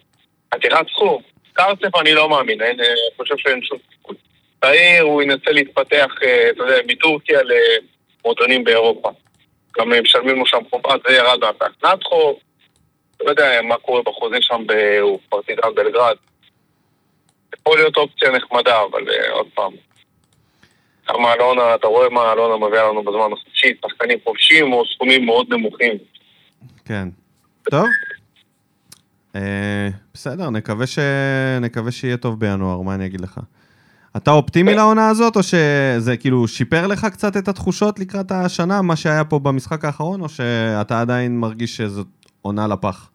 עתירת סכום. קרצב אני לא מאמין, אין, אה, אני חושב שאין שום סיכוי. צעיר, הוא ינסה להתפתח, אה, אתה יודע, מטורקיה למועדונים באירופה. גם משלמים לו שם חובה, זה ירד מהפק. נתחו, לא יודע מה קורה בחוזים שם בפרטיזן בלגרד. יכול להיות אופציה נחמדה, אבל אה, עוד פעם. גם אלונה, אתה רואה מה אלונה מביאה לנו בזמן החופשי, שחקנים חופשיים או סכומים מאוד נמוכים. כן. טוב. אה, בסדר, נקווה, ש... נקווה שיהיה טוב בינואר, מה אני אגיד לך? אתה אופטימי לעונה הזאת, או שזה כאילו שיפר לך קצת את התחושות לקראת השנה, מה שהיה פה במשחק האחרון, או שאתה עדיין מרגיש שזאת עונה לפח?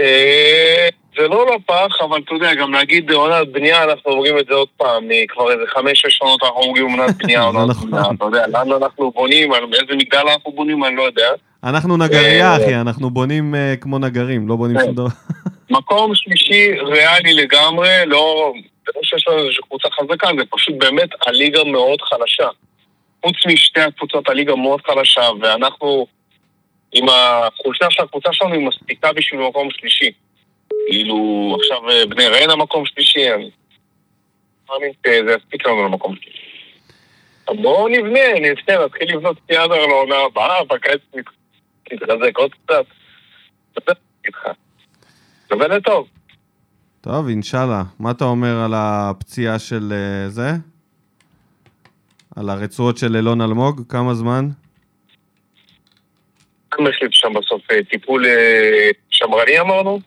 אה, זה לא לפח, אבל אתה יודע, גם להגיד עונת בנייה, אנחנו אומרים את זה עוד פעם, כבר איזה חמש-שש שנות אנחנו אומרים עונת בנייה, עונת נכון. בנייה, אתה יודע, לאן אנחנו בונים, על איזה מגדל אנחנו בונים, אני לא יודע. אנחנו נגרייה, אה, אחי, אנחנו בונים אה, כמו נגרים, לא בונים. שום דבר. מקום שלישי ריאלי לגמרי, לא... זה לא שיש לנו איזושהי קבוצה חזקה, זה פשוט באמת הליגה מאוד חלשה. חוץ משתי הקבוצות, הליגה מאוד חלשה, ואנחנו, עם החולשה של הקבוצה שלנו, היא מספיקה בשביל מקום שלישי. כאילו, עכשיו אה, בני ריינה מקום שלישי, אני מאמין שזה יספיק לנו למקום שלישי. בואו נבנה, נבנה, נתחיל לבנות תיאדר לעונה הבאה, בקיץ נתחזק עוד קצת. נדבר לטוב. טוב, אינשאללה. מה אתה אומר על הפציעה של אה, זה? על הרצועות של אילון אלמוג? כמה זמן? מה החליט שם בסוף? אה, טיפול אה, שמרני אמרנו?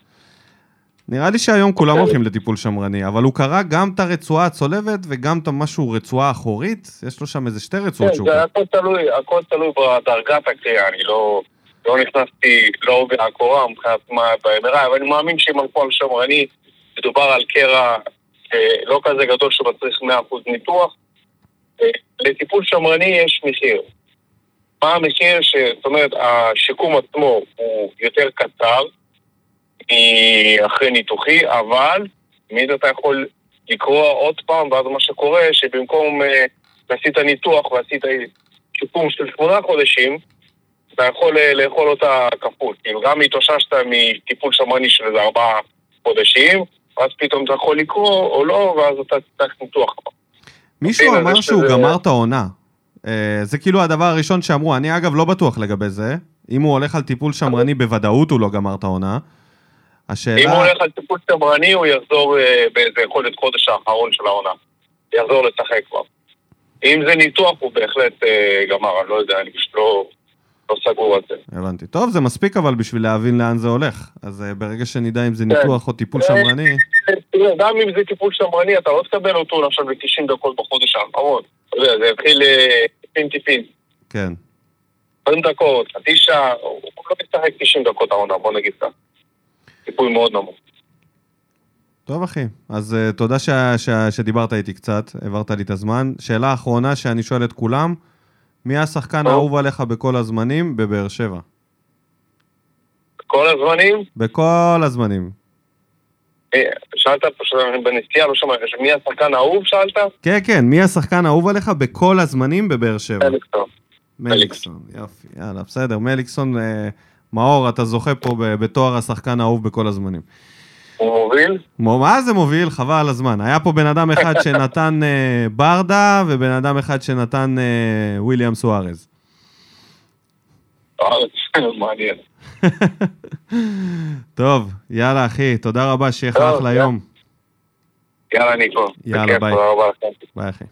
נראה לי שהיום כולם. הולכים לטיפול שמרני, אבל הוא קרא גם את הרצועה הצולבת וגם את המשהו רצועה אחורית, יש לו שם איזה שתי רצועות כן, שהוא קרא. הכל תלוי, הכל תלוי בדרגת הקריאה, אני לא, לא נכנסתי לעובי הקורה מבחינת מה ב-MRI, אבל אני מאמין שאם הלכו על שמרני, מדובר על קרע אה, לא כזה גדול שמצריך 100% ניתוח. אה, לטיפול שמרני יש מחיר. מה המחיר? ש... זאת אומרת, השיקום עצמו הוא יותר קצר מאחרי ניתוחי, אבל תמיד אתה יכול לקרוע עוד פעם, ואז מה שקורה, שבמקום אה, עשית ניתוח ועשית שיקום של שמונה חודשים, אתה יכול אה, לאכול אותה כפול. כאילו, גם התאוששת מטיפול שמרני של איזה ארבעה חודשים, ואז פתאום אתה יכול לקרוא או לא, ואז אתה תצטרך ניתוח כבר. מישהו אמר שהוא גמר את העונה. אה, זה כאילו הדבר הראשון שאמרו, אני אגב לא בטוח לגבי זה. אם הוא הולך על טיפול שמרני, בוודאות הוא לא גמר את העונה. אם השאלה... הוא הולך על טיפול שמרני, הוא יחזור אה, באיזה להיות חודש האחרון של העונה. יחזור לשחק כבר. אם זה ניתוח, הוא בהחלט גמר, אני לא יודע, אני פשוט לא, לא סגור על זה. הבנתי. טוב, זה מספיק אבל בשביל להבין לאן זה הולך. אז אה, ברגע שנדע אם זה ניתוח או טיפול אה, שמרני... תראה, גם אם זה טיפול שמרני, אתה לא תקבל אותו עכשיו ל-90 דקות בחודש האחרון. אתה יודע, זה יתחיל אה, טיפין טיפין. כן. 20 דקות, חצי שעה, הוא לא משחק 90 דקות העונה, בוא נגיד ככה. טיפול מאוד נמוך. טוב, אחי. אז uh, תודה ש- ש- שדיברת איתי קצת, העברת לי את הזמן. שאלה אחרונה שאני שואל את כולם, מי השחקן. האהוב עליך בכל הזמנים בבאר שבע? כל הזמנים, בכל הזמנים. אה, שאלת בנסיעה, לא שמעתי, מי השחקן האהוב שאלת? כן, כן, מי השחקן האהוב עליך בכל הזמנים בבאר שבע? אליקסון. מליקסון, יופי, יאללה, בסדר. מליקסון, אה, מאור, אתה זוכה פה בתואר השחקן האהוב בכל הזמנים. הוא מוביל? מו- מה זה מוביל? חבל על הזמן. היה פה בן אדם אחד שנתן אה, ברדה, ובן אדם אחד שנתן אה, וויליאם סוארז. מעניין. טוב, יאללה אחי, תודה רבה, שיהיה לך אחלה. יום. יאללה, ניקו. יאללה, ביי. ביי אחי.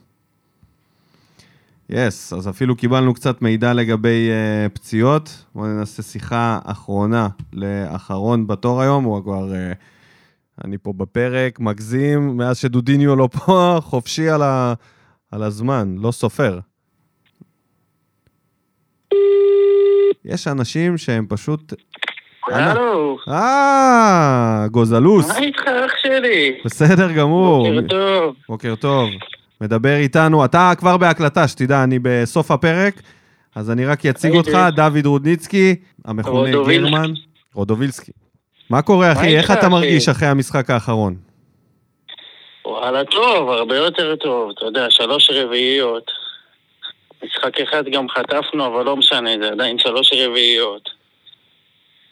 Yes, אז אפילו קיבלנו קצת מידע לגבי uh, פציעות. בואו ננסה שיחה אחרונה לאחרון בתור היום, הוא כבר... Uh, אני פה בפרק, מגזים, מאז שדודיניו לא פה, חופשי על, ה, על הזמן, לא סופר. יש אנשים שהם פשוט. הלו, אה, גוזלוס. מה איתך אח שלי? בסדר גמור. בוקר טוב. בוקר טוב. מדבר איתנו, אתה כבר בהקלטה, שתדע, אני בסוף הפרק, אז אני רק אציג. אותך, דוד רודניצקי, המכונה. גרמן. רודובילסקי. מה קורה, אחי? איך אתה? מרגיש אחרי המשחק האחרון? וואלה, טוב, הרבה יותר טוב. אתה יודע, שלוש רביעיות. משחק אחד גם חטפנו, אבל לא משנה, זה עדיין שלוש רביעיות.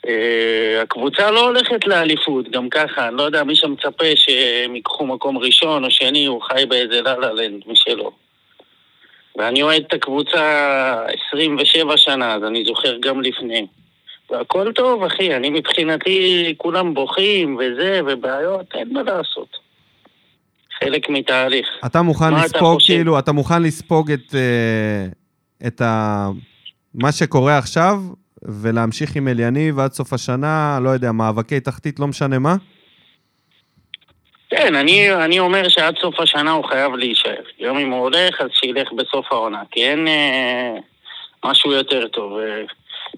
אה, הקבוצה לא הולכת לאליפות, גם ככה, אני לא יודע, מי שמצפה שהם ייקחו מקום ראשון או שני, הוא חי באיזה לה-לה לנד משלו. ואני אוהד את הקבוצה 27 שנה, אז אני זוכר גם לפני. והכל טוב, אחי, אני מבחינתי, כולם בוכים וזה, ובעיות, אין מה לעשות. חלק מתהליך. אתה מוכן אתה לספוג, חושב? כאילו, אתה מוכן לספוג את, אה, את ה... מה שקורה עכשיו, ולהמשיך עם אליניב עד סוף השנה, לא יודע, מאבקי תחתית, לא משנה מה? כן, אני, אני אומר שעד סוף השנה הוא חייב להישאר. יום אם הוא הולך, אז שילך בסוף העונה, כי אין אה, משהו יותר טוב. אה,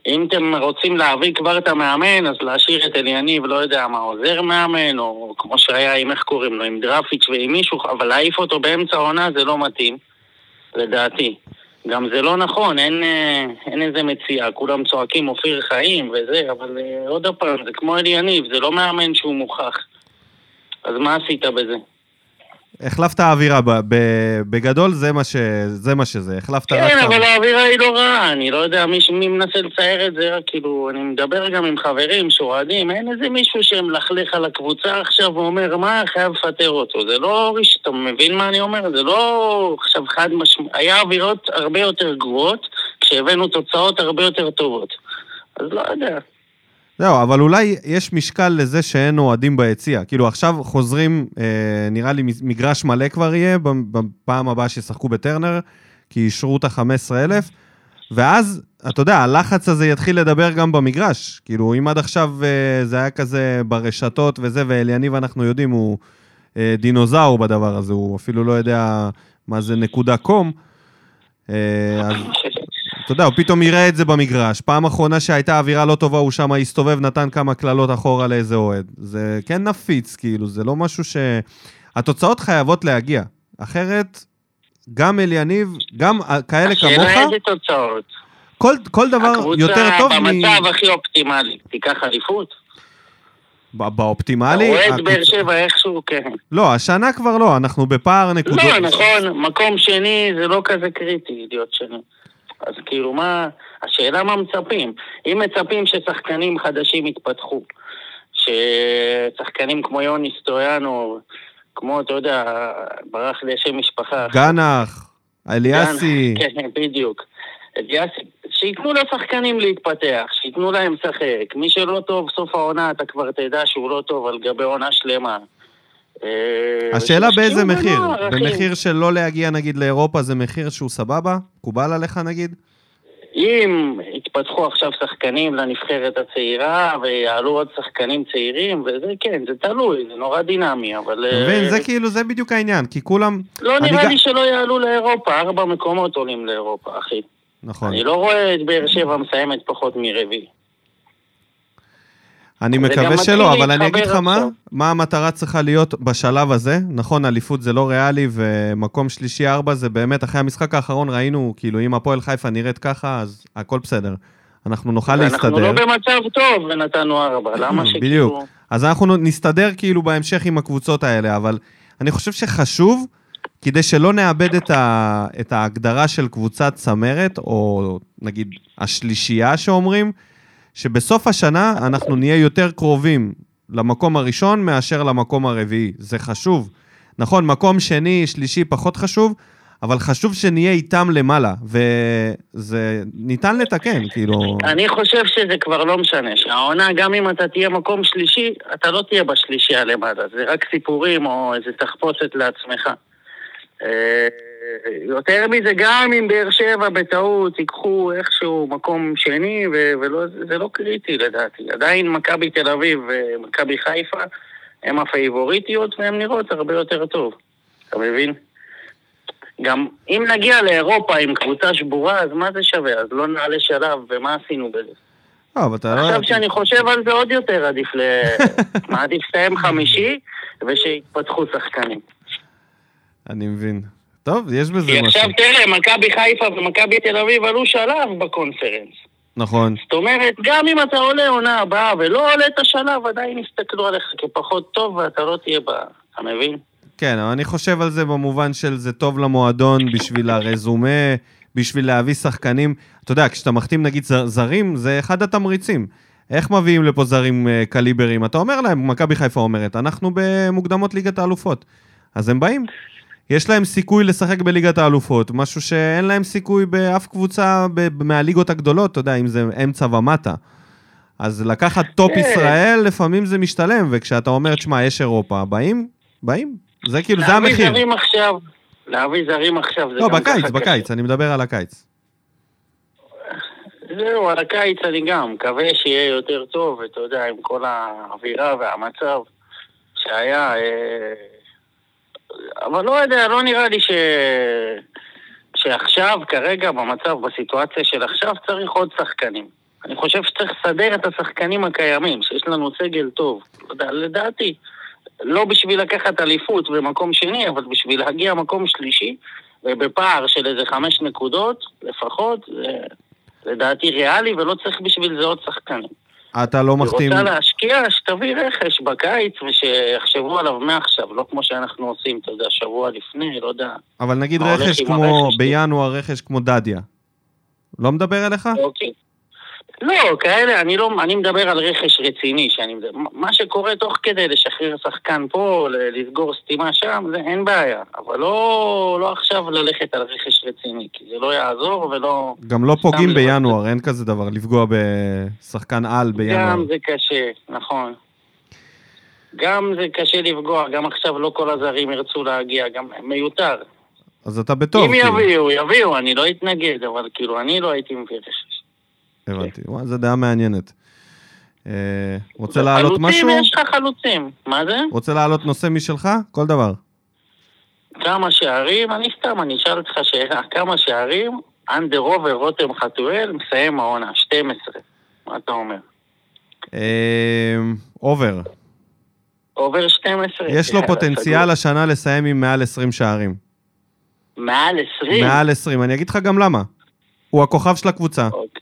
אם אתם רוצים להביא כבר את המאמן, אז להשאיר את אליניב, לא יודע מה, עוזר מאמן, או כמו שהיה עם, איך קוראים לו, עם דרפיץ' ועם מישהו, אבל להעיף אותו באמצע העונה זה לא מתאים, לדעתי. גם זה לא נכון, אין, אה, אין איזה מציאה, כולם צועקים אופיר חיים וזה, אבל אה, עוד פעם, זה כמו אליניב, זה לא מאמן שהוא מוכח. אז מה עשית בזה? החלפת האווירה, בגדול זה מה, ש... זה מה שזה, החלפת רק... כן, את ה- אבל האווירה היא לא רעה, אני לא יודע מי, מי מנסה לצייר את זה, רק כאילו, אני מדבר גם עם חברים שאוהדים, אין איזה מישהו שמלכלך על הקבוצה עכשיו ואומר, מה, חייב לפטר אותו. זה לא, אתה מבין מה אני אומר? זה לא עכשיו חד משמעי, היה אווירות הרבה יותר גרועות, כשהבאנו תוצאות הרבה יותר טובות. אז לא יודע. זהו, אבל אולי יש משקל לזה שאין אוהדים ביציע. כאילו, עכשיו חוזרים, אה, נראה לי מגרש מלא כבר יהיה, בפעם הבאה שישחקו בטרנר, כי אישרו את ה-15,000, ואז, אתה יודע, הלחץ הזה יתחיל לדבר גם במגרש. כאילו, אם עד עכשיו אה, זה היה כזה ברשתות וזה, ואליניב, אנחנו יודעים, הוא אה, דינוזאור בדבר הזה, הוא אפילו לא יודע מה זה נקודה קום. אה, אז אתה יודע, הוא פתאום יראה את זה במגרש. פעם אחרונה שהייתה אווירה לא טובה, הוא שם הסתובב, נתן כמה קללות אחורה לאיזה אוהד. זה כן נפיץ, כאילו, זה לא משהו ש... התוצאות חייבות להגיע. אחרת, גם אליניב, גם כאלה השאלה כמוך, איזה תוצאות. כל, כל דבר יותר טוב הקבוצה מ... במצב הכי אופטימלי, תיקח אליפות. באופטימלי. אוהד הקבוצה- באר שבע איכשהו, כן. לא, השנה כבר לא, אנחנו בפער נקודות. לא, נכון, מקום שני זה לא כזה קריטי להיות שני. אז כאילו מה, השאלה מה מצפים. אם מצפים ששחקנים חדשים יתפתחו, ששחקנים כמו יוני סטויאנו, כמו, אתה יודע, ברח לי השם משפחה. גנח, אליאסי. כן, בדיוק. אליאסי, שייתנו לשחקנים להתפתח, שייתנו להם לשחק. מי שלא טוב סוף העונה, אתה כבר תדע שהוא לא טוב על גבי עונה שלמה. אה, השאלה באיזה מחיר? בנוער. במחיר של לא להגיע נגיד לאירופה זה מחיר שהוא סבבה? מקובל עליך נגיד? אם יתפתחו עכשיו שחקנים לנבחרת הצעירה ויעלו עוד שחקנים צעירים, וזה כן, זה תלוי, זה נורא דינמי, אבל... אתה אה, מבין? זה כאילו, זה בדיוק העניין, כי כולם... לא נראה לי שלא יעלו לאירופה, ארבע מקומות עולים לאירופה, אחי. נכון. אני לא רואה את באר שבע מסיימת פחות מרביעי. אני מקווה שלא, אבל אני אגיד לך מה. מה המטרה צריכה להיות בשלב הזה. נכון, אליפות זה לא ריאלי, ומקום שלישי ארבע זה באמת, אחרי המשחק האחרון ראינו, כאילו, אם הפועל חיפה נראית ככה, אז הכל בסדר. אנחנו נוכל להסתדר. לא במצב טוב ונתנו ארבע, למה שכאילו... בדיוק. אז אנחנו נסתדר כאילו בהמשך עם הקבוצות האלה, אבל אני חושב שחשוב, כדי שלא נאבד את, ה, את ההגדרה של קבוצת צמרת, או נגיד השלישייה שאומרים, שבסוף השנה אנחנו נהיה יותר קרובים למקום הראשון מאשר למקום הרביעי. זה חשוב. נכון, מקום שני, שלישי פחות חשוב, אבל חשוב שנהיה איתם למעלה, וזה ניתן לתקן, כאילו... אני חושב שזה כבר לא משנה, שהעונה, גם אם אתה תהיה מקום שלישי, אתה לא תהיה בשלישייה למטה, זה רק סיפורים או איזה תחפושת לעצמך. אה, יותר מזה, גם אם באר שבע בטעות ייקחו איכשהו מקום שני, ו- ולא, זה לא קריטי לדעתי. עדיין מכבי תל אביב ומכבי חיפה הם הפייבוריטיות והן נראות הרבה יותר טוב. אתה מבין? גם אם נגיע לאירופה עם קבוצה שבורה, אז מה זה שווה? אז לא נעלה שלב, ומה עשינו בזה? לא, אבל אתה לא... עכשיו שאני חושב על זה עוד יותר עדיף ל... מעדיף לסיים חמישי ושיתפתחו שחקנים. אני מבין. טוב, יש בזה כי משהו. עכשיו תראה, מכבי חיפה ומכבי תל אביב עלו שלב בקונפרנס. נכון. זאת אומרת, גם אם אתה עולה עונה הבאה ולא עולה את השלב, עדיין יסתכלו עליך כפחות טוב ואתה לא תהיה ב... אתה מבין? כן, אבל אני חושב על זה במובן של זה טוב למועדון בשביל הרזומה, בשביל להביא שחקנים. אתה יודע, כשאתה מחתים נגיד זרים, זה אחד התמריצים. איך מביאים לפה זרים אה, קליברים? אתה אומר להם, מכבי חיפה אומרת, אנחנו במוקדמות ליגת האלופות. אז הם באים. יש להם סיכוי לשחק בליגת האלופות, משהו שאין להם סיכוי באף קבוצה ב- מהליגות הגדולות, אתה יודע, אם זה אמצע ומטה. אז לקחת top כן. ישראל, לפעמים זה משתלם, וכשאתה אומר, תשמע, יש אירופה, באים? באים. זה כאילו, זה המחיר. להביא זרים עכשיו, להביא זרים עכשיו זה לא, גם בקיץ, ככה בקיץ, אני מדבר על הקיץ. קשה. זהו, על הקיץ אני גם מקווה שיהיה יותר טוב, ואתה יודע, עם כל האווירה והמצב שהיה. אה, אבל לא יודע, לא נראה לי ש... שעכשיו, כרגע, במצב, בסיטואציה של עכשיו, צריך עוד שחקנים. אני חושב שצריך לסדר את השחקנים הקיימים, שיש לנו סגל טוב. לדעתי, לא בשביל לקחת אליפות במקום שני, אבל בשביל להגיע מקום שלישי, ובפער של איזה חמש נקודות לפחות, זה לדעתי ריאלי, ולא צריך בשביל זה עוד שחקנים. אתה לא היא מחתים... רוצה להשקיע, שתביא רכש בקיץ ושיחשבו עליו מעכשיו, לא כמו שאנחנו עושים, אתה יודע, שבוע לפני, לא יודע. אבל נגיד רכש כמו, הרכש? בינואר רכש כמו דדיה. לא מדבר אליך? אוקיי. לא, כאלה, אני לא, אני מדבר על רכש רציני, שאני מה שקורה תוך כדי לשחרר שחקן פה, לסגור סתימה שם, זה אין בעיה. אבל לא, לא עכשיו ללכת על רכש רציני, כי זה לא יעזור ולא... גם לא פוגעים. בינואר, אין כזה דבר, לפגוע בשחקן על בינואר. גם זה קשה, נכון. גם זה קשה לפגוע, גם עכשיו לא כל הזרים ירצו להגיע, גם מיותר. אז אתה בטוב, אם כאילו. יביאו, יביאו, אני לא אתנגד, אבל כאילו, אני לא הייתי מביא רכש. הבנתי. וואי, זו דעה מעניינת. אה, רוצה להעלות משהו? חלוצים, יש לך חלוצים. מה זה? רוצה להעלות נושא משלך? כל דבר. כמה שערים, אני סתם, אני אשאל אותך שאלה, כמה שערים, אנדר עובר רותם חתואל מסיים העונה, 12. מה אתה אומר? אובר. עובר 12? יש לו פוטנציאל. השנה לסיים עם מעל 20 שערים. מעל 20? מעל 20. אני אגיד לך גם למה. הוא הכוכב של הקבוצה. אוקיי.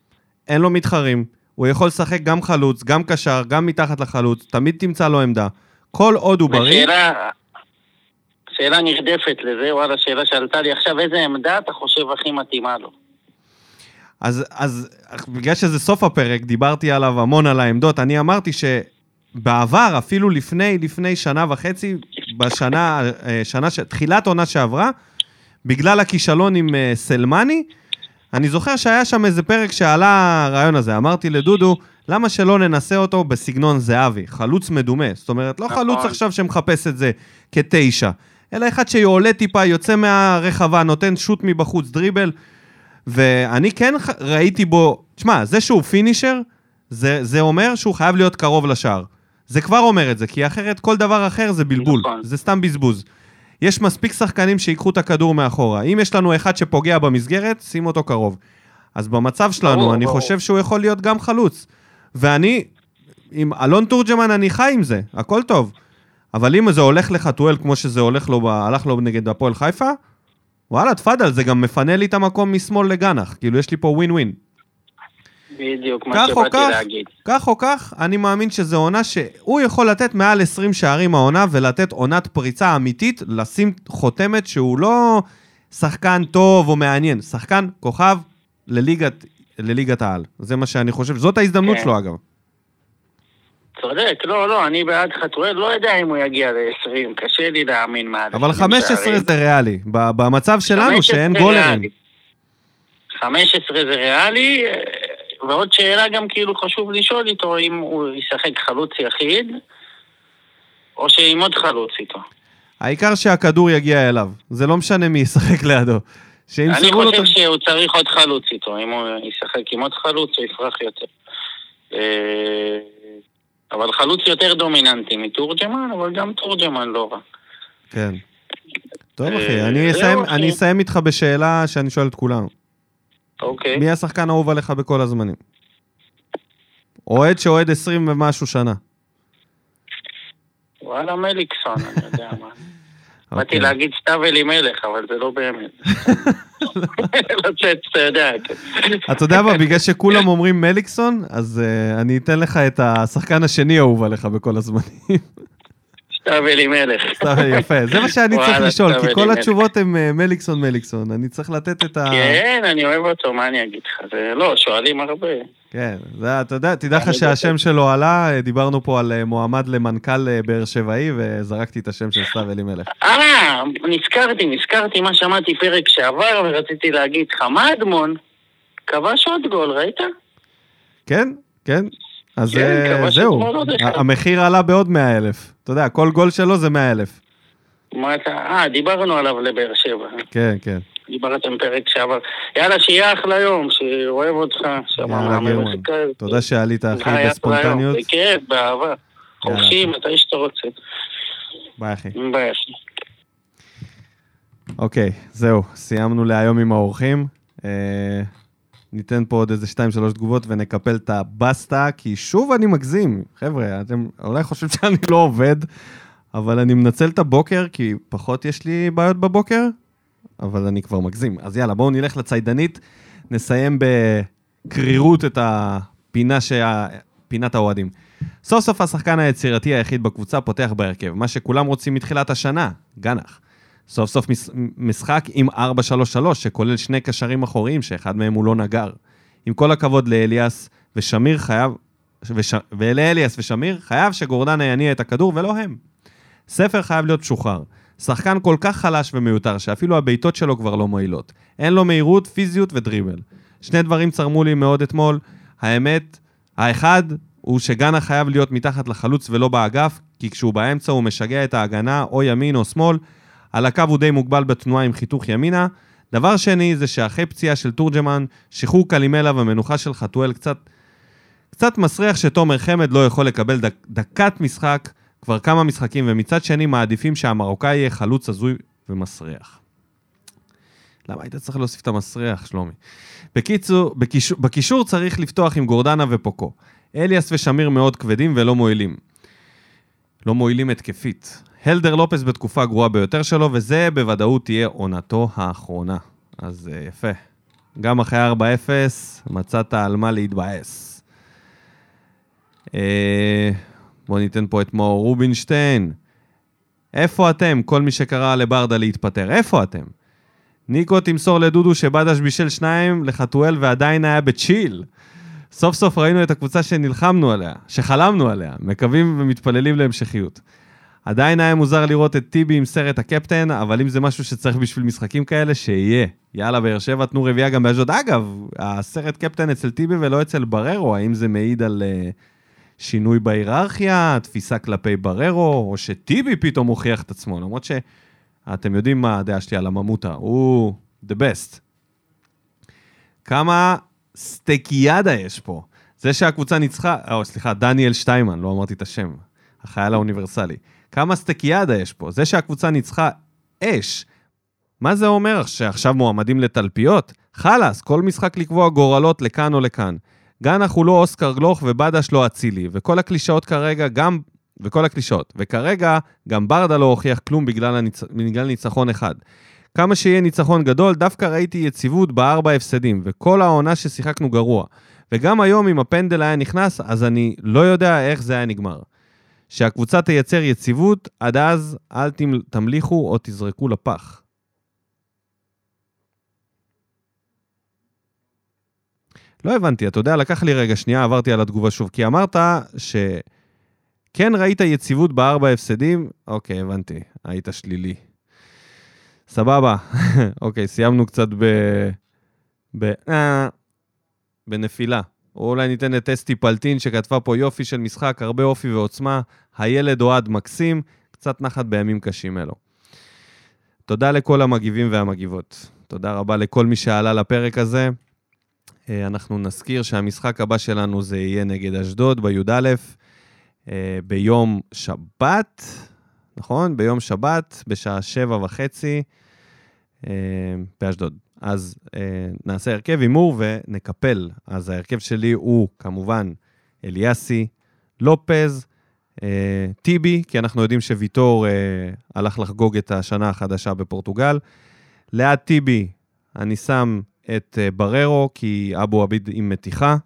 אין לו מתחרים, הוא יכול לשחק גם חלוץ, גם קשר, גם מתחת לחלוץ, תמיד תמצא לו עמדה. כל עוד הוא בריא, ושאלה, שאלה נרדפת לזה, וואלה, שאלה שעלתה לי עכשיו, איזה עמדה אתה חושב הכי מתאימה לו? אז, אז בגלל שזה סוף הפרק, דיברתי עליו המון על העמדות, אני אמרתי שבעבר, אפילו לפני, לפני שנה וחצי, בשנה, אה, שנה, תחילת עונה שעברה, בגלל הכישלון עם אה, סלמני, אני זוכר שהיה שם איזה פרק שעלה הרעיון הזה, אמרתי לדודו, למה שלא ננסה אותו בסגנון זהבי, חלוץ מדומה, זאת אומרת, לא נכון. חלוץ עכשיו שמחפש את זה כתשע, אלא אחד שעולה טיפה, יוצא מהרחבה, נותן שוט מבחוץ, דריבל, ואני כן ראיתי בו, תשמע, זה שהוא פינישר, זה, זה אומר שהוא חייב להיות קרוב לשער. זה כבר אומר את זה, כי אחרת כל דבר אחר זה בלבול, נכון. זה סתם בזבוז. יש מספיק שחקנים שיקחו את הכדור מאחורה. אם יש לנו אחד שפוגע במסגרת, שים אותו קרוב. אז במצב שלנו, ברור, אני ברור. חושב שהוא יכול להיות גם חלוץ. ואני, עם אלון תורג'מן אני חי עם זה, הכל טוב. אבל אם זה הולך לחתואל כמו שזה הולך לו, הלך לו נגד הפועל חיפה, וואלה, תפאדל, זה גם מפנה לי את המקום משמאל לגנח. כאילו, יש לי פה ווין ווין. בדיוק מה שבאתי כך, להגיד. כך או כך, אני מאמין שזו עונה שהוא יכול לתת מעל 20 שערים העונה ולתת עונת פריצה אמיתית, לשים חותמת שהוא לא שחקן טוב או מעניין, שחקן כוכב לליגת, לליגת העל. זה מה שאני חושב, זאת ההזדמנות כן. שלו אגב. צודק, לא, לא, אני בעד חתואל, לא יודע אם הוא יגיע ל-20, קשה לי להאמין מעל אבל 20 15 שערים. זה ריאלי, במצב שלנו 15 שאין גולרים. ריאלי. 15 זה ריאלי, אה, ועוד שאלה גם כאילו חשוב לשאול איתו אם הוא ישחק חלוץ יחיד, או שעם עוד חלוץ איתו. העיקר שהכדור יגיע אליו, זה לא משנה מי ישחק לידו. אני חושב ה... שהוא צריך עוד חלוץ איתו, אם הוא ישחק עם עוד חלוץ הוא יפרח יותר. אה, אבל חלוץ יותר דומיננטי מתורג'מן, אבל גם תורג'מן לא רע. כן. טוב אה, אחי, אני אסיים- אחי. אני אסיים איתך בשאלה שאני שואל את כולם. אוקיי. מי השחקן האהוב עליך בכל הזמנים? אוהד שאוהד 20 ומשהו שנה. וואלה מליקסון, אני יודע מה. באתי אוקיי. להגיד סתיו אלימלך, אבל זה לא באמת. לצאת, אתה יודע. אתה יודע מה, בגלל שכולם אומרים מליקסון, אז uh, אני אתן לך את השחקן השני האהוב עליך בכל הזמנים. סתיו אלימלך. סתם, יפה, זה מה שאני צריך לשאול, סתיו כי כל אלימלך. התשובות הן אה, מליקסון, מליקסון. אני צריך לתת את ה... כן, אני אוהב אותו, מה אני אגיד לך? זה לא, שואלים הרבה. כן, זה, אתה יודע, תדע לך שהשם שלו עלה, אה, דיברנו פה על אה, מועמד למנכ"ל באר שבעי, וזרקתי את השם של סתיו אלימלך. אה, נזכרתי, נזכרתי מה שמעתי פרק שעבר, ורציתי להגיד לך, מה אדמון? כבש עוד גול, ראית? כן, כן. אז כן, זהו, המחיר עלה בעוד 100 אלף. אתה יודע, כל גול שלו זה 100 אלף. מה אתה... אה, דיברנו עליו לבאר שבע. כן, כן. דיברתם פרק שעבר. יאללה, שיהיה אחלה יום, שאוהב אותך. יאללה, גרמן. תודה שעלית, אחי, בספונטניות. בכיף, באהבה. חופשי. מתי שאתה רוצה. ביי, אחי. ביי, אחי. אוקיי, זהו, סיימנו להיום עם האורחים. ניתן פה עוד איזה 2-3 תגובות ונקפל את הבסטה, כי שוב אני מגזים. חבר'ה, אתם אולי חושבים שאני לא עובד, אבל אני מנצל את הבוקר, כי פחות יש לי בעיות בבוקר, אבל אני כבר מגזים. אז יאללה, בואו נלך לציידנית, נסיים בקרירות את הפינה שה... פינת האוהדים. סוף סוף השחקן היצירתי היחיד בקבוצה פותח בהרכב, מה שכולם רוצים מתחילת השנה, גנח. סוף סוף מש- משחק עם 4-3-3, שכולל שני קשרים אחוריים, שאחד מהם הוא לא נגר. עם כל הכבוד לאליאס ושמיר חייב, וש... ולאליאס ושמיר, חייב שגורדנה יניע את הכדור ולא הם. ספר חייב להיות משוחרר. שחקן כל כך חלש ומיותר, שאפילו הבעיטות שלו כבר לא מועילות. אין לו מהירות, פיזיות ודריבל. שני דברים צרמו לי מאוד אתמול. האמת, האחד הוא שגנה חייב להיות מתחת לחלוץ ולא באגף, כי כשהוא באמצע הוא משגע את ההגנה, או ימין או שמאל. על הקו הוא די מוגבל בתנועה עם חיתוך ימינה. דבר שני זה שאחרי פציעה של תורג'מן, שחרור קלימלה והמנוחה של חתואל קצת, קצת מסריח שתומר חמד לא יכול לקבל דק, דקת משחק כבר כמה משחקים, ומצד שני מעדיפים שהמרוקאי יהיה חלוץ הזוי ומסריח. למה היית צריך להוסיף את המסריח, שלומי? בקיצור, בקישור, בקישור צריך לפתוח עם גורדנה ופוקו. אליאס ושמיר מאוד כבדים ולא מועילים. לא מועילים התקפית. הלדר לופס בתקופה הגרועה ביותר שלו, וזה בוודאות תהיה עונתו האחרונה. אז uh, יפה. גם אחרי 4-0, מצאת על מה להתבאס. Uh, בואו ניתן פה את מאור רובינשטיין. איפה אתם, כל מי שקרא לברדה להתפטר? איפה אתם? ניקו תמסור לדודו שבדש בישל שניים לחתואל ועדיין היה בצ'יל. סוף סוף ראינו את הקבוצה שנלחמנו עליה, שחלמנו עליה, מקווים ומתפללים להמשכיות. עדיין היה מוזר לראות את טיבי עם סרט הקפטן, אבל אם זה משהו שצריך בשביל משחקים כאלה, שיהיה. יאללה, באר שבע, תנו רביעייה גם באשדוד. אגב, הסרט קפטן אצל טיבי ולא אצל בררו, האם זה מעיד על uh, שינוי בהיררכיה, תפיסה כלפי בררו, או שטיבי פתאום הוכיח את עצמו, למרות שאתם יודעים מה הדעה שלי על הממותה, הוא the best. כמה סטייקיאדה יש פה. זה שהקבוצה ניצחה, או סליחה, דניאל שטיימן, לא אמרתי את השם, החייל האוניברסלי. כמה סטייקיאדה יש פה. זה שהקבוצה ניצחה אש, מה זה אומר שעכשיו מועמדים לתלפיות? חלאס, כל משחק לקבוע גורלות לכאן או לכאן. גנח הוא לא אוסקר גלוך ובדש לא אצילי, וכל הקלישאות כרגע גם... וכל הקלישאות. וכרגע גם ברדה לא הוכיח כלום בגלל, הניצ... בגלל ניצחון אחד. כמה שיהיה ניצחון גדול, דווקא ראיתי יציבות בארבע הפסדים, וכל העונה ששיחקנו גרוע. וגם היום אם הפנדל היה נכנס, אז אני לא יודע איך זה היה נגמר. שהקבוצה תייצר יציבות, עד אז אל תמ- תמליכו או תזרקו לפח. לא הבנתי, אתה יודע, לקח לי רגע שנייה, עברתי על התגובה שוב, כי אמרת שכן ראית יציבות בארבע הפסדים, אוקיי, הבנתי, היית שלילי. סבבה, אוקיי, סיימנו קצת ב... ב... אה, בנפילה. או אולי ניתן את אסתי פלטין שכתבה פה יופי של משחק, הרבה אופי ועוצמה, הילד אוהד מקסים, קצת נחת בימים קשים אלו. תודה לכל המגיבים והמגיבות. תודה רבה לכל מי שעלה לפרק הזה. אה, אנחנו נזכיר שהמשחק הבא שלנו זה יהיה נגד אשדוד בי"א, אה, ביום שבת, נכון? ביום שבת, בשעה שבע וחצי, אה, באשדוד. אז אה, נעשה הרכב הימור ונקפל. אז ההרכב שלי הוא כמובן אליאסי, לופז, אה, טיבי, כי אנחנו יודעים שוויטור אה, הלך לחגוג את השנה החדשה בפורטוגל. ליד טיבי אני שם את אה, בררו, כי אבו עביד עם מתיחה.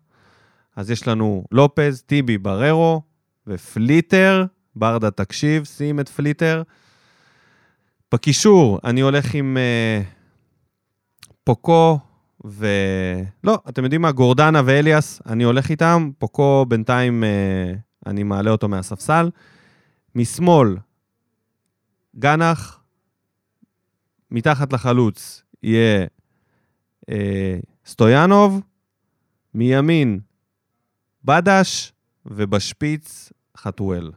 אז יש לנו לופז, טיבי, בררו ופליטר. ברדה, תקשיב, שים את פליטר. בקישור, אני הולך עם אה, פוקו ו... לא, אתם יודעים מה? גורדנה ואליאס, אני הולך איתם. פוקו בינתיים, אה, אני מעלה אותו מהספסל. משמאל, גנח. מתחת לחלוץ יהיה אה, סטויאנוב. מימין, בדש, ובשפיץ, חתואל.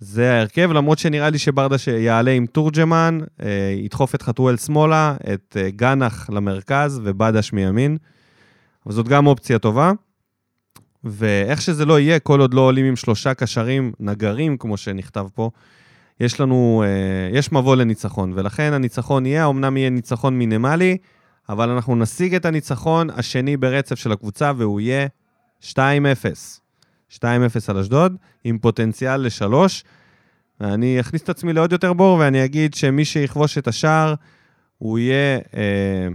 זה ההרכב, למרות שנראה לי שברדש יעלה עם תורג'מן, אה, ידחוף את חתואל שמאלה, את אה, גנח למרכז ובדש מימין. אבל זאת גם אופציה טובה. ואיך שזה לא יהיה, כל עוד לא עולים עם שלושה קשרים נגרים, כמו שנכתב פה, יש לנו, אה, יש מבוא לניצחון, ולכן הניצחון יהיה, אמנם יהיה ניצחון מינימלי, אבל אנחנו נשיג את הניצחון השני ברצף של הקבוצה, והוא יהיה 2-0. 2-0 על אשדוד, עם פוטנציאל לשלוש. ואני אכניס את עצמי לעוד יותר בור, ואני אגיד שמי שיכבוש את השער, הוא יהיה אה,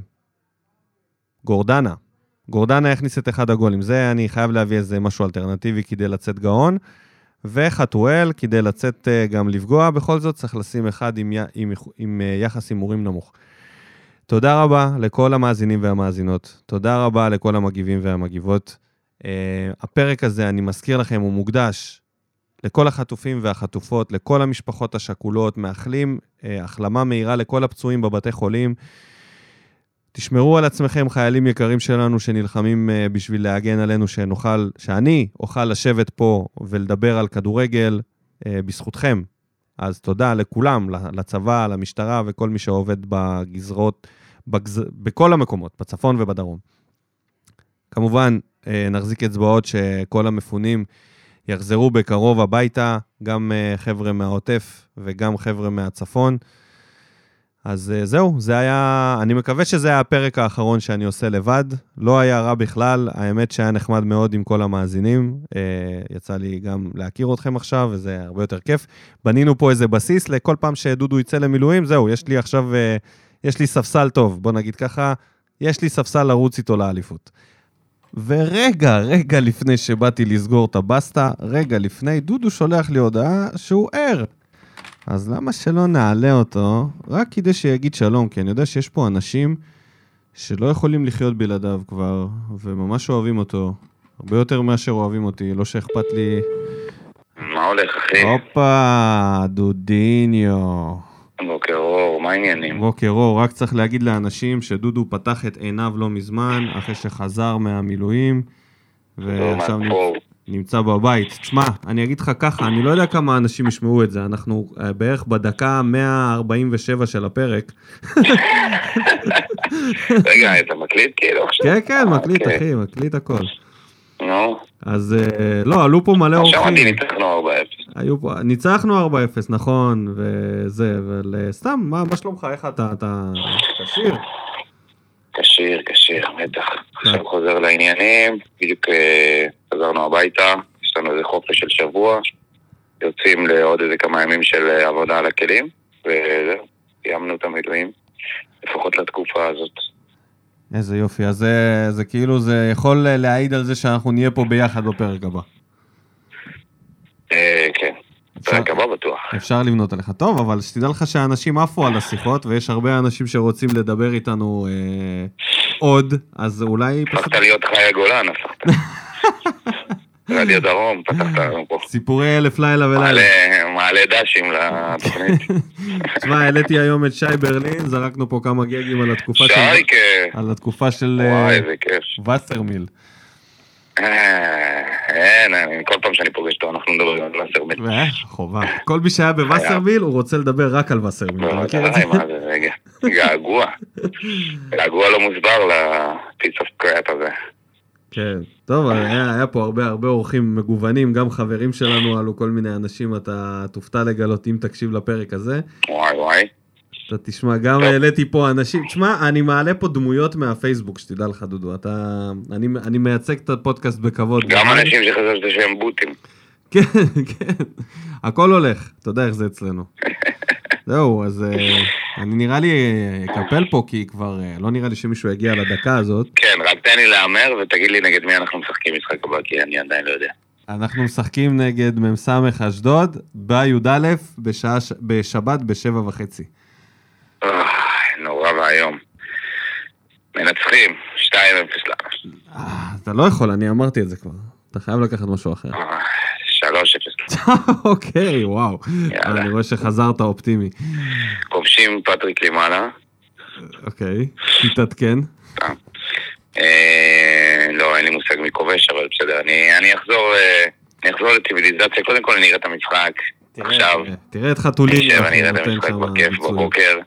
גורדנה. גורדנה יכניס את אחד הגולים. זה אני חייב להביא איזה משהו אלטרנטיבי כדי לצאת גאון. וחתואל, כדי לצאת אה, גם לפגוע, בכל זאת צריך לשים אחד עם, עם, עם, עם אה, יחס הימורים נמוך. תודה רבה לכל המאזינים והמאזינות. תודה רבה לכל המגיבים והמגיבות. Uh, הפרק הזה, אני מזכיר לכם, הוא מוקדש לכל החטופים והחטופות, לכל המשפחות השכולות, מאחלים uh, החלמה מהירה לכל הפצועים בבתי חולים. תשמרו על עצמכם, חיילים יקרים שלנו שנלחמים uh, בשביל להגן עלינו, שנוכל, שאני אוכל לשבת פה ולדבר על כדורגל uh, בזכותכם. אז תודה לכולם, לצבא, למשטרה וכל מי שעובד בגזרות, בגז... בכל המקומות, בצפון ובדרום. כמובן, אה, נחזיק אצבעות שכל המפונים יחזרו בקרוב הביתה, גם אה, חבר'ה מהעוטף וגם חבר'ה מהצפון. אז אה, זהו, זה היה, אני מקווה שזה היה הפרק האחרון שאני עושה לבד. לא היה רע בכלל, האמת שהיה נחמד מאוד עם כל המאזינים. יצא לי גם להכיר אתכם עכשיו, וזה הרבה יותר כיף. בנינו פה איזה בסיס לכל פעם שדודו יצא למילואים, זהו, יש לי עכשיו, יש לי ספסל טוב, בוא נגיד ככה, יש לי ספסל לרוץ איתו לאליפות. ורגע, רגע לפני שבאתי לסגור את הבסטה, רגע לפני, דודו שולח לי הודעה שהוא ער. אז למה שלא נעלה אותו, רק כדי שיגיד שלום, כי אני יודע שיש פה אנשים שלא יכולים לחיות בלעדיו כבר, וממש אוהבים אותו, הרבה יותר מאשר אוהבים אותי, לא שאכפת לי... מה הולך, אחי? הופה, דודיניו. בוקר אור, מה העניינים? בוקר אור, רק צריך להגיד לאנשים שדודו פתח את עיניו לא מזמן, אחרי שחזר מהמילואים, ועכשיו נמצא, בבית. תשמע, אני אגיד לך ככה, אני לא יודע כמה אנשים ישמעו את זה, אנחנו uh, בערך בדקה 147 של הפרק. רגע, אתה מקליט כאילו עכשיו? כן, כן, מקליט, אוקיי. אחי, מקליט הכל. נו. אז אה, לא, עלו פה מלא אורחים. עכשיו ניצחנו 4-0. היו פה, ניצחנו 4-0, נכון, וזה, אבל אה, סתם, מה, מה שלומך? איך אתה? אתה כשיר? כשיר, כשיר, בטח. עכשיו חוזר לעניינים, בדיוק אה, חזרנו הביתה, יש לנו איזה חופש של שבוע, יוצאים לעוד איזה כמה ימים של עבודה על הכלים, וזהו, סיימנו את המילואים, לפחות לתקופה הזאת. איזה יופי, אז זה, זה כאילו, זה יכול להעיד על זה שאנחנו נהיה פה ביחד בפרק הבא. אה, כן, פרק הבא בטוח. אפשר לבנות עליך. טוב, אבל שתדע לך שאנשים עפו על השיחות, ויש הרבה אנשים שרוצים לדבר איתנו אה, עוד, אז אולי. הפכת להיות חי הגולן, הפכת. רדיו דרום, פתחת פה. סיפורי אלף לילה ולילה. מעלה דשים לתוכנית. תשמע, העליתי היום את שי ברלין, זרקנו פה כמה גגים על התקופה של... שייקה. על התקופה של... וואי, איזה כיף. וסרמיל. אין, כל פעם שאני פוגש אותו אנחנו מדברים על וסרמיל. אה, חובה. כל מי שהיה בווסרמיל הוא רוצה לדבר רק על וסרמיל. געגוע. געגוע לא מוסבר ל piece of crap הזה. כן, טוב, היה, היה פה הרבה הרבה אורחים מגוונים, גם חברים שלנו עלו כל מיני אנשים, אתה תופתע לגלות אם תקשיב לפרק הזה. וואי וואי. אתה תשמע, גם העליתי פה אנשים, תשמע, אני מעלה פה דמויות מהפייסבוק, שתדע לך, דודו, אתה... אני, אני מייצג את הפודקאסט בכבוד. גם אנשים שחשבת שהם בוטים. כן, כן, הכל הולך, אתה יודע איך זה אצלנו. זהו, אז אה, אני נראה לי אקפל פה, כי כבר אה, לא נראה לי שמישהו יגיע לדקה הזאת. כן, רק תן לי להמר ותגיד לי נגד מי אנחנו משחקים משחק הבא, כי אני עדיין לא יודע. אנחנו משחקים נגד מ"ס אשדוד, בי"א, בשבת בשבע וחצי. נורא ואיום. מנצחים, 2-0 לנו. אה, אתה לא יכול, אני אמרתי את זה כבר. אתה חייב לקחת משהו אחר. 3-0 לנו. אוקיי, וואו. יאללה. אני רואה שחזרת אופטימי. כובשים פטריק למעלה. אוקיי, תתעדכן. אה, לא, אין לי מושג מי כובש, אבל בסדר. אני אחזור אה, אחזור לציוויליזציה. קודם כל אני אראה את המשחק. עכשיו, תראה, את חתולים. אני אראה את המשחק בכיף. בבוקר.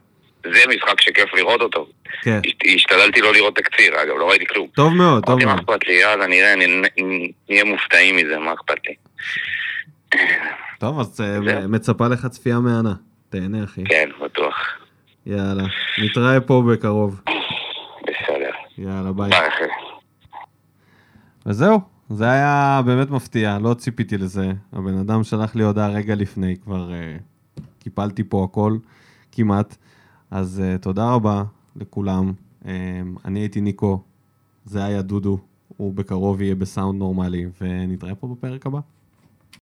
זה משחק שכיף לראות אותו. כן, הש- השתדלתי לא לראות תקציר, אגב, לא ראיתי כלום. טוב מאוד, טוב אמרתי, מה מאוד. אכפת לי? יאללה, נראה, נהיה מופתעים מזה, מה אכפת לי? טוב, אז אה. מצפה לך צפייה מהנה. תהנה, אחי. כן, בטוח. יאללה. נתראה פה בקרוב. בסדר. יאללה, ביי. ביי, אחי. וזהו, זה היה באמת מפתיע, לא ציפיתי לזה. הבן אדם שלח לי הודעה רגע לפני, כבר uh, קיפלתי פה הכל, כמעט. אז uh, תודה רבה לכולם. Um, אני הייתי ניקו, זה היה דודו, הוא בקרוב יהיה בסאונד נורמלי, ונתראה פה בפרק הבא.